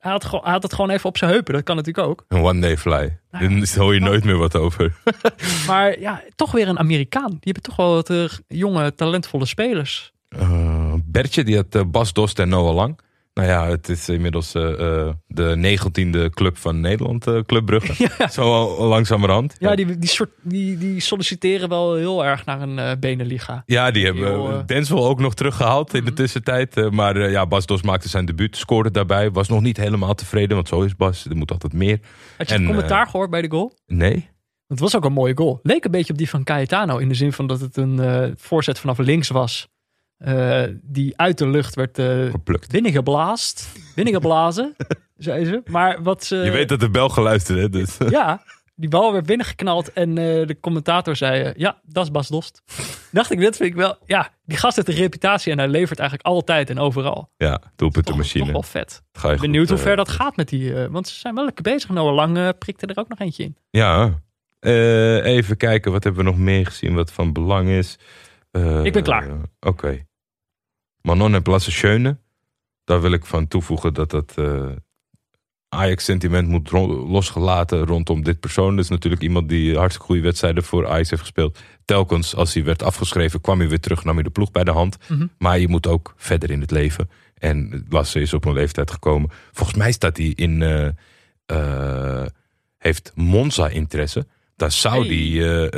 hij, had, gewoon- hij had het gewoon even op zijn heupen. Dat kan natuurlijk ook. Een one day fly. Nou. Daar hoor je nooit meer wat over. Maar ja, toch weer een Amerikaan. Die hebben toch wel wat eh, jonge, talentvolle spelers. Eh, Bertje, die had eh, Bas Dost en Noah Lang. Nou ja, het is inmiddels eh, eh, de negentiende club van Nederland, eh Club Brugge. Ja. Zo al langzamerhand. Ja, die, die, soort, die, die solliciteren wel heel erg naar een eh benenliga. Ja, die hebben uh, Denzel ook nog teruggehaald in de Mhm. tussentijd. Maar ja, Bas Dos maakte zijn debuut, scoorde daarbij. Was nog niet helemaal tevreden, want zo is Bas. Er moet altijd meer. Had je En, het commentaar gehoord bij de goal? Nee? Het was ook een mooie goal. Leek een beetje op die van Cayetano in de zin van dat het een voorzet vanaf links was. Eh, die uit de lucht werd Geplukt. binnengeblaast. Binnengeblazen, zei ze. Maar wat ze... Je weet dat de bel geluisterd hè, dus. Ja, die bal werd binnengeknald en eh, de commentator zei... ja, dat is Bas Dost. Dacht ik, dit vind ik wel... Ja, die gast heeft een reputatie en hij levert eigenlijk altijd en overal. Ja, doelpuntenmachine. toch wel vet. Ga je Benieuwd goed, hoe ver dat gaat met die... want ze zijn wel lekker bezig. Noah Lang prikte er ook nog eentje in. Ja, even kijken, wat hebben we nog meer gezien wat van belang is? Ik ben klaar. Oké. Manon en Plasse Schöne. Daar wil ik van toevoegen dat dat eh, Ajax-sentiment moet ro- losgelaten rondom dit persoon. Dat is natuurlijk iemand die hartstikke goede wedstrijden voor Ajax heeft gespeeld. Telkens als hij werd afgeschreven, kwam hij weer terug, nam hij de ploeg bij de hand. Mhm. Maar je moet ook verder in het leven. En Lasse is op een leeftijd gekomen. Volgens mij staat hij in. eh, eh, heeft Monza interesse. Daar zou hij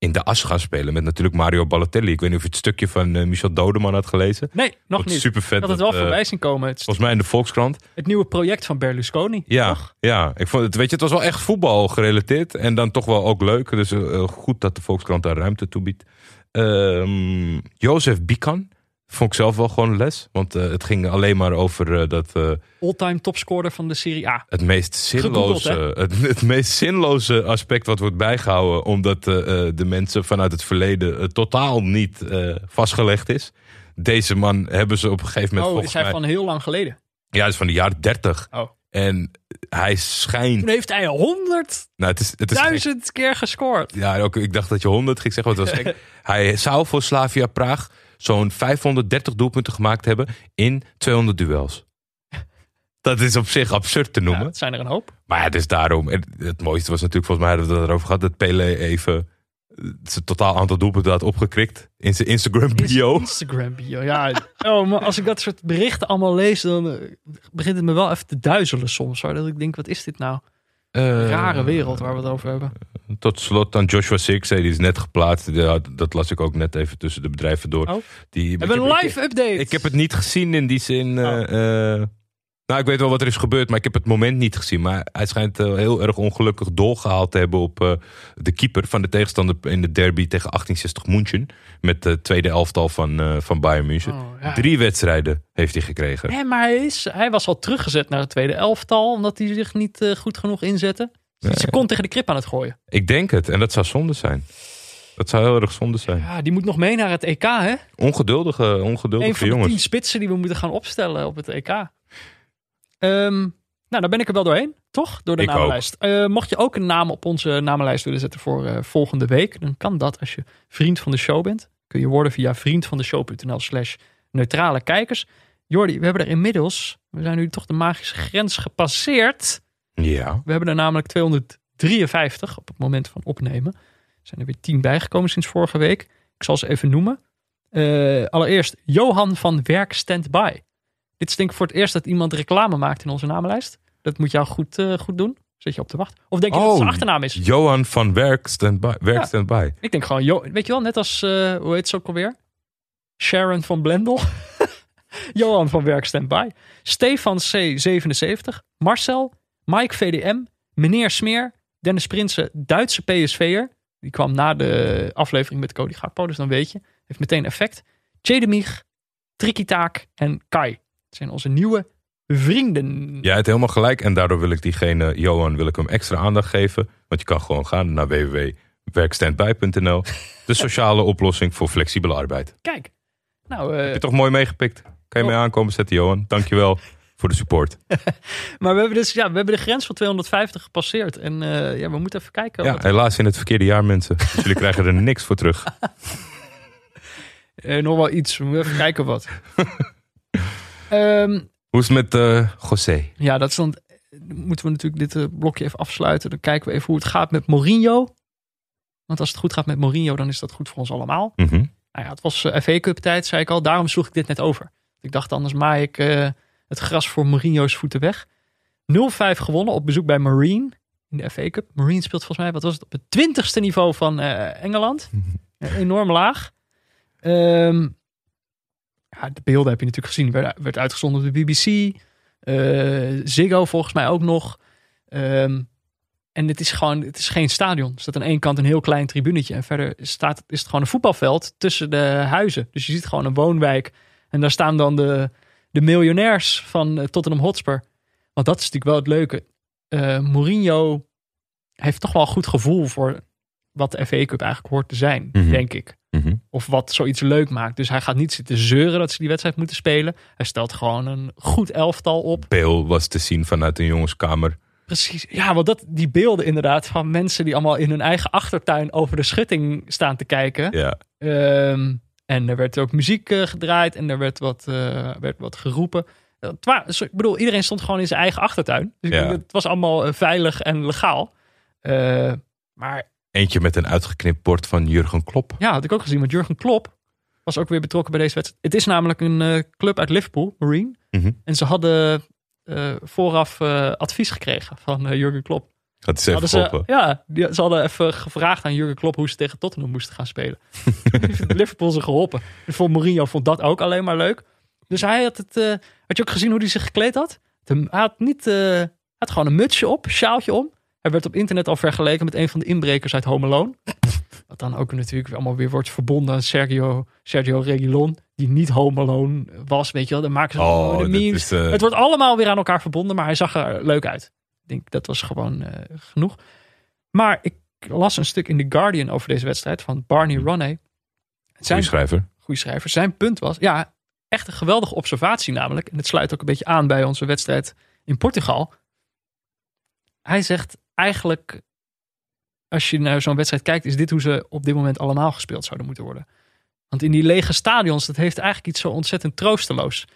in de as gaan spelen. Met natuurlijk Mario Balotelli. Ik weet niet of je het stukje van eh, Michel Dodeman had gelezen. Nee, nog niet. super vet. Had het wel dat, eh, voorbij zien komen. Het, Volgens mij in de Volkskrant. het nieuwe project van Berlusconi. Ja, toch? ja. Ik vond het, weet je, het was wel echt voetbal gerelateerd. En dan toch wel ook leuk. Dus eh, goed dat de Volkskrant daar ruimte toe biedt. Ehm Jozef Bikan. Vond ik zelf wel gewoon les. Want eh, het ging alleen maar over eh, dat eh, All-time topscorer van de Serie A. het meest zinloze, het, het meest zinloze aspect wat wordt bijgehouden. Omdat de mensen vanuit het verleden totaal niet vastgelegd is. Deze man hebben ze op een gegeven moment Oh, is hij mij... van heel lang geleden. Ja, is van de jaren 30. Oh. En hij schijnt... Toen heeft hij honderdduizend Nou, het is, het is gek. keer gescoord. Ja, ook, ik dacht dat je 100 ging zeggen, want het was gek. Hij zou voor Slavia Praag zo'n 530 doelpunten gemaakt hebben in 200 duels. Dat is op zich absurd te Ja, noemen. het zijn er een hoop. Maar ja, het is daarom. Het, mooiste was natuurlijk, volgens mij hadden we het erover gehad, dat Pele even eh, zijn totaal aantal doelpunten had opgekrikt in zijn Instagram bio. Instagram bio. Ja, oh, maar als ik dat soort berichten allemaal lees, dan eh, begint het me wel even te duizelen soms. Hoor. Dat ik denk, wat is dit nou? Eh, Rare wereld waar we het over hebben. Tot slot dan Joshua Sirkzee, die is net geplaatst. Dat las ik ook net even tussen de bedrijven door. Oh. Die, We hebben een live update. Ik heb het niet gezien in die zin. eh, Oh. Eh, nou, ik weet wel wat er is gebeurd, maar ik heb het moment niet gezien. Maar hij schijnt eh, heel erg ongelukkig doorgehaald te hebben op eh, de keeper van de tegenstander in de derby tegen 1860 München. Met de tweede elftal van, eh, van Bayern München. Oh, ja. Drie wedstrijden heeft hij gekregen. Nee, maar hij, is, hij was al teruggezet naar het tweede elftal, omdat hij zich niet eh, goed genoeg inzette. Nee. Ze kon tegen de krip aan het gooien. Ik denk het, en dat zou zonde zijn. Dat zou heel erg zonde zijn. Ja, die moet nog mee naar het EK, hè? Ongeduldige, Een ongeduldige van de jongens. tien spitsen die we moeten gaan opstellen op het EK. Ehm, nou, daar ben ik er wel doorheen, toch? Door de Ik namenlijst. Eh, mocht je ook een naam op onze namenlijst willen zetten voor eh, volgende week, dan kan dat als je vriend van de show bent. Kun je worden via vriendvandeshow.nl slash neutrale kijkers. Jordi, we hebben er inmiddels, we zijn nu toch de magische grens gepasseerd. Ja. We hebben er namelijk 253 op het moment van opnemen. Er zijn er weer 10 bijgekomen sinds vorige week. Ik zal ze even noemen. Eh, allereerst Johan van Werk Standby. Dit is denk ik voor het eerst dat iemand reclame maakt in onze namenlijst. Dat moet jou goed, eh, goed doen. Zit je op te wachten? Of denk je dat het Oh, zijn achternaam is? Johan van Werk Standby. Werk Ja. standby. Ik denk gewoon, Jo- weet je wel, net als, eh, hoe heet ze ook alweer? Sharon van Blendel. Johan van Werk Standby. Stefan C77. Marcel. Mike VDM. Meneer Smeer. Dennis Prinsen, Duitse PSV'er. Die kwam na de aflevering met Cody Gakpo, dus dan weet je. Heeft meteen effect. Tjedemich, Triki Taak en Kai. Dat zijn onze nieuwe vrienden. Jij hebt helemaal gelijk. En daardoor wil ik diegene, Johan, wil ik hem extra aandacht geven. Want je kan gewoon gaan naar www.werkstandby.nl. De sociale oplossing voor flexibele arbeid. Kijk. Nou, eh, Heb je toch mooi meegepikt? Kan je mee aankomen zetten, Johan? Dankjewel voor de support. maar we hebben, dus, ja, we hebben de grens van 250 gepasseerd. En eh, ja, we moeten even kijken. Ja, helaas in het verkeerde jaar, mensen. Dus jullie krijgen er niks voor terug. Eh, nog wel iets. We moeten even kijken wat. Ehm, Hoe is het met eh José? ja, dat is dan. Moeten we natuurlijk dit eh, blokje even afsluiten. Dan kijken we even hoe het gaat met Mourinho. Want als het goed gaat met Mourinho, dan is dat goed voor ons allemaal. Mhm. Nou ja, het was eh, FA Cup tijd, zei ik al. Daarom sloeg ik dit net over. Ik dacht, anders maai ik het gras voor Mourinho's voeten weg. 0-5 gewonnen op bezoek bij Marine in de FA Cup. Marine speelt volgens mij, wat was het, op het twintigste niveau van Engeland. Eh, enorm laag. Ehm, ja, de beelden heb je natuurlijk gezien. Werd, werd uitgezonden op de BBC. eh, Ziggo volgens mij ook nog. Ehm, en het is gewoon, het is geen stadion. Er staat aan één kant een heel klein tribunetje. En verder staat, is het gewoon een voetbalveld tussen de huizen. Dus je ziet gewoon een woonwijk. En daar staan dan de, de miljonairs van eh, Tottenham Hotspur. Want dat is natuurlijk wel het leuke. Eh, Mourinho heeft toch wel een goed gevoel voor wat de FA Cup eigenlijk hoort te zijn, Mhm. denk ik. Mhm. Of wat zoiets leuk maakt. Dus hij gaat niet zitten zeuren dat ze die wedstrijd moeten spelen. Hij stelt gewoon een goed elftal op. Bale was te zien vanuit een jongenskamer. Precies. Ja, want dat, die beelden inderdaad van mensen die allemaal in hun eigen achtertuin over de schutting staan te kijken. Ja. Ehm, en er werd ook muziek eh, gedraaid en er werd wat, eh, werd wat geroepen. Ik bedoel, iedereen stond gewoon in zijn eigen achtertuin. Dus Ja. het was allemaal eh, veilig en legaal. Maar Eentje met een uitgeknipt bord van Jurgen Klopp. ja, had ik ook gezien. Want Jurgen Klopp was ook weer betrokken bij deze wedstrijd. Het is namelijk een eh, club uit Liverpool, Marine. Mhm. En ze hadden eh, vooraf eh, advies gekregen van Jurgen Klopp. Eens even ze, ja, die, ze hadden even gevraagd aan Jurgen Klopp hoe ze tegen Tottenham moesten gaan spelen. Liverpool ze geholpen. En voor Mourinho vond dat ook alleen maar leuk. Dus hij had het. had je ook gezien hoe hij zich gekleed had? Hij had niet. had gewoon een mutsje op, sjaaltje om. Hij werd op internet al vergeleken met een van de inbrekers uit Home Alone. Wat dan ook natuurlijk allemaal weer wordt verbonden aan Sergio, Sergio Reguilon. Die niet Home Alone was, weet je wel. Dan maken ze Oh, de memes. is, eh, Het wordt allemaal weer aan elkaar verbonden, maar hij zag er leuk uit. Ik denk dat was gewoon eh, genoeg. Maar ik las een stuk in The Guardian over deze wedstrijd van Barney Ronay. Zijn Goeie schrijver. goede schrijver. Zijn punt was, ja, echt een geweldige observatie namelijk. En het sluit ook een beetje aan bij onze wedstrijd in Portugal. Hij zegt eigenlijk, als je naar zo'n wedstrijd kijkt, is dit hoe ze op dit moment allemaal gespeeld zouden moeten worden. Want in die lege stadions, dat heeft eigenlijk iets zo ontzettend troosteloos.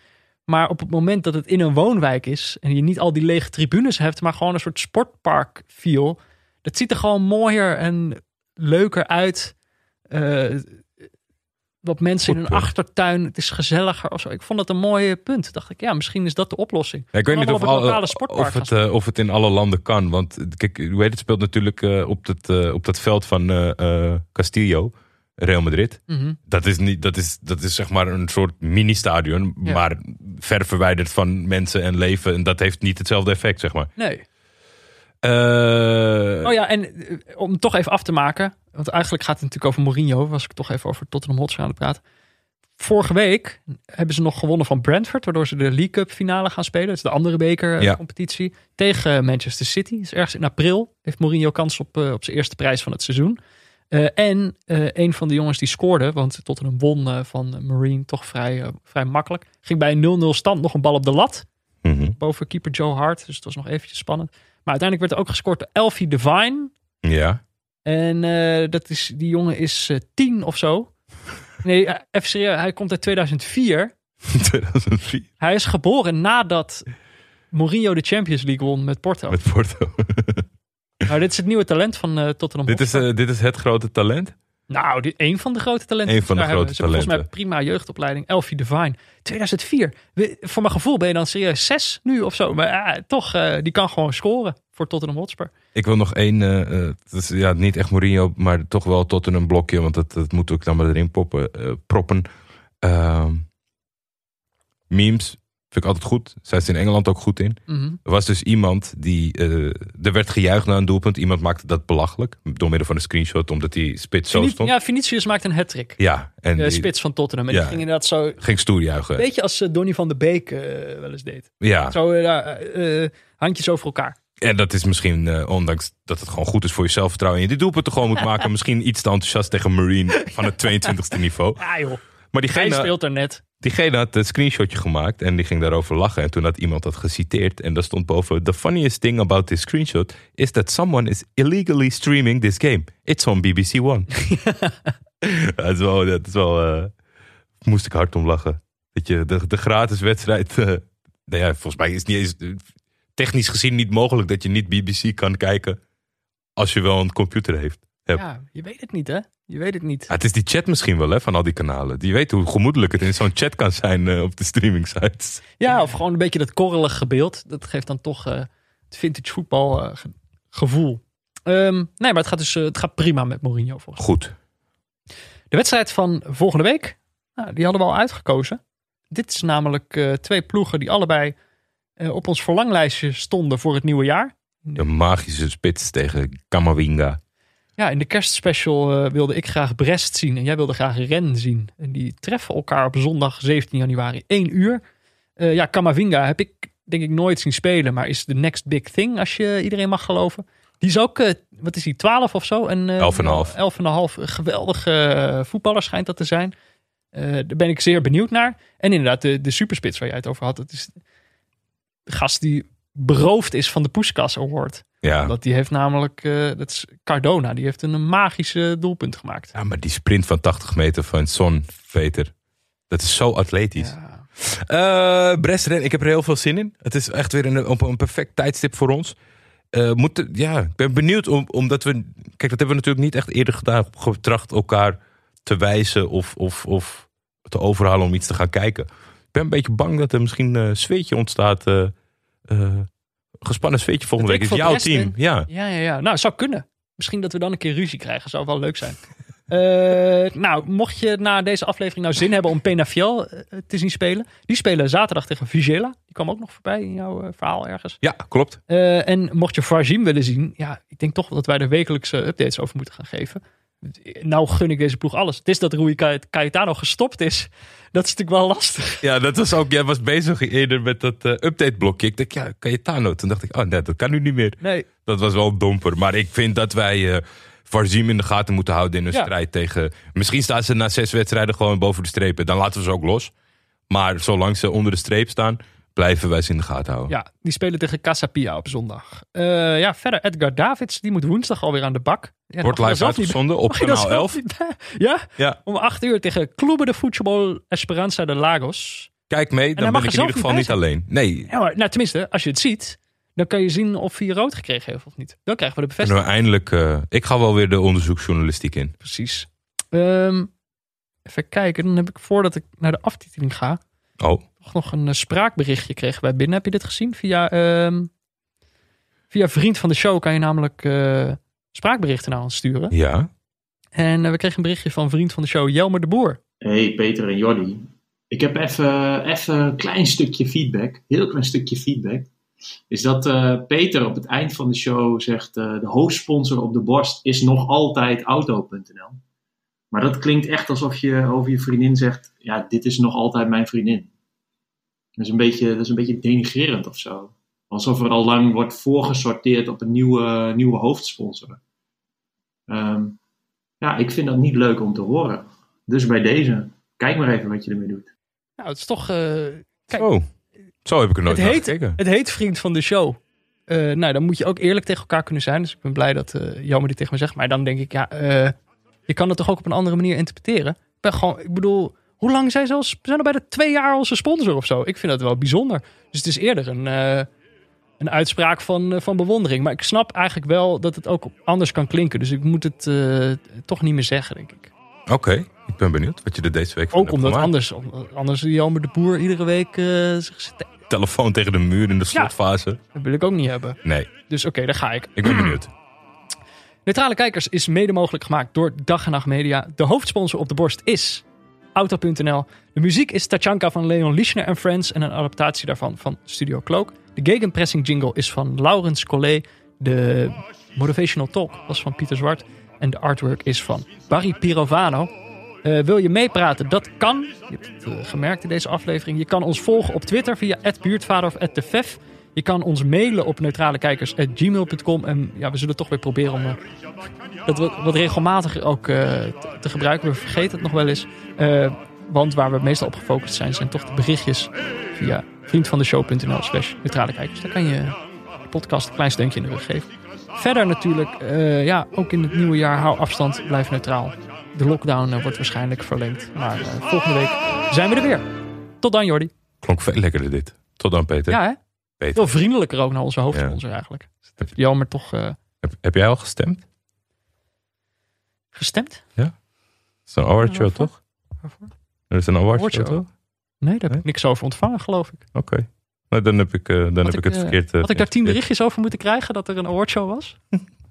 Maar op het moment dat het in een woonwijk is en je niet al die lege tribunes hebt, maar gewoon een soort sportpark feel, dat ziet er gewoon mooier en leuker uit. Eh, wat mensen Goed in hun punt. achtertuin, het is gezelliger of zo. Ik vond dat een mooi punt. Dacht ik, ja, misschien is dat de oplossing. Ja, ik weet niet of, of, het, eh, of het in alle landen kan. Want eh, kijk, hoe heet het speelt natuurlijk eh, op, dat, op dat veld van Castillo, Real Madrid. Mhm. Dat is, niet, dat, is, dat is zeg maar een soort mini-stadion, Ja. maar ver verwijderd van mensen en leven. En dat heeft niet hetzelfde effect, zeg maar. Nee. Oh ja, en om toch even af te maken. Want eigenlijk gaat het natuurlijk over Mourinho. Was ik toch even over Tottenham Hotspur aan het praten. Vorige week hebben ze nog gewonnen van Brentford. Waardoor ze de League Cup finale gaan spelen. Dat is de andere beker eh, Ja. Tegen Manchester City. Dus ergens in april heeft Mourinho kans op, eh, op zijn eerste prijs van het seizoen. Eh, en eh, een van de jongens die scoorde. Want Tottenham won van Marine toch vrij, vrij makkelijk. Ging bij een 0-0 stand nog een bal op de lat mhm. boven keeper Joe Hart. Dus het was nog eventjes spannend. Maar uiteindelijk werd er ook gescoord door Elfie Devine. Ja. En eh, dat is, die jongen is eh, tien of zo. Nee, eh, even serieus, hij komt uit 2004. 2004 Hij is geboren nadat Mourinho de Champions League won met Porto. met Porto. Nou, dit is het nieuwe talent van eh, Tottenham dit, is, dit is het grote talent. Nou, dit, een van de grote talenten. Eén van de daar grote hebben. Ze talenten. volgens mij prima jeugdopleiding. Elfie Devine. 2004. We- Voor mijn gevoel ben je dan serieus zes nu of zo. Maar toch, die kan gewoon scoren voor Tottenham Hotspur. Ik wil nog één, is, ja, niet echt Mourinho, maar toch wel tot in een blokje, want dat, dat moet ook dan maar erin poppen, eh, proppen. Ehm, memes vind ik altijd goed. Zijn ze in Engeland ook goed in. Mhm. Er was dus iemand die, er werd gejuicht naar een doelpunt. Iemand maakte dat belachelijk, door middel van een screenshot, omdat die spits zo stond. ja, Vinicius maakt een hat-trick. Ja, en De spits van Tottenham. En Ja. die ging inderdaad zo... ging stoer juichen. Beetje als Donny van de Beek wel eens deed. Ja, Zo handjes over elkaar. En dat is misschien, eh, ondanks dat het gewoon goed is voor je zelfvertrouwen en je die doelpunten gewoon moet maken, misschien iets te enthousiast tegen Marine van het 22e niveau. Ja joh, Maar hij diegene, speelt er net. Diegene had een screenshotje gemaakt en die ging daarover lachen. En toen had iemand dat geciteerd en daar stond boven... The funniest thing about this screenshot is that someone is illegally streaming this game. It's on BBC One. dat is wel... Dat is wel eh, moest ik hard om lachen. Dat je de, de gratis wedstrijd... eh, nou ja, volgens mij is het niet eens... Technisch gezien niet mogelijk dat je niet BBC kan kijken... als je wel een computer heeft. Ja. Ja, je weet het niet hè. Je weet het niet. Ah, het is die chat misschien wel hè, van al die kanalen. Die weten hoe gemoedelijk het in zo'n chat kan zijn eh, op de streaming sites. Ja, of gewoon een beetje dat korrelige beeld. Dat geeft dan toch eh, het vintage voetbal eh, ge- gevoel. Ehm, nee, maar het gaat dus het gaat prima met Mourinho. Volgens mij. Goed. De wedstrijd van volgende week, nou, die hadden we al uitgekozen. Dit is namelijk twee ploegen die allebei op ons verlanglijstje stonden voor het nieuwe jaar. De magische spits tegen Kamavinga. Ja, in de kerstspecial eh, wilde ik graag Brest zien en jij wilde graag Rennes zien. En die treffen elkaar op zondag 17 januari, 1 uur. Eh, ja, Kamavinga heb ik denk ik nooit zien spelen, maar is de next big thing als je iedereen mag geloven. Die is ook, eh, wat is hij, 12 of zo? En, eh, 11,5. 11,5. Een geweldige eh, voetballer schijnt dat te zijn. Eh, daar ben ik zeer benieuwd naar. En inderdaad, de, de superspits waar jij het over had. Dat is de gast die beroofd is van de Puskas Award. Ja. Dat die heeft namelijk, eh, dat is Cardona, die heeft een magische doelpunt gemaakt. ja, maar die sprint van 80 meter van Son, Peter. Dat is zo atletisch. Ja. Eh ik heb er heel veel zin in. Het is echt weer een, op een perfect tijdstip voor ons. Moet, ja, ik ben benieuwd om, omdat we. Kijk, dat hebben we natuurlijk niet echt eerder gedaan. Getracht elkaar te wijzen of, of, of te overhalen om iets te gaan kijken. Ik ben een beetje bang dat er misschien een sfeertje ontstaat. eh eh, gespannen sfeertje volgende Dat week. Is jouw team. ben? Ja. Ja, ja, ja. Nou, zou kunnen. Misschien dat we dan een keer ruzie krijgen. Zou wel leuk zijn. Eh, nou, mocht je na deze aflevering nou zin hebben om Penafiel eh, te zien spelen. Die spelen zaterdag tegen Vigela. Die kwam ook nog voorbij in jouw eh, verhaal ergens. ja, klopt. Eh, en mocht je Varzim willen zien. Ja, ik denk toch dat wij er wekelijkse updates over moeten gaan geven. Nou gun ik deze ploeg alles. Het is dat Rui Cay- Cayetano gestopt is. Dat is natuurlijk wel lastig. Ja, dat was ook. Jij was bezig eerder met dat eh, update-blokje. Ik dacht, ja, Cayetano. Toen dacht ik, oh nee, dat kan nu niet meer. Nee, Dat was wel domper. Maar ik vind dat wij Varzim in de gaten moeten houden in een Ja. strijd tegen... Misschien staan ze na zes wedstrijden gewoon boven de strepen. Dan laten we ze ook los. Maar zolang ze onder de streep staan, blijven wij ze in de gaten houden. Ja, die spelen tegen Casapia op zondag. Eh, ja, verder Edgar Davids, die moet woensdag alweer aan de bak. Ja, Wordt live uitgezonden op kanaal zelf 11. niet bij? Ja, Ja, om 8 uur tegen Clube de Futebol Esperanza de Lagos. kijk mee. Dan mag ben ik in ieder geval niet alleen. Nee, Ja, maar nou, tenminste, als je het ziet, dan kan je zien of hij rood gekregen heeft of niet. Dan krijgen we de bevestiging. we eindelijk... eh, ik ga wel weer de onderzoeksjournalistiek in. Precies. Ehm, even kijken, dan heb ik voordat ik naar de aftiteling ga, Oh, nog een eh, spraakberichtje kregen wij binnen. Heb je dit gezien? Via, ehm, via vriend van de show kan je namelijk eh, spraakberichten naar ons sturen. ja. En eh, we kregen een berichtje van vriend van de show, Jelmer de Boer. Hey Peter en Jordi. Ik heb even, even een klein stukje feedback, heel klein stukje feedback. Is dat eh, Peter op het eind van de show zegt: eh, de hoofdsponsor op de borst is nog altijd auto.nl. Maar dat klinkt echt alsof je over je vriendin zegt: ja, dit is nog altijd mijn vriendin. Dat is een beetje, dat is een beetje denigrerend of zo. Alsof er al lang wordt voorgesorteerd op een nieuwe, nieuwe hoofdsponsor. Ehm, ja, ik vind dat niet leuk om te horen. Dus bij deze, kijk maar even wat je ermee doet. Nou, het is toch... eh, Kijk. Oh, zo heb ik er nooit het, heet, gekeken. het heet vriend van de show. Eh, nou, dan moet je ook eerlijk tegen elkaar kunnen zijn. Dus ik ben blij dat eh Jelmer dit tegen me zegt. Maar dan denk ik, ja, eh, je kan het toch ook op een andere manier interpreteren. Ik ben gewoon, ik bedoel, hoe lang zijn ze al? Zijn al bijna twee jaar onze sponsor of zo. Ik vind dat wel bijzonder. Dus het is eerder een, eh, een uitspraak van, eh, van bewondering. Maar ik snap eigenlijk wel dat het ook anders kan klinken. Dus ik moet het eh, toch niet meer zeggen, denk ik. Oké, ik ben benieuwd wat je er deze week van Ook omdat gemaakt. anders, om- anders Jelmer de Boer iedere week zich Telefoon tegen de muur in de slotfase. Dat wil ik ook niet hebben. Nee, Dus oké, daar ga ik. ik ben benieuwd. Neutrale Kijkers is mede mogelijk gemaakt door Dag en Nacht Media. De hoofdsponsor op de borst is Auto.nl. De muziek is Tachanka van Leon Lischner en Friends en een adaptatie daarvan van Studio Cloak. De gegenpressing jingle is van Laurens Collet. De motivational talk was van Pieter Zwart. En de artwork is van Barry Pirovano. Eh, wil je meepraten? Dat kan. Je hebt het eh, gemerkt in deze aflevering. Je kan ons volgen op Twitter via @buurtvader of @tefef. Je kan ons mailen op neutralekijkers.gmail.com. En ja, we zullen toch weer proberen om eh, dat wat, regelmatiger ook eh, te, gebruiken. We vergeten het nog wel eens. Eh, want waar we meestal op gefocust zijn, zijn toch de berichtjes via vriendvandeshow.nl slash neutrale kijkers. Daar kan je de podcast een klein steuntje in de rug geven. Verder natuurlijk, ja, ook in het nieuwe jaar, hou afstand, blijf neutraal. De lockdown wordt waarschijnlijk verlengd. Maar volgende week zijn we er weer. Tot dan, Jordi. Klonk veel lekkerder dit. Tot dan, Peter. Ja, hè? Veel vriendelijker ook naar onze hoofdsponsor eigenlijk. Jammer toch eh, Heb, heb jij al gestemd? gestemd? Dat is een awardshow, waarvoor? toch? Waarvoor? Dat is een awardshow, Awardshow? toch? Nee, daar heb Nee? ik niks over ontvangen, geloof ik. Oké. Nou, dan heb ik, eh, dan heb ik, het eh, verkeerd... Had ik daar tien berichtjes over moeten krijgen dat er een awardshow was?